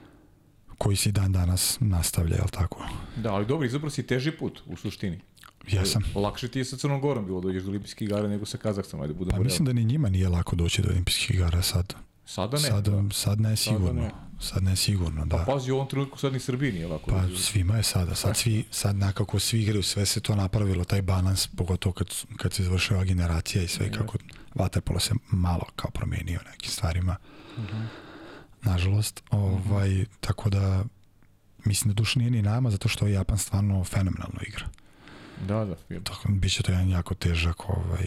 koji se dan danas nastavlja, je li tako? Da, ali dobro, izabrao si teži put u suštini. Jesam. Lakše ti je sa Crnom Gorom bilo dođeš do olimpijskih igara nego sa Kazahstanom, ajde budemo Pa mislim da ni njima nije lako doći do olimpijskih igara sad. Sada ne. Sad, sad ne sigurno. Sada ne. Sad ne sigurno, da. Pa pazi, u ovom trenutku sad ni Srbiji nije lako. Pa svima je sada. Sad, svi, sad nekako svi igraju, sve se to napravilo, taj balans, pogotovo kad, kad se izvršava generacija i sve, mm. kako vaterpolo se malo kao promenio nekim stvarima. Mm -hmm. Nažalost. Ovaj, mm -hmm. Tako da, mislim da duš nije ni nama, zato što je Japan stvarno fenomenalno igra. Da, da. Je. Tako, biće to jedan jako težak ovaj,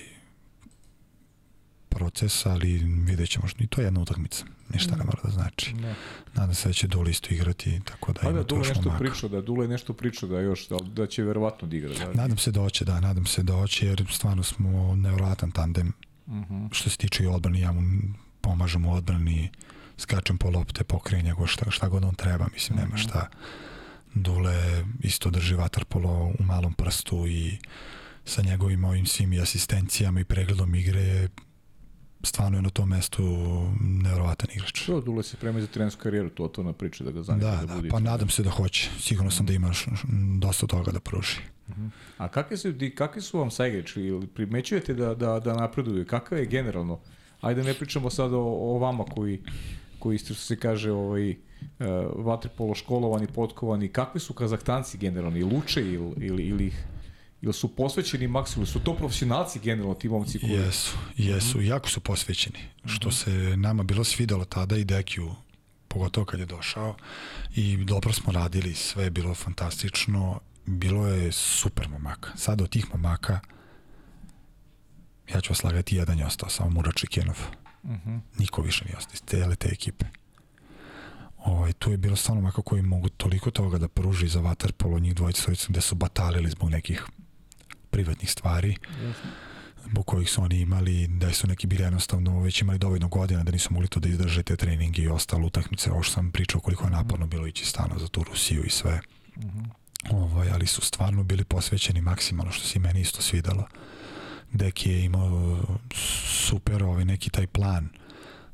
proces, ali vidjet ćemo što i to je jedna utakmica. Ništa ne mora da znači. Da. Nadam se da će Dule isto igrati, tako da Pa ima da, Dule nešto momaka. pričao, da Dule nešto pričao da još, da, da će verovatno da igra. Da. Nadam se da hoće, da, nadam se da hoće, jer stvarno smo nevjerojatan tandem. Mhm. Što se tiče i odbrani, ja mu pomažem u odbrani, skačem po lopte, pokrijem njegov šta, šta god on treba, mislim, nema šta. Dule isto drži vaterpolo u malom prstu i sa njegovim ovim svim i asistencijama i pregledom igre je stvarno je na tom mestu nevjerovatan igrač. To, Dule se prema za trenersku karijeru, to otvorna priča da ga zanima Da, da, da, pa nadam se da hoće. Sigurno sam da imaš dosta toga da pruži. A kakvi su, kakvi su vam saigrači? Ili Primećujete da, da, da napreduju? Kakav je generalno? Ajde ne pričamo sad o, o vama koji, koji što se kaže, ovaj, uh, vaterpolo školovani, potkovani. Kakvi su Kazahstanci generalno? Ili uče ili, ili, ili, ih- ili su posvećeni maksimumu? Su to profesionalci generalno, ti momci koji... Jesu, jesu, jako su posvećeni. Što se nama bilo svidelo tada i Dekiju, pogotovo kad je došao. I dobro smo radili, sve je bilo fantastično. Bilo je super momaka. Sad od tih momaka, ja ću vas lagati, jedan je ostao, samo Murač i Kenov. Mhm. Niko više nije ostao iz cele te ekipe. Ovaj, tu je bilo stvarno momaka koji mogu toliko toga da pruži za vaterpolo, njih dvojica gde su batalili zbog nekih privatnih stvari zbog kojih su oni imali, da su neki bili jednostavno već imali dovoljno godina da nisu mogli to da izdrže te treninge i ostalo utakmice, ovo što sam pričao koliko je naporno bilo ići stano za tu Rusiju i sve. Ovaj, ali su stvarno bili posvećeni maksimalno što se i meni isto svidalo. Deki je imao super ovaj neki taj plan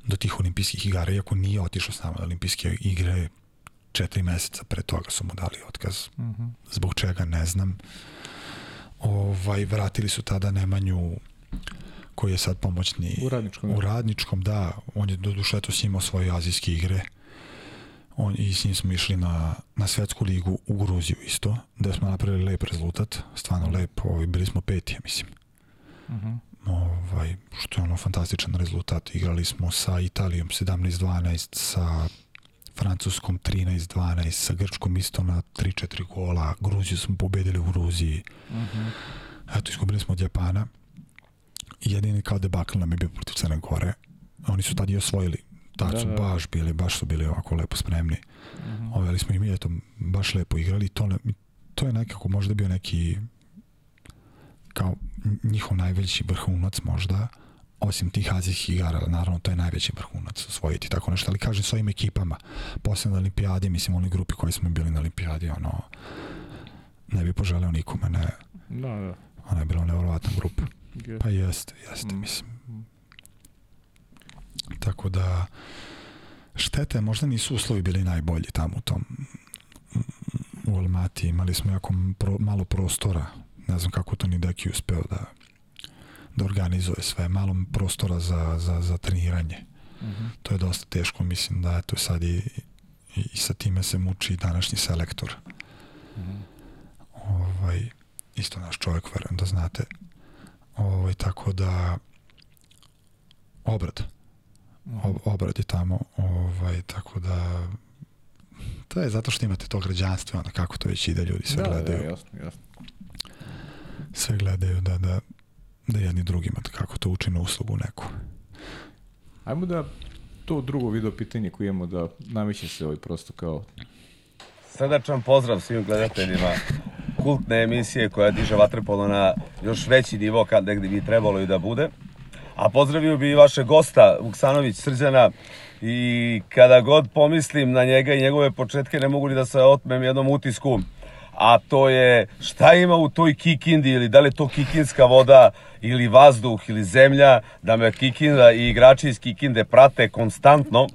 do tih olimpijskih igara, iako nije otišao s nama na olimpijske igre, četiri meseca pre toga su mu dali otkaz. Mhm. Zbog čega ne znam. Ovaj, vratili su tada Nemanju koji je sad pomoćni U radničkom, da. u radničkom da, on je do duše eto s njim svoje azijske igre on, i s njim smo išli na, na svetsku ligu u Gruziju isto, da smo napravili lep rezultat, stvarno lep, ovaj, bili smo peti, ja mislim. Mhm. Ovaj, što je ono fantastičan rezultat. Igrali smo sa Italijom 17-12, sa Francuskom 13-12, sa Grčkom isto na 3-4 gola, Gruziju smo pobedili u Gruziji. Mhm. Eto, izgubili smo od Japana. Jedini kao debakl nam je bio protiv Crne Gore. Oni su tad i osvojili. Tad Da, su da. baš bili, baš su bili ovako lepo spremni. Mhm. Ove, ali smo i mi, eto, baš lepo igrali. To, ne, to je nekako možda bio neki kao njihov najveći vrhunac možda, osim tih azijskih igara, naravno to je najveći vrhunac osvojiti tako nešto, ali kažem s ovim ekipama, posebno na olimpijadi, mislim onoj grupi koji smo bili na olimpijadi, ono, ne bi poželeo nikome, ne, Da, da. ona je bila nevjerovatna grupa. Pa jeste, jeste, Mm. mislim. Tako da, štete, možda nisu uslovi bili najbolji tamo u tom u Almati, imali smo jako pro, malo prostora, ne znam kako to ni Deki uspeo da da organizuje sve, malo prostora za, za, za treniranje. Mhm. To je dosta teško, mislim da eto sad i, i, i sa time se muči današnji selektor. Mhm. Ovaj, isto naš čovjek, verujem da znate. Ovaj, tako da obrad. Ob, obrad je tamo. Ovaj, tako da to je zato što imate to građanstvo, onda kako to već ide, ljudi sve da, gledaju. Da, jasno, jasno. Sve gledaju da, da, da jedni drugima, kako to uči na uslugu neku. Ajmo da to drugo video pitanje koje imamo da nameće se ovaj prosto kao Srdačan pozdrav svim gledateljima kultne emisije koja diže vaterpolo na još veći nivo kad negdje bi trebalo i da bude. A pozdravio bi i vašeg gosta, Vuksanović Srđana, i kada god pomislim na njega i njegove početke ne mogu ni da se otmem jednom utisku a to je šta ima u toj Kikindi ili da li je to kikinska voda ili vazduh ili zemlja da me Kikinda i igrači iz Kikinde prate konstantno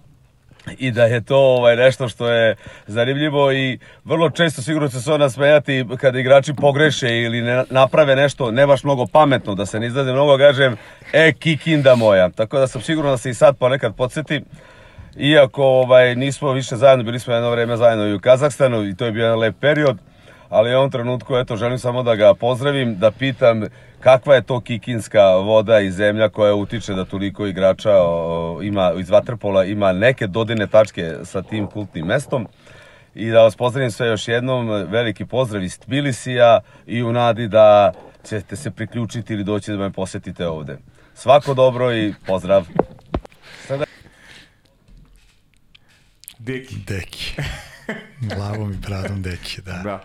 i da je to ovaj nešto što je zanimljivo i vrlo često sigurno će se ona smejati kada igrači pogreše ili ne naprave nešto ne baš mnogo pametno, da se ne izlaze mnogo, kažem, e, kikinda moja. Tako da sam siguran da se i sad ponekad podsjeti. Iako ovaj, nismo više zajedno, bili smo jedno vreme zajedno i u Kazahstanu i to je bio jedan lep period, ali u ovom trenutku eto, želim samo da ga pozdravim, da pitam kakva je to kikinska voda i zemlja koja utiče da toliko igrača o, ima iz Vaterpola ima neke dodine tačke sa tim kultnim mestom. I da vas pozdravim sve još jednom, veliki pozdrav iz Tbilisija i u nadi da ćete se priključiti ili doći da me posetite ovde. Svako dobro i pozdrav. Deki. Deki. Glavom i bradom Deki, da. Da.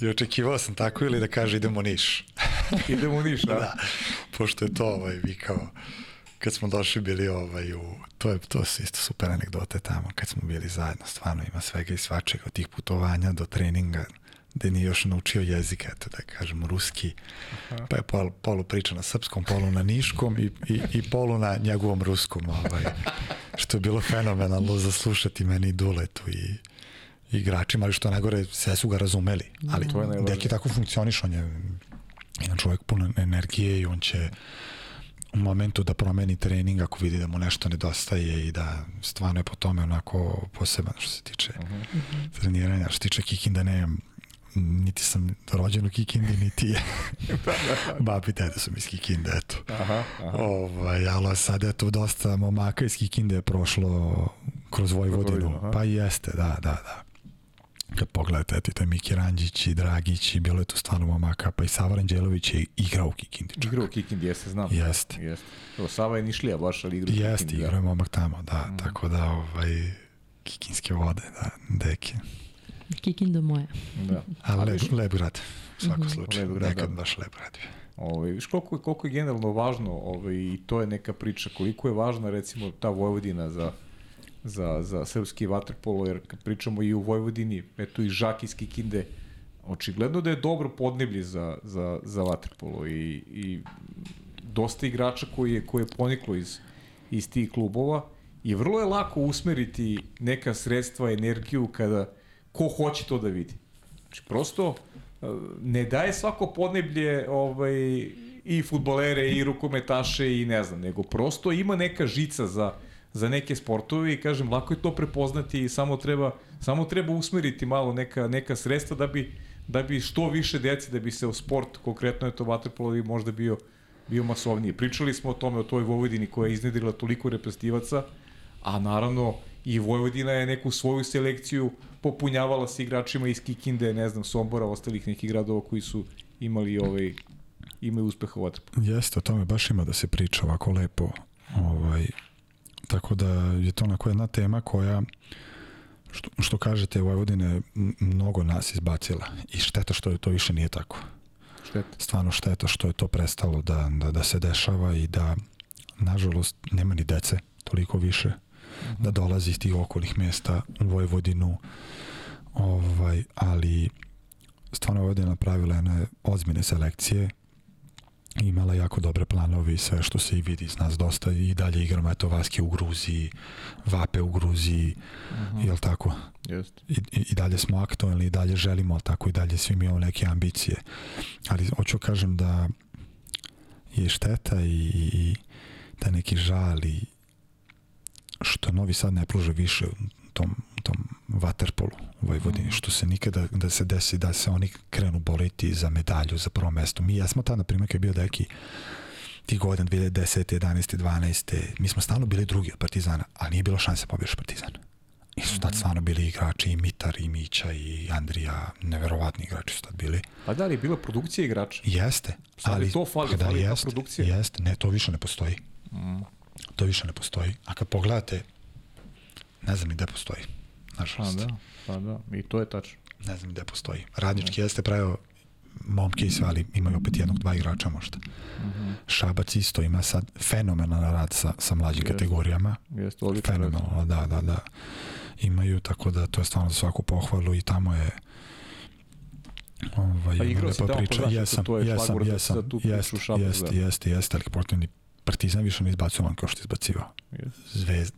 I očekivao sam tako ili da kaže idemo u Niš. Idemo u Niš, da? da. Pošto je to ovaj, vikao, kad smo došli bili ovaj, u, to, je, to su isto super anegdote tamo, kad smo bili zajedno, stvarno ima svega i svačega, od tih putovanja do treninga, gde nije još naučio jezik, eto da kažemo, ruski, Aha. pa je pol, polu priča na srpskom, polu na niškom i, i, i polu na njegovom ruskom, ovaj, što je bilo fenomenalno za slušati meni i Duletu i igračima, ali što najgore, sve su ga razumeli. Ali to je Deki tako funkcioniš, on je jedan čovjek puno energije i on će u momentu da promeni trening ako vidi da mu nešto nedostaje i da stvarno je po tome onako poseban što se tiče uh -huh. treniranja, što se tiče kikinda ne niti sam rođen u Kikindi, niti je babi tete su mi iz Kikinde, eto. Aha, aha. Ovaj, ali sad je tu dosta momaka iz Kikinde je prošlo kroz Vojvodinu. Pa jeste, da, da, da kad pogledate, eto i taj Miki Ranđić i Dragić i bilo je tu stvarno momaka, pa i Sava Ranđelović je igrao u Kikindi. Čak. Igrao u Kikindi, jeste, znam. Jeste. Jeste. Evo, Sava je nišlija baš, ali igrao u Jeste, Kikindi. igrao je momak tamo, da. Mm. Tako da, ovaj, kikinske vode, da, deke. Kikindo moje. Da. Ali lep, lep grad, u svakom mm -hmm. slučaju. Lep grad, Nekad da. baš lep grad. Ovaj, viš koliko, koliko je generalno važno, ovaj, i to je neka priča, koliko je važna recimo ta Vojvodina za za, za srpski vaterpolo, jer kad pričamo i u Vojvodini, eto i Žak iz Kikinde, očigledno da je dobro podneblje za, za, za vaterpolo i, i dosta igrača koji je, koji je poniklo iz, iz tih klubova i vrlo je lako usmeriti neka sredstva, energiju kada ko hoće to da vidi. Znači, prosto eh, ne daje svako podneblje ovaj, i futbolere i rukometaše i ne znam, nego prosto ima neka žica za, za neke sportove i kažem lako je to prepoznati i samo treba samo treba usmeriti malo neka neka sredstva da bi da bi što više dece da bi se o sport konkretno je to vaterpolo i možda bio bio masovniji. Pričali smo o tome o toj Vojvodini koja je iznedrila toliko reprezentativaca, a naravno i Vojvodina je neku svoju selekciju popunjavala sa igračima iz Kikinde, ne znam, Sombora, ostalih nekih gradova koji su imali ovaj imaju uspeha u vaterpolu. Jeste, o tome baš ima da se priča ovako lepo. Ovaj, Tako da je to onako jedna tema koja što, što kažete Vojvodine mnogo nas izbacila i šteta što je to više nije tako. Šteta. Stvarno šteta što je to prestalo da, da, da se dešava i da nažalost nema ni dece toliko više -huh. da dolazi iz tih okolnih mesta u Vojvodinu ovaj, ali stvarno Vojvodina napravila jedne ozbiljne selekcije imala jako dobre planove i sve što se i vidi iz nas dosta i dalje igramo eto Vaske u Gruziji, Vape u Gruziji, uh -huh. jel tako? Jest. I, I dalje smo aktualni, i dalje želimo, tako i dalje svi mi imamo neke ambicije. Ali hoću kažem da je šteta i, i da neki žal i što Novi Sad ne pruža više tom, tom vaterpolu u Vojvodini, mm. što se nikada da se desi da se oni krenu boriti za medalju, za prvo mesto. Mi, ja smo tada, na primjer, kad je bio deki, ti godin 2010. 11. 12. Mi smo stalno bili drugi od Partizana, ali nije bilo šanse pobješ Partizan. I su tad mhm. stvarno bili igrači i Mitar i Mića i Andrija, neverovatni igrači su tad bili. Pa da li je bila produkcija igrača? Jeste. Sad ali to fali, da, fali jest, produkcija? Jeste, ne, to više ne postoji. Mm. To više ne postoji. A kad pogledate, ne znam ni gde postoji nažalost. Pa da, pa da, i to je tačno. Ne znam gde postoji. Radnički jeste pravio momke i sve, ali imaju opet jednog, dva igrača možda. Uh mhm. -huh. Šabac isto ima sad fenomenalan rad sa, sa mlađim jest, kategorijama. Jeste, Fenomenalno, da, da, da. Imaju, tako da to je stvarno za svaku pohvalu i tamo je ovaj, pa igrao si tamo priča. Jesam, to je jesam, jesam, za tu jest, šabac, jeste, da. jeste, jeste, ali Partizan više ne izbacio on kao što izbacivao. Yes. Zvezda,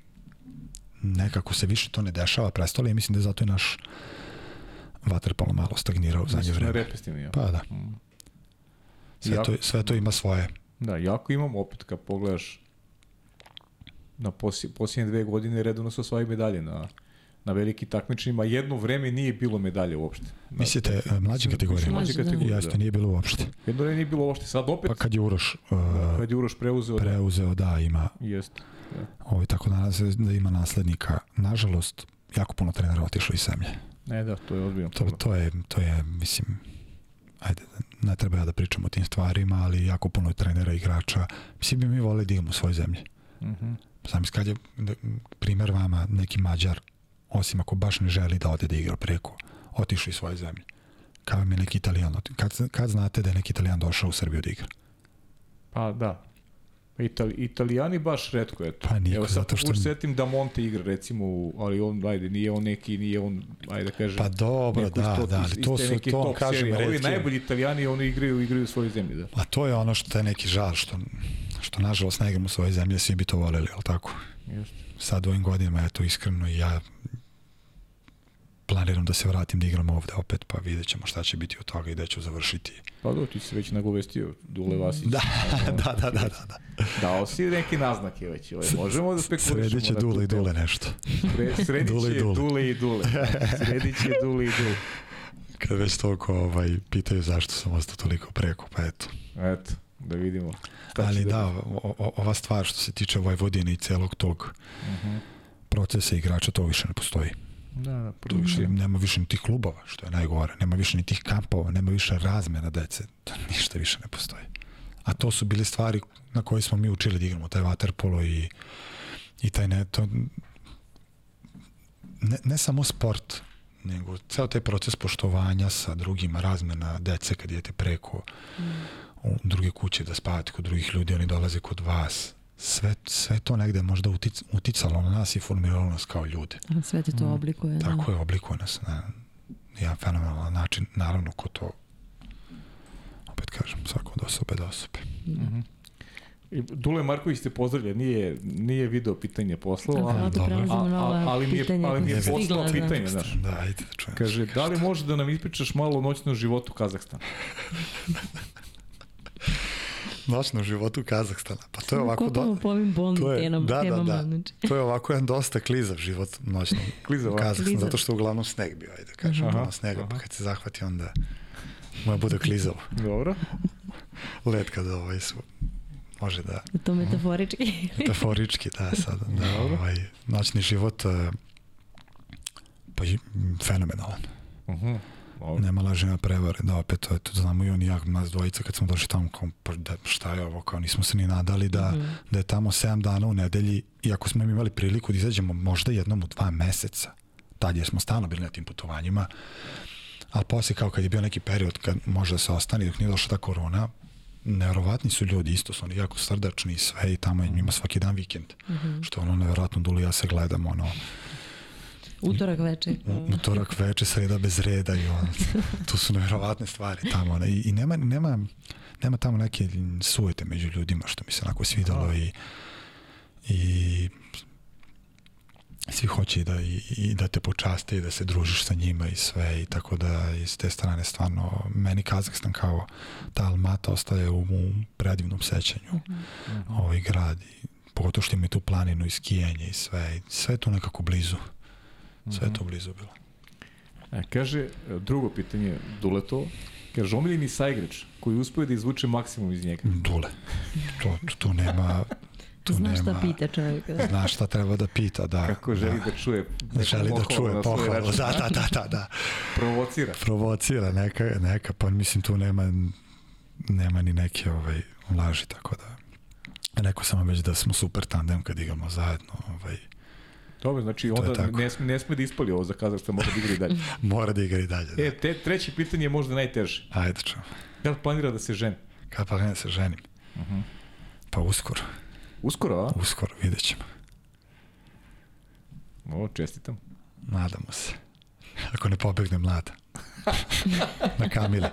nekako se više to ne dešava, prestalo i mislim da je zato i naš vaterpolo malo stagnirao u zadnje vreme. Repestivni, ja. Pa da. Mm. Sve, jako, to, sve to ima svoje. Da, jako imamo opet kad pogledaš na posljednje, posljednje dve godine redovno su osvajaju medalje na na veliki takmičenjima. Jedno vreme nije bilo medalje uopšte. Mislite, e, mlađe kategorije? Mlađe kategorije, Jeste, da. nije bilo uopšte. Jedno vreme nije bilo uopšte. Sad opet... Pa kad je Uroš... Uh, kad je Uroš preuzeo... Preuzeo, da, ima... Jeste. Ovo, tako da da ima naslednika. Nažalost, jako puno trenera otišlo iz zemlje. Ne, da, to je odbijeno. To, to je, to je, mislim, ajde, ne treba ja da pričam o tim stvarima, ali jako puno trenera igrača. Mislim bi mi voleli da igramo u svojoj zemlji. Mhm. Sam kad je primjer vama neki Mađar, osim ako baš ne želi da ode da igra preko, otišao iz svoje zemlje. Kao je neki Italijan. Kad, kad znate da je neki Italijan došao u Srbiju da igra? Pa da. Itali, Italijani baš redko, eto. Pa niko, Evo sad zato što- setim da Monte igra, recimo, u- ali on, ajde, nije on neki, nije on, ajde da kažem, Pa dobro, da, top- da, ali to su, to top kažem, serije. Ovi najbolji italijani, oni igraju, igraju u svojoj zemlji, da. A to je ono što je neki žal, što, što nažalost ne igramo u svojoj zemlji, svi bi to voljeli, ali tako? Jeste. Sad u ovim godinama, eto, iskreno, ja planiram da se vratim da igram ovde opet, pa vidjet ćemo šta će biti od toga i da ću završiti. Pa do, ti si već nagovestio Dule Vasić. Da, da, da, da, da, da. Dao si neki naznake već, ovaj, možemo da spekulišemo. Sredit će Dule i. Dule nešto. Pre, sredit Dule i će Dule. I Dule. Sredit će Dule i Dule. Kad već toliko ovaj, pitaju zašto sam ostao toliko preko, pa eto. Eto, da vidimo. Šta Ali da, biti. o, ova stvar što se tiče Vojvodine i celog tog Mhm. procesa igrača, to više ne postoji. Da, da, Tu više nema više ni tih klubova, što je najgore. Nema više ni tih kampova, nema više razmena dece. To ništa više ne postoji. A to su bile stvari na koje smo mi učili da igramo, taj waterpolo i, i taj ne, to, ne, ne samo sport, nego ceo taj proces poštovanja sa drugima, razmena dece kad idete preko u druge kuće da spavate kod drugih ljudi, oni dolaze kod vas. Sve, sve to negde možda utic, uticalo na nas i formiralo nas kao ljude. Sve ti to oblikuje. da. Tako je, oblikuje nas na jedan fenomenalan način, naravno ko to opet kažem, svako od osobe do osobe. I Dule Marković te pozdravlja, nije, nije video pitanje poslao, Aha, a, to dobro. prelazimo a, a, ali mi je, ali mi je poslao da. pitanje, znaš. Da, ajde da čujem. Kaže, da li može da nam ispričaš malo o noćnom životu Kazahstana? Noćno životu Kazahstana. Pa to je ovako... Kopamo po ovim bolnim to je, temama. da, da, temama, da. znači. To je ovako jedan dosta klizav život noćno Klizav, u a? Kazahstanu, Klizav. zato što je uglavnom sneg bio, ajde da kažem, Aha, uglavnom snega, pa aha. kad se zahvati onda moja bude klizavo. Dobro. Led kada ovaj su, može da To metaforički. metaforički, da, sad, da, ovaj, noćni život eh, pa i fenomenalan. Uh -huh. Dobro. Nema lažina prevare, da opet to, to znamo i on i ja, nas dvojica kad smo došli tamo, kao, pa da, šta je ovo, kao nismo se ni nadali da, Mhm. da je tamo 7 dana u nedelji, iako smo im imali priliku da izađemo možda jednom u dva meseca, tad jer smo stalno bili na tim putovanjima, a posle kao kad je bio neki period kad može da se ostane dok nije došla ta korona, neverovatni su ljudi, isto su oni jako srdačni i sve i tamo je njima svaki dan vikend, Mhm. što ono neverovatno Duli ja se gledamo, ono, Utorak veče. utorak veče, sreda bez reda i on, tu su neverovatne stvari tamo. ne, I, i nema, nema, nema tamo neke sujete među ljudima, što mi se onako svidalo i, i svi hoće i da, i, i da te počaste i da se družiš sa njima i sve i tako da iz te strane stvarno meni Kazahstan kao ta Almata ostaje u, u predivnom sećanju. Ovaj grad i pogotovo što ima tu planinu i skijanje i sve i sve je tu nekako blizu sve je to blizu bilo E, kaže, drugo pitanje Duleto, kaže, omiljeni saigrač koji uspio da izvuče maksimum iz njega. Dule to, tu, tu nema tu Znaš šta nema pita čovjek. da. zna šta treba da pita da Kako želi da čuje da, želi da čuje pohvalu da, da, da, da, da. Provocira. provocira neka, neka, pa mislim tu nema nema ni neke ovaj, laži, tako da rekao sam vam već da smo super tandem kad igramo zajedno, ovaj, Dobro, znači onda ne sme, ne sme da ispali ovo za Kazahstan, mora da igra i dalje. mora da igra i dalje. Da. E, te, treće pitanje je možda najteže. Ajde čujem. Da li planira da se ženi? Kad pa ne se ženim? Pa uskoro, Uskoro, a? uskoro, vidjet ćemo. O, čestitam. Nadamo se. Ako ne pobegne mlada. na Kamili,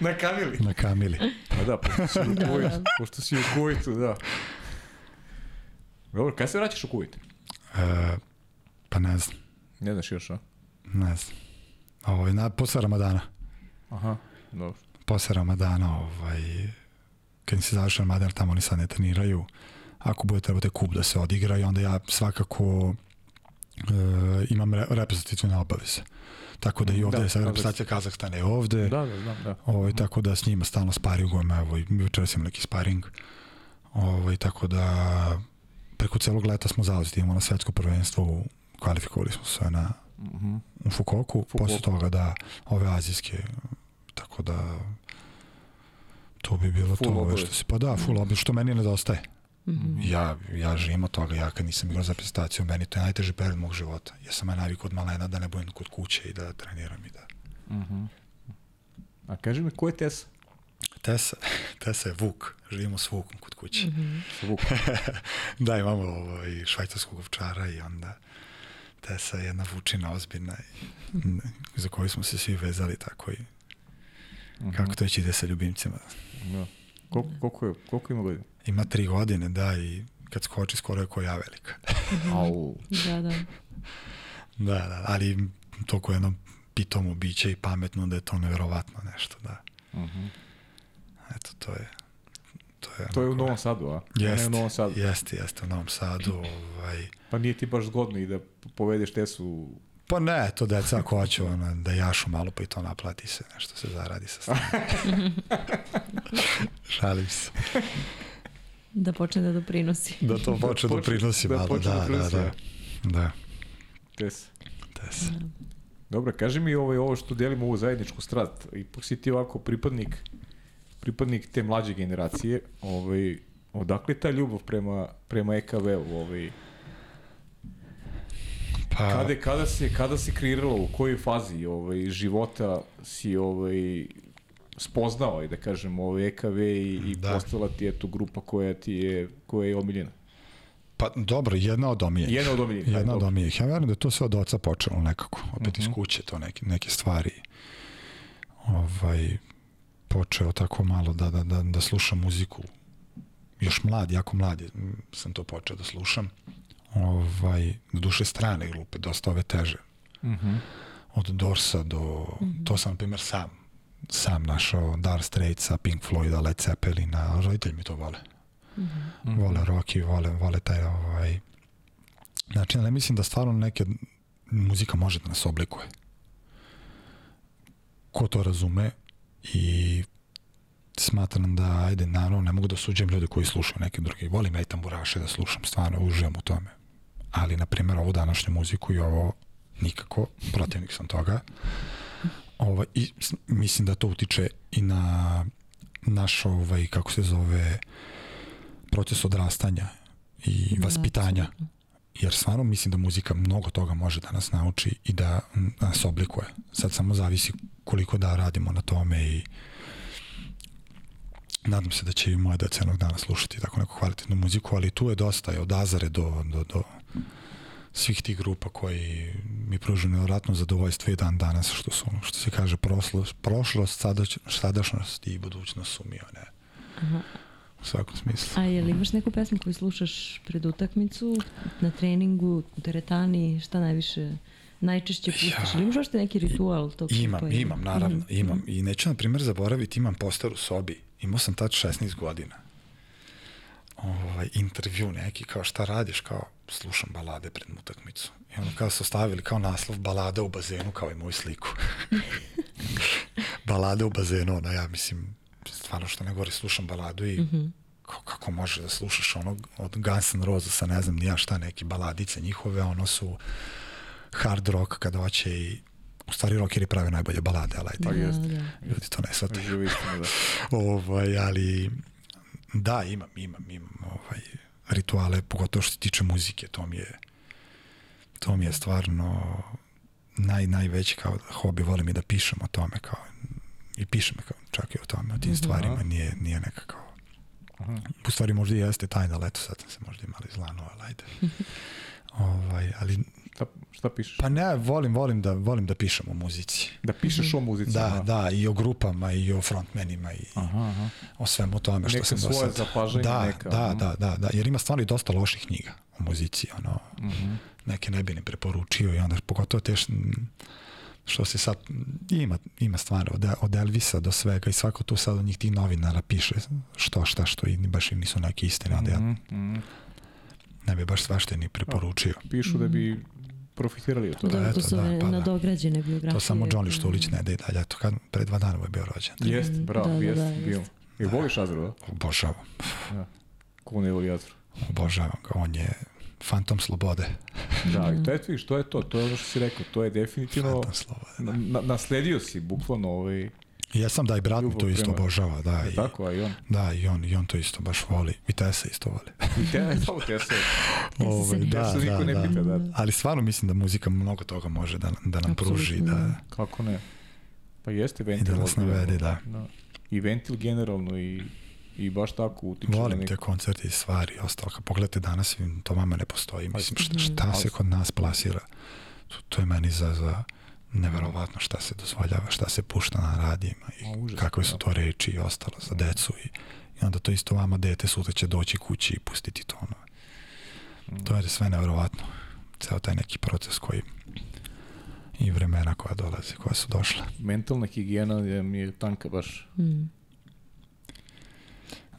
Na Kamili. na Kamili. Pa da, pošto si u Da, da. pošto si u Kuvajtu, da. Dobro, kada se vraćaš u Kuvajt? E, pa ne znam, Ne znaš još, a? ne znam. Ovaj, na, posle Ramadana. Aha, dobro. posle Ramadana, ovaj, kad se završi Ramadan, tamo oni sad ne treniraju, ako bude trebate kup da se odigra i onda ja svakako e, imam re, reprezentativne obaveze. Tako da i ovde Da, sad reprezentacija Kazahstana je ovde, Da, da, znam, da. ovaj, tako da s njima stalno sparingujemo, evo, i jučer sam neki sparing, ovaj, tako da preko celog leta smo zauzeti, imamo na svetsko prvenstvo, u, kvalifikovali smo se na Mhm. u Fukoku, Fukuoku. posle toga da ove azijske tako da to bi bilo Full to. ove. Što si, pa da, full obavez, što meni nedostaje. Ja, ja živim od toga, ja kad nisam igrao za prestaciju, meni to je najteži period mog života. Ja sam ja navikao od malena da ne budem kod kuće i da treniram i da... A kaži mi, ko je Tesa? Tesa, Tesa je Vuk, živimo s Vukom kod kuće. Mm -hmm. Da, imamo ovaj, švajcarskog ovčara i onda Tesa je jedna vučina ozbiljna i, za koju smo se svi vezali tako i kako to već ide sa ljubimcima. Da. Koliko, koliko, je, koliko ima godina? Ima tri godine, da, i kad skoči skoro je ko ja velika. Au. Da, da. da, da, ali toliko jedno pitomo biće i pametno da je to neverovatno nešto, da. Eto, to je... To je, To je u Novom Sadu, a? Ne Jeste, u Novom Sadu. jeste, jeste, u Novom Sadu. Ovaj, Pa nije ti baš zgodno i da povedeš Tesu pa ne, to deca ako hoće ono, da jašu malo pa i to naplati se, nešto se zaradi sa strane. Šalim se. Da počne da doprinosi. Da to počne da počne- prinosi da malo, da da, da, da. Da, Tesa. Tesa. Dobro, kaži mi ovaj, ovo što delimo ovu zajedničku strat. Ipak si ti ovako pripadnik, pripadnik te mlađe generacije. Ovaj, odakle ta ljubav prema, prema EKV-u? Ovaj, Pa, kada, kada, se, kada se kreiralo, u kojoj fazi ovaj, života si ovaj, spoznao, i da kažem, ovaj EKV i, i Da. postala ti je tu grupa koja ti je, koja je omiljena? pa dobro, jedna od omiljenih. Jedna od omiljenih, Jedna od omiljenih. Ja verujem da je to sve od oca počelo nekako. Opet iz Mhm. kuće to neke, neke stvari. Ovaj, počeo tako malo da, da, da, da slušam muziku. Još mlad, jako mlad sam to počeo da slušam. Ovaj, duše strane grupe, dosta ove teže. Mhm. Od Dorsa do... To sam, na primjer, sam sam našao Dire Straitsa, Pink Floyda, Led Zeppelina, roditelji mi to vole. Vole rock i vole, vole taj ovaj... Znači, ne mislim da stvarno neke muzika može da nas oblikuje. Ko to razume i smatram da, ajde, naravno, ne mogu da suđem ljude koji slušaju neke druge. Volim ja i tamburaše da slušam, stvarno uživam u tome. Ali, na primjer, ovu današnju muziku i ovo nikako, protivnik sam toga. Ovaj, I mislim da to utiče i na naš, ovaj, kako se zove, proces odrastanja i Da, vaspitanja. Jer stvarno mislim da muzika mnogo toga može da nas nauči i da nas oblikuje. Sad samo zavisi koliko da radimo na tome i nadam se da će i moja deca jednog dana slušati tako neku kvalitetnu muziku, ali tu je dosta, i od Azare do, do, do svih tih grupa koji mi pružaju nevjerojatno zadovoljstvo i dan danas, što su, što se kaže, prošlost, prošlost sadač, sadašnjost i budućnost su mi one. U svakom smislu. A je li imaš neku pesmu koju slušaš pred utakmicu, na treningu, u teretani, šta najviše, najčešće pustiš? Ja. Ili imaš uopšte neki ritual tog Imam, tipa? imam, naravno, Mhm. imam. I neću, na primjer, zaboraviti, imam poster u sobi. Imao sam tad 16 godina. Ovaj, intervju neki, kao šta radiš, kao slušam balade pred utakmicu. I ono kao su stavili kao naslov balada u bazenu, kao i moju sliku. balade u bazenu, ono, ja mislim, stvarno što ne govori, slušam baladu i kao, kako možeš da slušaš ono od Guns N' Rosesa, ne znam ni ja šta, neke baladice njihove, ono su hard rock kad hoće i u stvari rockeri prave najbolje balade, ali ajde, Pa Da, jeste. da. ljudi to ne istina, da. Ovaj, ali da, imam, imam, imam ovaj, rituale, pogotovo što se tiče muzike, to mi je to mi je stvarno naj, najveći kao hobi, volim i da pišem o tome, kao, i pišem kao, čak i o tome, o tim stvarima, nije, nije nekako u stvari možda i jeste tajna, ali eto sad sam se možda i malo izlanuo, ali ajde. ovaj, ali Šta, šta pišeš? pa ne, volim, volim da, volim da pišem o muzici. Da pišeš o muzici? Da, aha. da, i o grupama, i o frontmenima, i Aha, aha. o svemu tome što Neka sam do sad. zapažanja, da, neka, da, da, da, da, jer ima stvarno i dosta loših knjiga o muzici, ono, Mhm. neke ne bi ne preporučio i onda pogotovo te što se sad, ima, ima stvarno od, od Elvisa do svega i svako tu sad od njih tih novinara piše što šta što i baš i nisu neke istine, onda ja Mhm, mhm. ne bi baš svašta ni preporučio. Pišu da bi profitirali od toga. Da, to su da, pa da. nadograđene biografije. To samo Johnny Štulić ne da i dalje, eto kad pre dva dana je bio rođen. Jeste, bravo, Da, da, jeste, da, bio. jeste. I voliš Azru, da? Obožavam, Ko ne voli Azru? obožavam ga, on je fantom slobode. Da, i to je, vidiš, to je to, to je ono što si rekao, to je definitivno, Fantom slobode. na, na, nasledio si bukvalno ovaj, I ja sam da i brat mi Ljubav to isto prema- obožava, da. Je I, tako, a i on. Da, i on, i on to isto baš voli. I Tesa isto voli. I te, to te se, Ovaj, da, niko da, ne da. pita, da. Ali stvarno mislim da muzika mnogo toga može da, da nam pruži. Apsolutno, Da, kako ne. Pa jeste I ventil. da nas navede, da. I ventil generalno i, i baš tako utiče. na Volim te koncerti i stvari i ostalo. Kad pogledate danas, to vama ne postoji. Mislim, šta, šta se kod nas plasira? To, to je meni za, za neverovatno šta se dozvoljava, šta se pušta na radijima i užas, kakve da. su to reči i ostalo za decu i, i onda to isto vama dete sutra će doći kući i pustiti to. Ono. Mm. To je sve neverovatno. Ceo taj neki proces koji i vremena koja dolaze, koja su došla. Mentalna higijena je, mi je tanka baš Mm.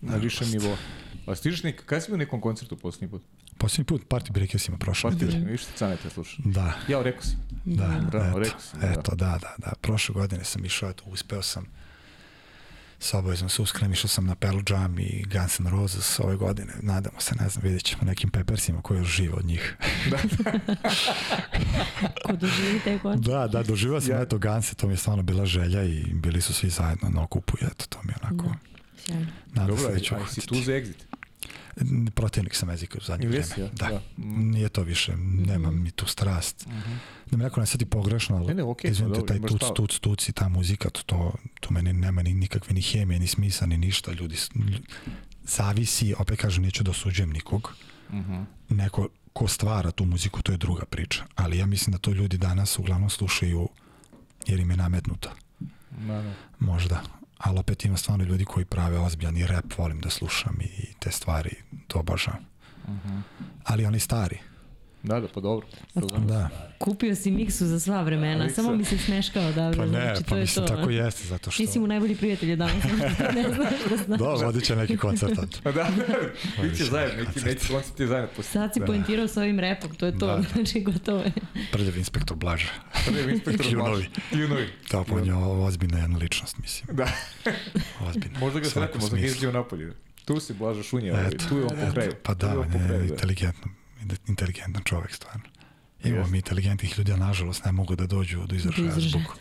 na višem nivou. A stižeš nek, kada si bio na nekom koncertu posljednji put? Posljednji put Party Breakersima prošle Pa ti, nedelje. viš ti canete slušaš. Da, Ja, rekao si. da, Bravo, eto, rekao si, da. eto, da, da, da. Prošle godine sam išao, eto, uspeo sam sa obavezom se uskrenem, išao sam na Pearl Jam i Guns N' Roses ove godine. Nadamo se, ne znam, vidjet ćemo nekim Peppersima koji još žive od njih. Ko doživi taj koncert? da, da, doživao sam Ja- eto Ganse, to mi je stvarno bila želja i bili su svi zajedno na okupu i eto, to mi je onako... Da. Sjajno. Nadam Dobro, se da ću aj, si uhvatiti. tu za exit. Protivnik sam jezika u zadnje vreme. jesi, ja? Da. Da. Mm. Nije to više, nemam mi tu strast. Da mi neko ne sati pogrešno, ali Ne, ne, okej, izvinite, dobro, taj tuc, pravo. tuc, tuc i ta muzika, to, to, to meni nema ni nikakve ni hemije, ni smisa, ni ništa. Ljudi, zavisi, opet kažem, neću da osuđujem nikog. Mhm. Neko ko stvara tu muziku, to je druga priča. Ali ja mislim da to ljudi danas uglavnom slušaju jer im je nametnuto. Da, da. Možda. Ali opet ima stvarno ljudi koji prave ozbiljan i rap, volim da slušam i te stvari, to obožavam. Mhm. Ali oni stari. Da, da, pa dobro. Razumem. Da. Kupio si miksu za sva vremena, Miksa. samo mi se smeškao odavde. Pa ne, znači, pa to je mislim to. tako jeste, zato što... Ti si mu najbolji prijatelj danas, ne znaš da znaš. Da, vodit će neki koncert. Pa da, da, biće zajedno, neki, neki koncert je zajedno. Posto- Sad si poentirao s ovim repom, to je to, Da. znači gotovo je. Prljav inspektor Blaže. Prvi inspektor. Blaž. Kljunovi. Da, po njoj ovo ozbiljna jedna ličnost, mislim. Da, Ozbiljna. možda ga sretimo, možda ga izdio napolje. Tu si Blaža Šunja, tu je on po kraju. Pa je da, on kraju, da. inteligentno, inteligentan čovjek, stvarno. Imamo mi inteligentnih ljudi, a nažalost ne mogu da dođu do izražaja izražaja. zbog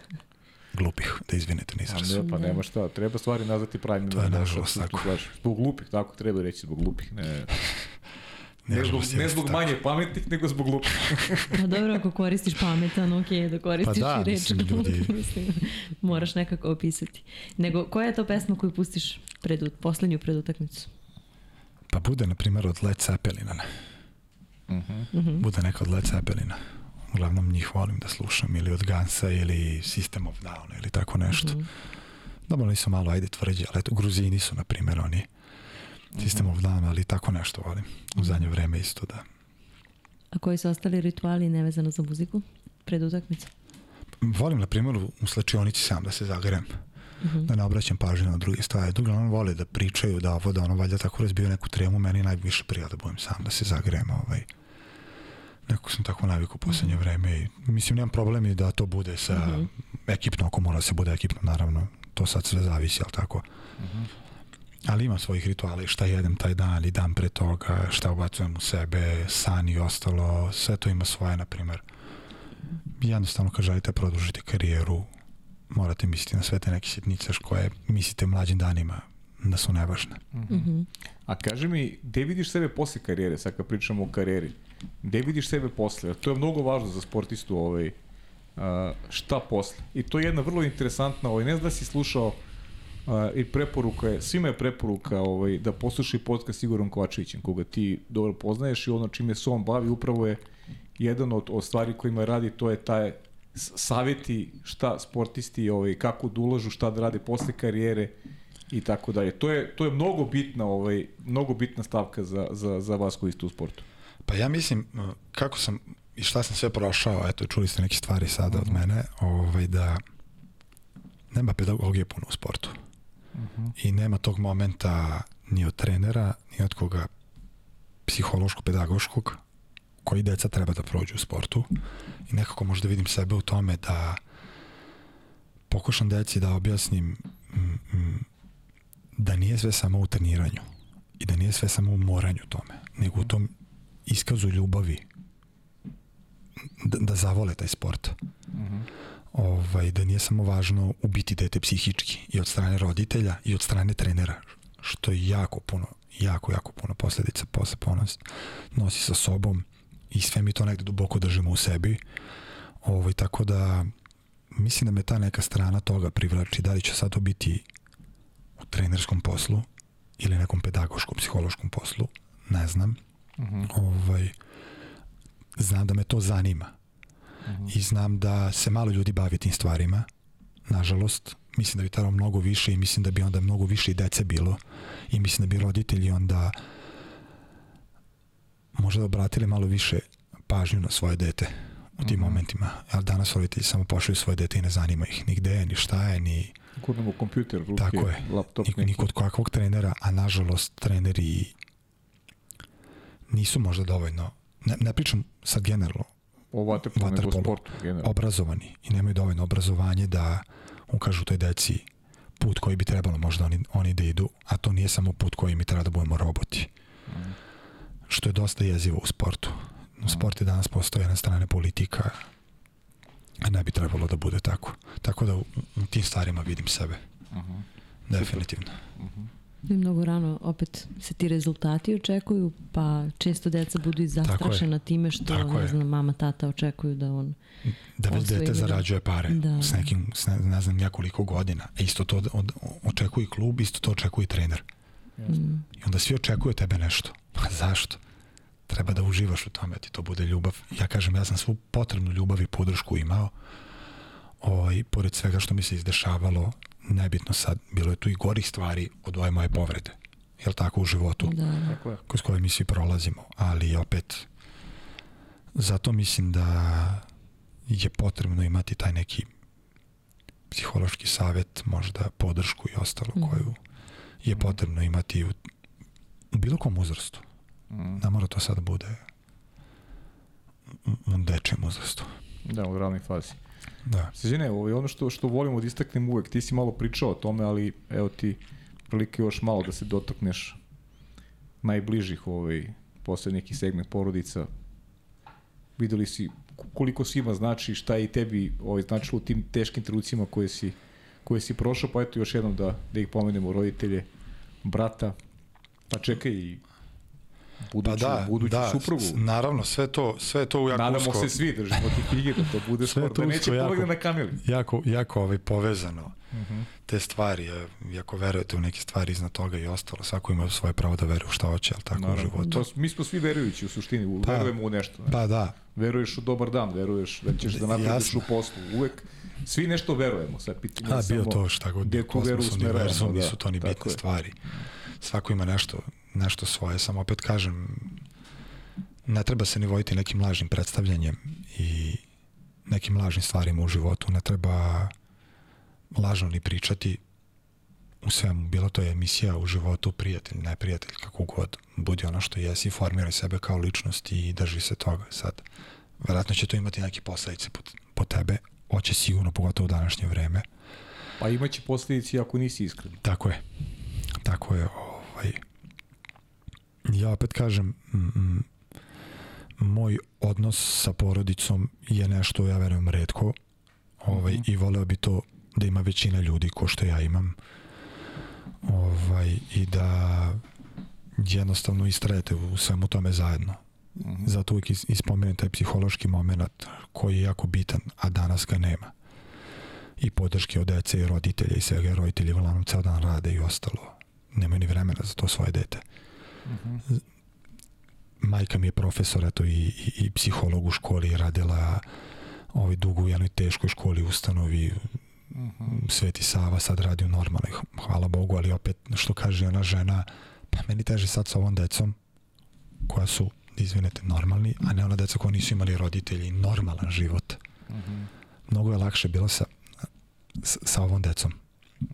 glupih, da izvinete na izraz. ne, pa nema šta, treba stvari nazvati pravim To je nažalost tako. Zbog glupih, tako treba reći, zbog glupih. Ne, ne zbog, ne zbog tako. manje pametnih, nego zbog glupih. Pa dobro, ako koristiš pametan, ok, da koristiš Pa da, i reč. mislim, ljudi- moraš nekako opisati. Nego, koja je to pesma koju pustiš pred, poslednju pred utakmicu? Pa bude, na primjer, od Led Zeppelina. ne. Mhm. Bude neka od Led Zeppelina. Uglavnom njih volim da slušam ili od Gansa ili System of Down ili tako nešto. Mhm. Dobro, nisu malo, ajde tvrđi, ali eto, Gruzini su, na primjer, oni System of Down, ali tako nešto volim. U zadnje vreme isto, da. A koji su ostali rituali nevezano za muziku pred utakmicu? Volim, na primjer, u slačionici sam da se zagrem. Da ne obraćam pažnju na druge stvari. On vole da pričaju, da ovo, da ono, valjda tako razbiju neku tremu, meni najviše prija da budem sam, da se zagrem, ovaj. Neko sam tako naviku u poslednje vreme i mislim nemam problem i da to bude sa ekipno, ako mora da se bude ekipno, naravno, to sad sve zavisi, ali tako. Ali imam svojih rituala i šta jedem taj dan i dan pre toga, šta ubacujem u sebe, san i ostalo, sve to ima svoje, na primjer. Jednostavno kad želite produžiti karijeru, morate misliti na sve te neke sitnice koje mislite mlađim danima da su nevažne. Mhm. A kaži mi, gde vidiš sebe posle karijere, sad kad pričamo o karijeri, gde vidiš sebe posle? To je mnogo važno za sportistu, ovaj, šta posle? I to je jedna vrlo interesantna, ovaj, ne znam da si slušao i preporuka je, svima je preporuka ovaj, da poslušaj podcast Igorom Kovačevićem, koga ti dobro poznaješ i ono čime se on bavi upravo je jedan od, od stvari kojima radi, to je taj savjeti šta sportisti, ovaj, kako da ulažu, šta da rade posle karijere i tako dalje. To je, to je mnogo bitna, ovaj, mnogo bitna stavka za, za, za vas koji ste u sportu. Pa ja mislim, kako sam i šta sam sve prošao, eto, čuli ste neke stvari sada od mene, ovaj, da nema pedagogije puno u sportu. I nema tog momenta ni od trenera, ni od koga psihološko-pedagoškog koji deca treba da prođu u sportu. I nekako možda vidim sebe u tome da pokušam deci da objasnim mm, mm, da nije sve samo u treniranju i da nije sve samo u moranju tome, nego u tom iskazu ljubavi da, da zavole taj sport. ovaj, da nije samo važno ubiti dete psihički i od strane roditelja i od strane trenera, što je jako puno, jako, jako puno posledica posle ponos nosi sa sobom i sve mi to negde duboko držimo u sebi. Ovaj, tako da mislim da me ta neka strana toga privlači, da li će sad to biti u trenerskom poslu ili nekom pedagoškom, psihološkom poslu, ne znam. -huh. ovaj, znam da me to zanima. Uh -huh. I znam da se malo ljudi bavi tim stvarima, nažalost. Mislim da bi trebalo mnogo više i mislim da bi onda mnogo više i dece bilo. I mislim da bi roditelji onda možda obratili malo više pažnju na svoje dete u tim mm -hmm. momentima. Ali danas roditelji samo pošalju svoje dete i ne zanima ih ni gde je, ni šta je, ni... Gurnemo kompjuter, ruke, Tako je. laptop. Ni, ni kod kakvog trenera, a nažalost treneri nisu možda dovoljno, ne, ne pričam sad generalno, o vaterpolu, nego sportu. Generalno. Obrazovani i nemaju dovoljno obrazovanje da ukažu toj deci put koji bi trebalo možda oni, oni da idu, a to nije samo put koji mi treba da budemo roboti. Mm. Što je dosta jezivo u sportu. U sport je danas postoje na strane politika, a ne bi trebalo da bude tako. Tako da u, u tim stvarima vidim sebe. Uh -huh. Definitivno. Uh -huh. I mnogo rano opet se ti rezultati očekuju, pa često deca budu i zastrašena time što, Tako ne znam, mama, tata očekuju da on da već dete zarađuje pare da. s nekim, s ne, ne znam, nekoliko godina. E isto to od, od, očekuje klub, isto to očekuje trener. Mm. I onda svi očekuju tebe nešto. Pa zašto? Treba da uživaš u tome, da ti to bude ljubav. Ja kažem, ja sam svu potrebnu ljubav i podršku imao. Ovaj, pored svega što mi se izdešavalo, nebitno sad, bilo je tu i gorih stvari od ove moje povrede. Jel tako u životu? Da. Kroz koje mi svi prolazimo. Ali opet, zato mislim da je potrebno imati taj neki psihološki savet, možda podršku i ostalo mm. koju je potrebno imati u, u bilo kom uzrastu. Mm. Ne mora to sad da bude u, dečjem uzrastu. Da, u ranoj fazi. Da. Sređene, ovo je ono što, što volimo da istaknem uvek. Ti si malo pričao o tome, ali evo ti prilike još malo da se dotakneš najbližih ovaj, posle neki segment porodica. Videli si koliko svima znači šta je i tebi ovaj, značilo u tim teškim trenucima koje si, koje si prošao, pa eto još jednom da, da ih pomenemo roditelje, brata, pa čekaj i buduću, pa da, buduću da, suprugu. Naravno, sve to, sve to u jako Nadamo usko... se svi, držimo ti da to bude skoro, da neće jako, na kamili. Jako, jako ovaj, povezano. Uh mhm. -huh. Te stvari, jako verujete u neke stvari iznad toga i ostalo, svako ima svoje pravo da veruje u šta hoće, ali tako Naravno. u životu. To, mi smo svi verujući u suštini, pa, verujemo u nešto. Ne? Pa da. Veruješ u dobar dan, veruješ da ćeš da napraviš u poslu. Uvek svi nešto verujemo. Sad pitanje A, bio to šta god, kosmos, univerzum, da, nisu to ni bitne stvari. Svako ima nešto nešto svoje, samo opet kažem, ne treba se ni vojiti nekim lažnim predstavljanjem i nekim lažnim stvarima u životu, ne treba lažno ni pričati u svemu, bilo to je emisija u životu, prijatelj, neprijatelj, kako god, budi ono što jesi, formiraj sebe kao ličnost i drži se toga. Sad, verovatno će to imati neke posledice po, po tebe, hoće sigurno, pogotovo u današnje vreme. Pa imaće posledice ako nisi iskren. Tako je. Tako je. Ovaj, ja opet kažem, moj odnos sa porodicom je nešto, ja verujem, redko ovaj, mm -hmm. i voleo bi to da ima većina ljudi ko što ja imam ovaj, i da jednostavno istrajete u svemu tome zajedno. Mm -hmm. Zato uvijek ispomenem taj psihološki moment koji je jako bitan, a danas ga nema. I podrške od dece i roditelja i svega, roditelji uglavnom ceo dan rade i ostalo. Nemaju ni vremena za to svoje dete. -hmm. Majka mi je profesor eto, i, i, i psiholog u školi, radila ovaj, dugo u jednoj teškoj školi ustanovi. -huh. Sveti Sava sad radi u normalnoj, hvala Bogu, ali opet što kaže ona žena, pa meni teže sad sa ovom decom koja su, izvinete, normalni, a ne ona deca koja nisu imali roditelji normalan život. -huh. Mnogo je lakše bilo sa, sa ovom decom.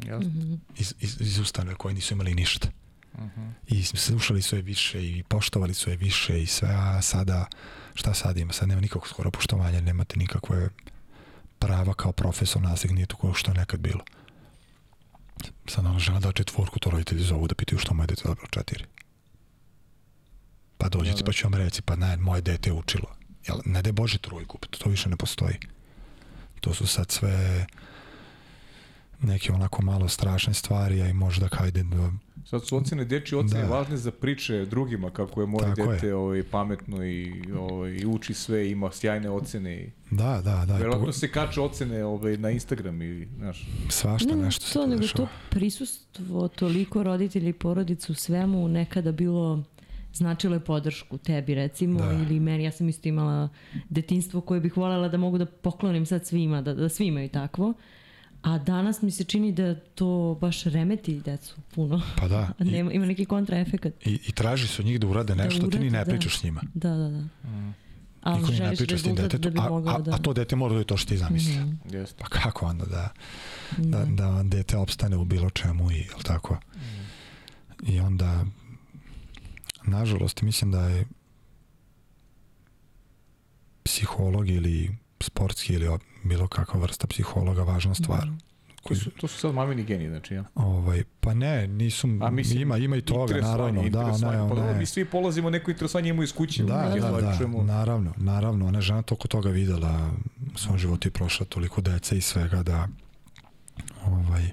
Jasno. Iz, iz, iz ustanove koje nisu imali ništa. I slušali su je više i poštovali su je više i sve, a sada šta sad ima? Sad nema nikakvog skoro poštovanja, nemate nikakve prava kao profesor nastavnik, nije to kao što je nekad bilo. Sad ona žena da četvorku, to roditelji zovu da pitaju što moje dete dobro četiri. Pa dođete da, da. pa ću vam reći, pa ne, moje dete je učilo. Jel, ne da je Bože trojku, to više ne postoji. To su sad sve neke onako malo strašne stvari, a i možda hajde da Sad su ocene, dečje ocene Da. važne za priče drugima, kako je moje Tako je. dete ovaj, pametno i, ovaj, i uči sve, ima sjajne ocene. I, Da, da, da. verovatno po- se kače ocene ovaj, na Instagram i, znaš, Svašta Ne, nešto se to, nego dešava. to prisustvo toliko roditelja i porodica u svemu nekada bilo značilo je podršku tebi recimo Da. ili meni, ja sam isto imala detinstvo koje bih voljela da mogu da poklonim sad svima, da, da svi imaju takvo. A danas mi se čini da to baš remeti decu puno. Pa da. I, Nema, ima neki kontraefekat. i, I traži se od njih da urade nešto, ti ni urade, ne da. pričaš s njima. Da, da, da. Ali Niko ni ne želiš priča s tim detetom, da a, a, da... a to dete mora da je to što ti zamisli. Mhm. jeste. Pa kako onda da, da, da dete opstane u bilo čemu i jel tako? I onda nažalost mislim da je psiholog ili sportski ili bilo kakva vrsta psihologa važna stvar. To su, to su sad mamini geni, znači, ja. Ovaj, pa ne, nisu, A mislim, ima, ima i toga, naravno. Da, ona, Pa dobro, mi svi polazimo neko interesovanje imamo iz kuće. Da, da, da, čujemo. naravno, naravno. Ona je žena toliko toga videla u svom životu i prošla toliko dece i svega da ovaj,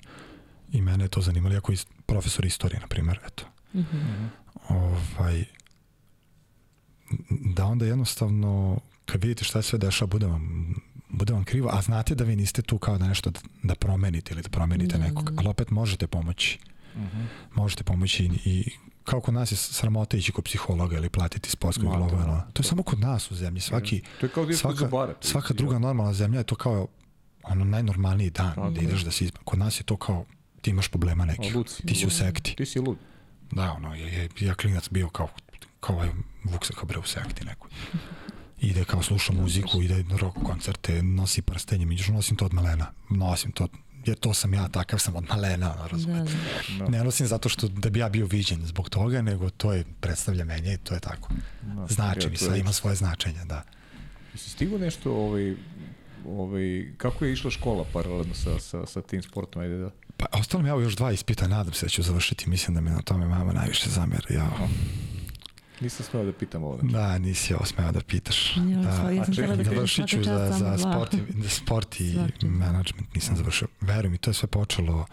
i mene je to zanimalo, jako is, profesor istorije, na primjer, eto. Mhm. Ovaj, da onda jednostavno kad vidite šta se sve dešava, bude vam, bude vam krivo, a znate da vi niste tu kao da nešto da, da promenite ili da promenite Da, nekog, da, da. ali opet možete pomoći. Mhm. Možete pomoći i, i kao kod nas je sramota ići kod psihologa ili platiti sportskog ili ovo, da. To je samo kod nas u zemlji. Svaki, To je kao da svaka, zubara. svaka druga normalna zemlja je to kao ono najnormalniji dan Tako da ideš da se izba. Kod nas je to kao ti imaš problema nekih. Si. Ti si u sekti. Ti si lud. Da, ono, je, je, ja klinac bio kao, kao ovaj Vuk se bre u sekti nekoj. Ide kao sluša muziku, ide na rock koncerte, nosi prstenje, mi nosim to od malena. Nosim to, jer to sam ja, takav sam od malena, ono, Da, razumete. da. Da. Ne nosim zato što da bi ja bio viđen zbog toga, nego to je, predstavlja menje i to je tako. Da. Znači Ja, mi je- ima svoje značenje, da. Jesi stigo nešto, ovaj, ovaj, kako je išla škola paralelno sa, sa, sa tim sportom? Ajde da. Pa ostalo mi evo još dva ispita, nadam se da ću završiti, mislim da me na tome mama najviše zamera. Ja, Nisam smeo da pitam ovo. da, nisi ovo smeo da pitaš. Ja, da, ja sam čekaj, da Završit ću za, za sport, i, sport i management, nisam završio. Veruj mi, to je sve počelo,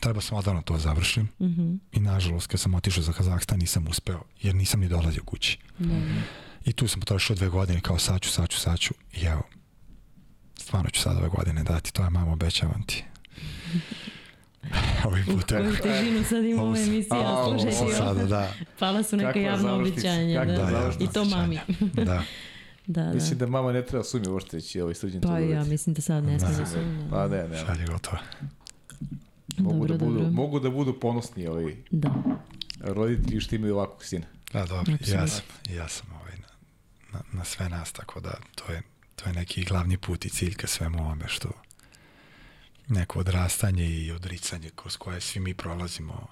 treba sam odavno to završim Mhm. i nažalost kad sam otišao za Kazahstan nisam uspeo, jer nisam ni dolazio kući. Da, da. I tu sam potrošio dve godine kao sad ću, sad ću, sad ću i evo, stvarno ću sad ove godine dati, to je mama, obećavam ti. Ovim U putem. koju težinu sad ima Ovo ova emisija, slušajte sada, da, Pala su neka Kakva javna obećanja. kakva Da. da. I to mami. da. Da, da. Mislim da mama ne treba sumnje uopšte će ovaj srđan to Pa ja mislim da sad ne smije da Da. sumnja. Pa ne, ne. Sad je gotovo. Mogu, Dobro, da budu, dobro. mogu da budu ponosni ovi Da. roditelji što imaju ovakvog sina. Da, dobro, ja sam, ja sam ovaj, na, na, na sve nas, tako da to je, to je neki glavni put i cilj ka svemu ovome što neko odrastanje i odricanje kroz koje svi mi prolazimo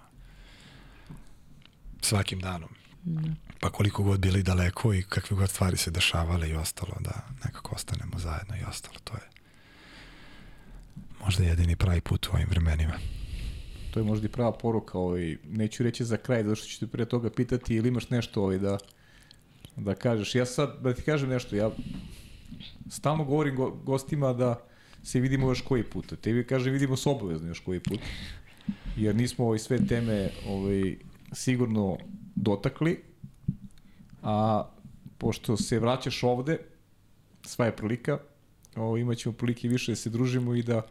svakim danom. Pa koliko god bili daleko i kakve god stvari se dešavale i ostalo, da nekako ostanemo zajedno i ostalo, to je možda jedini pravi put u ovim vremenima. To je možda i prava poruka, ovaj, neću reći za kraj, zato što ću te pre toga pitati ili imaš nešto ovaj, da, da kažeš. Ja sad, da ti kažem nešto, ja stalno govorim go, gostima da se vidimo još koji put. Tebi kažem vidimo se obavezno još koji put. Jer nismo ovaj, sve teme ovaj, sigurno dotakli, a pošto se vraćaš ovde, sva je prilika, ovaj, imat ćemo prilike više da se družimo i da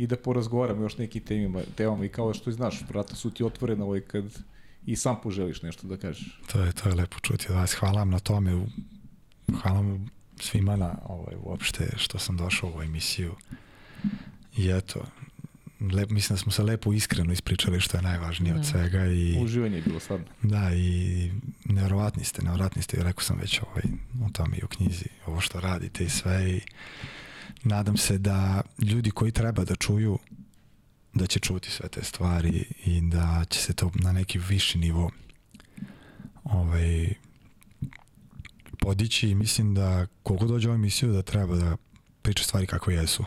i da porazgovaramo još nekim temima, temama i kao što znaš, vrata su ti otvorena ovaj kad i sam poželiš nešto da kažeš. To je, to je lepo čuti od vas. Hvala vam na tome. Hvala vam svima na ovaj, uopšte što sam došao u ovu emisiju. I eto, lep, mislim da smo se lepo iskreno ispričali što je najvažnije od Da. svega i Uživanje je bilo stvarno. da i nevjerovatni ste, nevjerovatni ste, rekao sam već ovaj, o tome i u knjizi, ovo što radite i sve i nadam se da ljudi koji treba da čuju da će čuti sve te stvari i da će se to na neki viši nivo ovaj, podići i mislim da koliko dođe u ovu emisiju da treba da priča stvari kako jesu.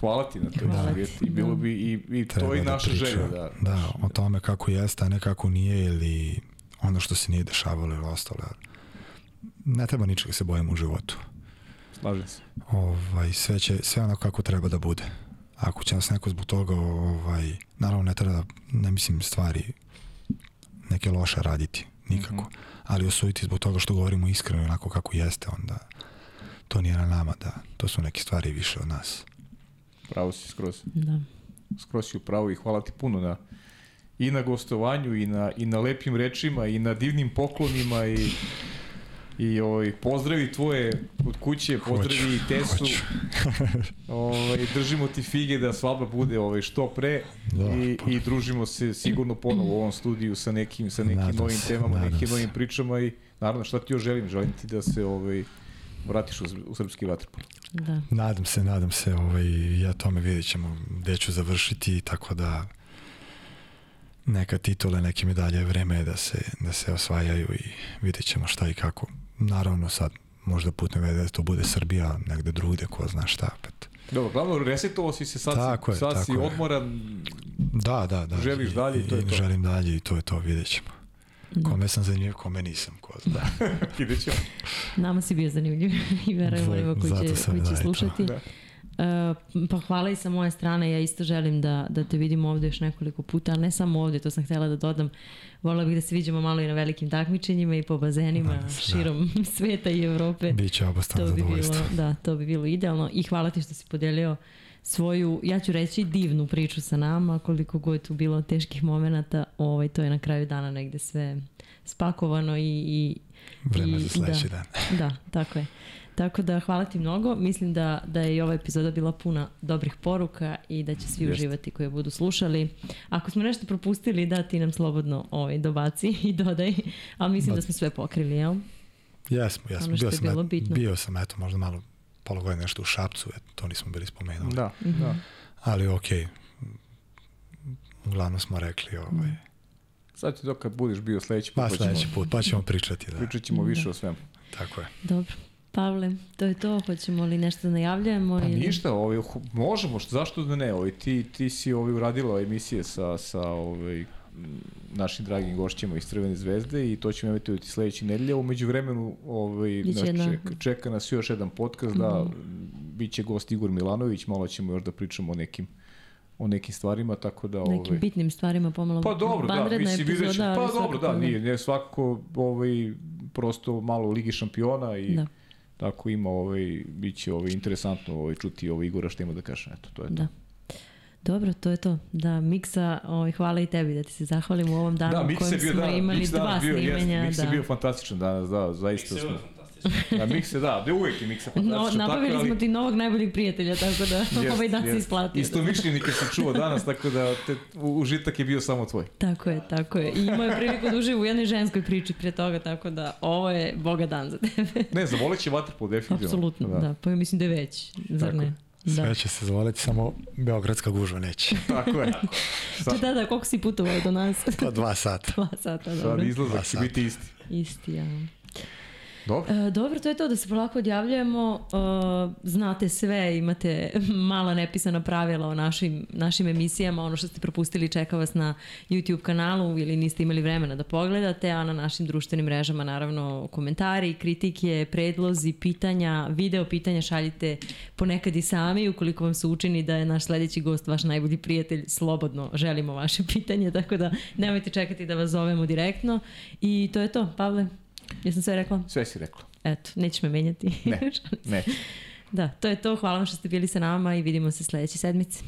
Hvala ti na toj sugestiji. I bilo da. bi i, i Treba to i da naša priča, želja. Da, da, o tome kako jeste, a ne kako nije ili ono što se nije dešavalo ili ostalo. Ne treba ničega se bojimo u životu. Slažem se. ovaj, sve, će, sve onako kako treba da bude. Ako će nas neko zbog toga, ovaj, naravno ne treba da, ne mislim stvari neke loše raditi, nikako. Mm -hmm. Ali osuditi zbog toga što govorimo iskreno onako kako jeste, onda to nije na nama, da to su neke stvari više od nas. Pravo si skroz. Da. Skroz si u pravu i hvala ti puno na i na gostovanju i na, i na lepim rečima i na divnim poklonima i i ovaj, pozdravi tvoje od kuće, pozdravi hoću, i Tesu. ovaj, držimo ti fige da svadba bude ovaj, što pre da, i, pa. i družimo se sigurno ponovo u ovom studiju sa nekim, sa nekim nadam novim se, temama, nekim se. novim pričama i naravno šta ti još želim? Želim ti da se ovaj, vratiš u, u srpski vaterpol. Da. Nadam se, nadam se, ovaj, ja tome vidjet ćemo gde ću završiti, tako da neka titule, neke medalje, vreme je da se, da se osvajaju i vidjet ćemo šta i kako. Naravno sad, možda put ne vede da to bude Srbija, negde drugde, ko zna šta opet. Dobro, glavno resetovo si se sad, tako si, sad je, si odmoran, da, da, da. želiš dalje i to je to. Želim dalje i to je to, vidjet ćemo. Da. Kome sam zanimljiv, kome nisam, ko zna. Da, ideć ćemo. Nama si bio zanimljiv i verujem onima koji će, koji će slušati. Da. Uh, pa hvala i sa moje strane, ja isto želim da, da te vidim ovde još nekoliko puta, ali ne samo ovde, to sam htela da dodam. Volila bih da se vidimo malo i na velikim takmičenjima i po bazenima da, širom da. sveta i Evrope. Biće obostrano to bi bilo, Da, to bi bilo idealno i hvala ti što si podelio svoju, ja ću reći divnu priču sa nama, koliko god tu bilo teških momenta, ovaj, to je na kraju dana negde sve spakovano i... i Vreme i, za sledeći da, dan. Da, tako je. Tako da hvala ti mnogo. Mislim da, da je i ova epizoda bila puna dobrih poruka i da će svi Jest. uživati koji budu slušali. Ako smo nešto propustili, da ti nam slobodno ovaj, dobaci i dodaj. Ali mislim da smo sve pokrili, jel? Jesmo, jesmo. Ono bio, sam, et, bitno. bio sam, eto, možda malo pola godine nešto u Šapcu, eto, to nismo bili spomenuli. Da, mm -hmm. da. Ali okej, okay. uglavnom smo rekli ovaj, mm. Sad ti to kad budeš bio sledeći put. Pa, pa sledeći put, pa ćemo pričati. Da. Pričat ćemo da. više o svemu. Tako je. Dobro. Pavle, to je to, hoćemo li nešto da najavljujemo? Pa ili... ništa, ovaj, možemo, što, zašto da ne, ovaj, ti, ti si ovaj, uradila emisije sa, sa ovaj, našim dragim gošćima iz Crvene zvezde i to ćemo imati sledeće nedelje. Umeđu vremenu ovaj, nas čeka, čeka nas još jedan podcast, mm -hmm. da mhm. bit će gost Igor Milanović, malo ćemo još da pričamo o nekim o nekim stvarima, tako da... Nekim ovaj, bitnim stvarima pomalo pa dobro, da, mislim, epizoda, pa dobro, da, nije, nije svakako ovaj, prosto malo Ligi šampiona i da Tako ima, ovaj, bit će ovaj, interesantno ovaj, čuti ovaj Igora što ima da kaže. Eto, to je to. Da. Dobro, to je to. Da, Miksa, ovaj, hvala i tebi da ti se zahvalim u ovom danu da, u kojem smo da, imali dva bio, snimanja. Miksa da. bio fantastičan danas, da, zaista smo. Da, Mikse, da, da uvek je Miksa fantastičan. No, nabavili tako, ali... smo ti novog najboljeg prijatelja, tako da yes, ovaj dan yes. se isplatio. Isto mišljenike se čuo danas, tako da te, užitak je bio samo tvoj. Tako je, tako je. I imao je priliku da uživa u jednoj ženskoj priči prije toga, tako da ovo je boga dan za tebe. ne, zavolit će Waterpolo, definitivno. Apsolutno, da. da. Pa mislim da je već, zar ne? Da. Sve će se zavoliti, samo Beogradska gužva neće. Tako je. Sad... Da, da, koliko si putovao do nas? Pa dva sata. dva sata, dobro. Sad izlazak će biti isti. Isti, ja. Dobro. E, dobro, to je to da se polako odjavljujemo. E, znate sve, imate mala nepisana pravila o našim, našim emisijama. Ono što ste propustili čeka vas na YouTube kanalu ili niste imali vremena da pogledate, a na našim društvenim mrežama naravno komentari, kritike, predlozi, pitanja, video pitanja šaljite ponekad i sami. Ukoliko vam se učini da je naš sledeći gost vaš najbolji prijatelj, slobodno želimo vaše pitanje, tako da nemojte čekati da vas zovemo direktno. I to je to, Pavle. Jesam sve rekla? Sve si rekla. Eto, nećeš me menjati. Ne, ne. Da, to je to. Hvala vam što ste bili sa nama i vidimo se sledeće sedmice.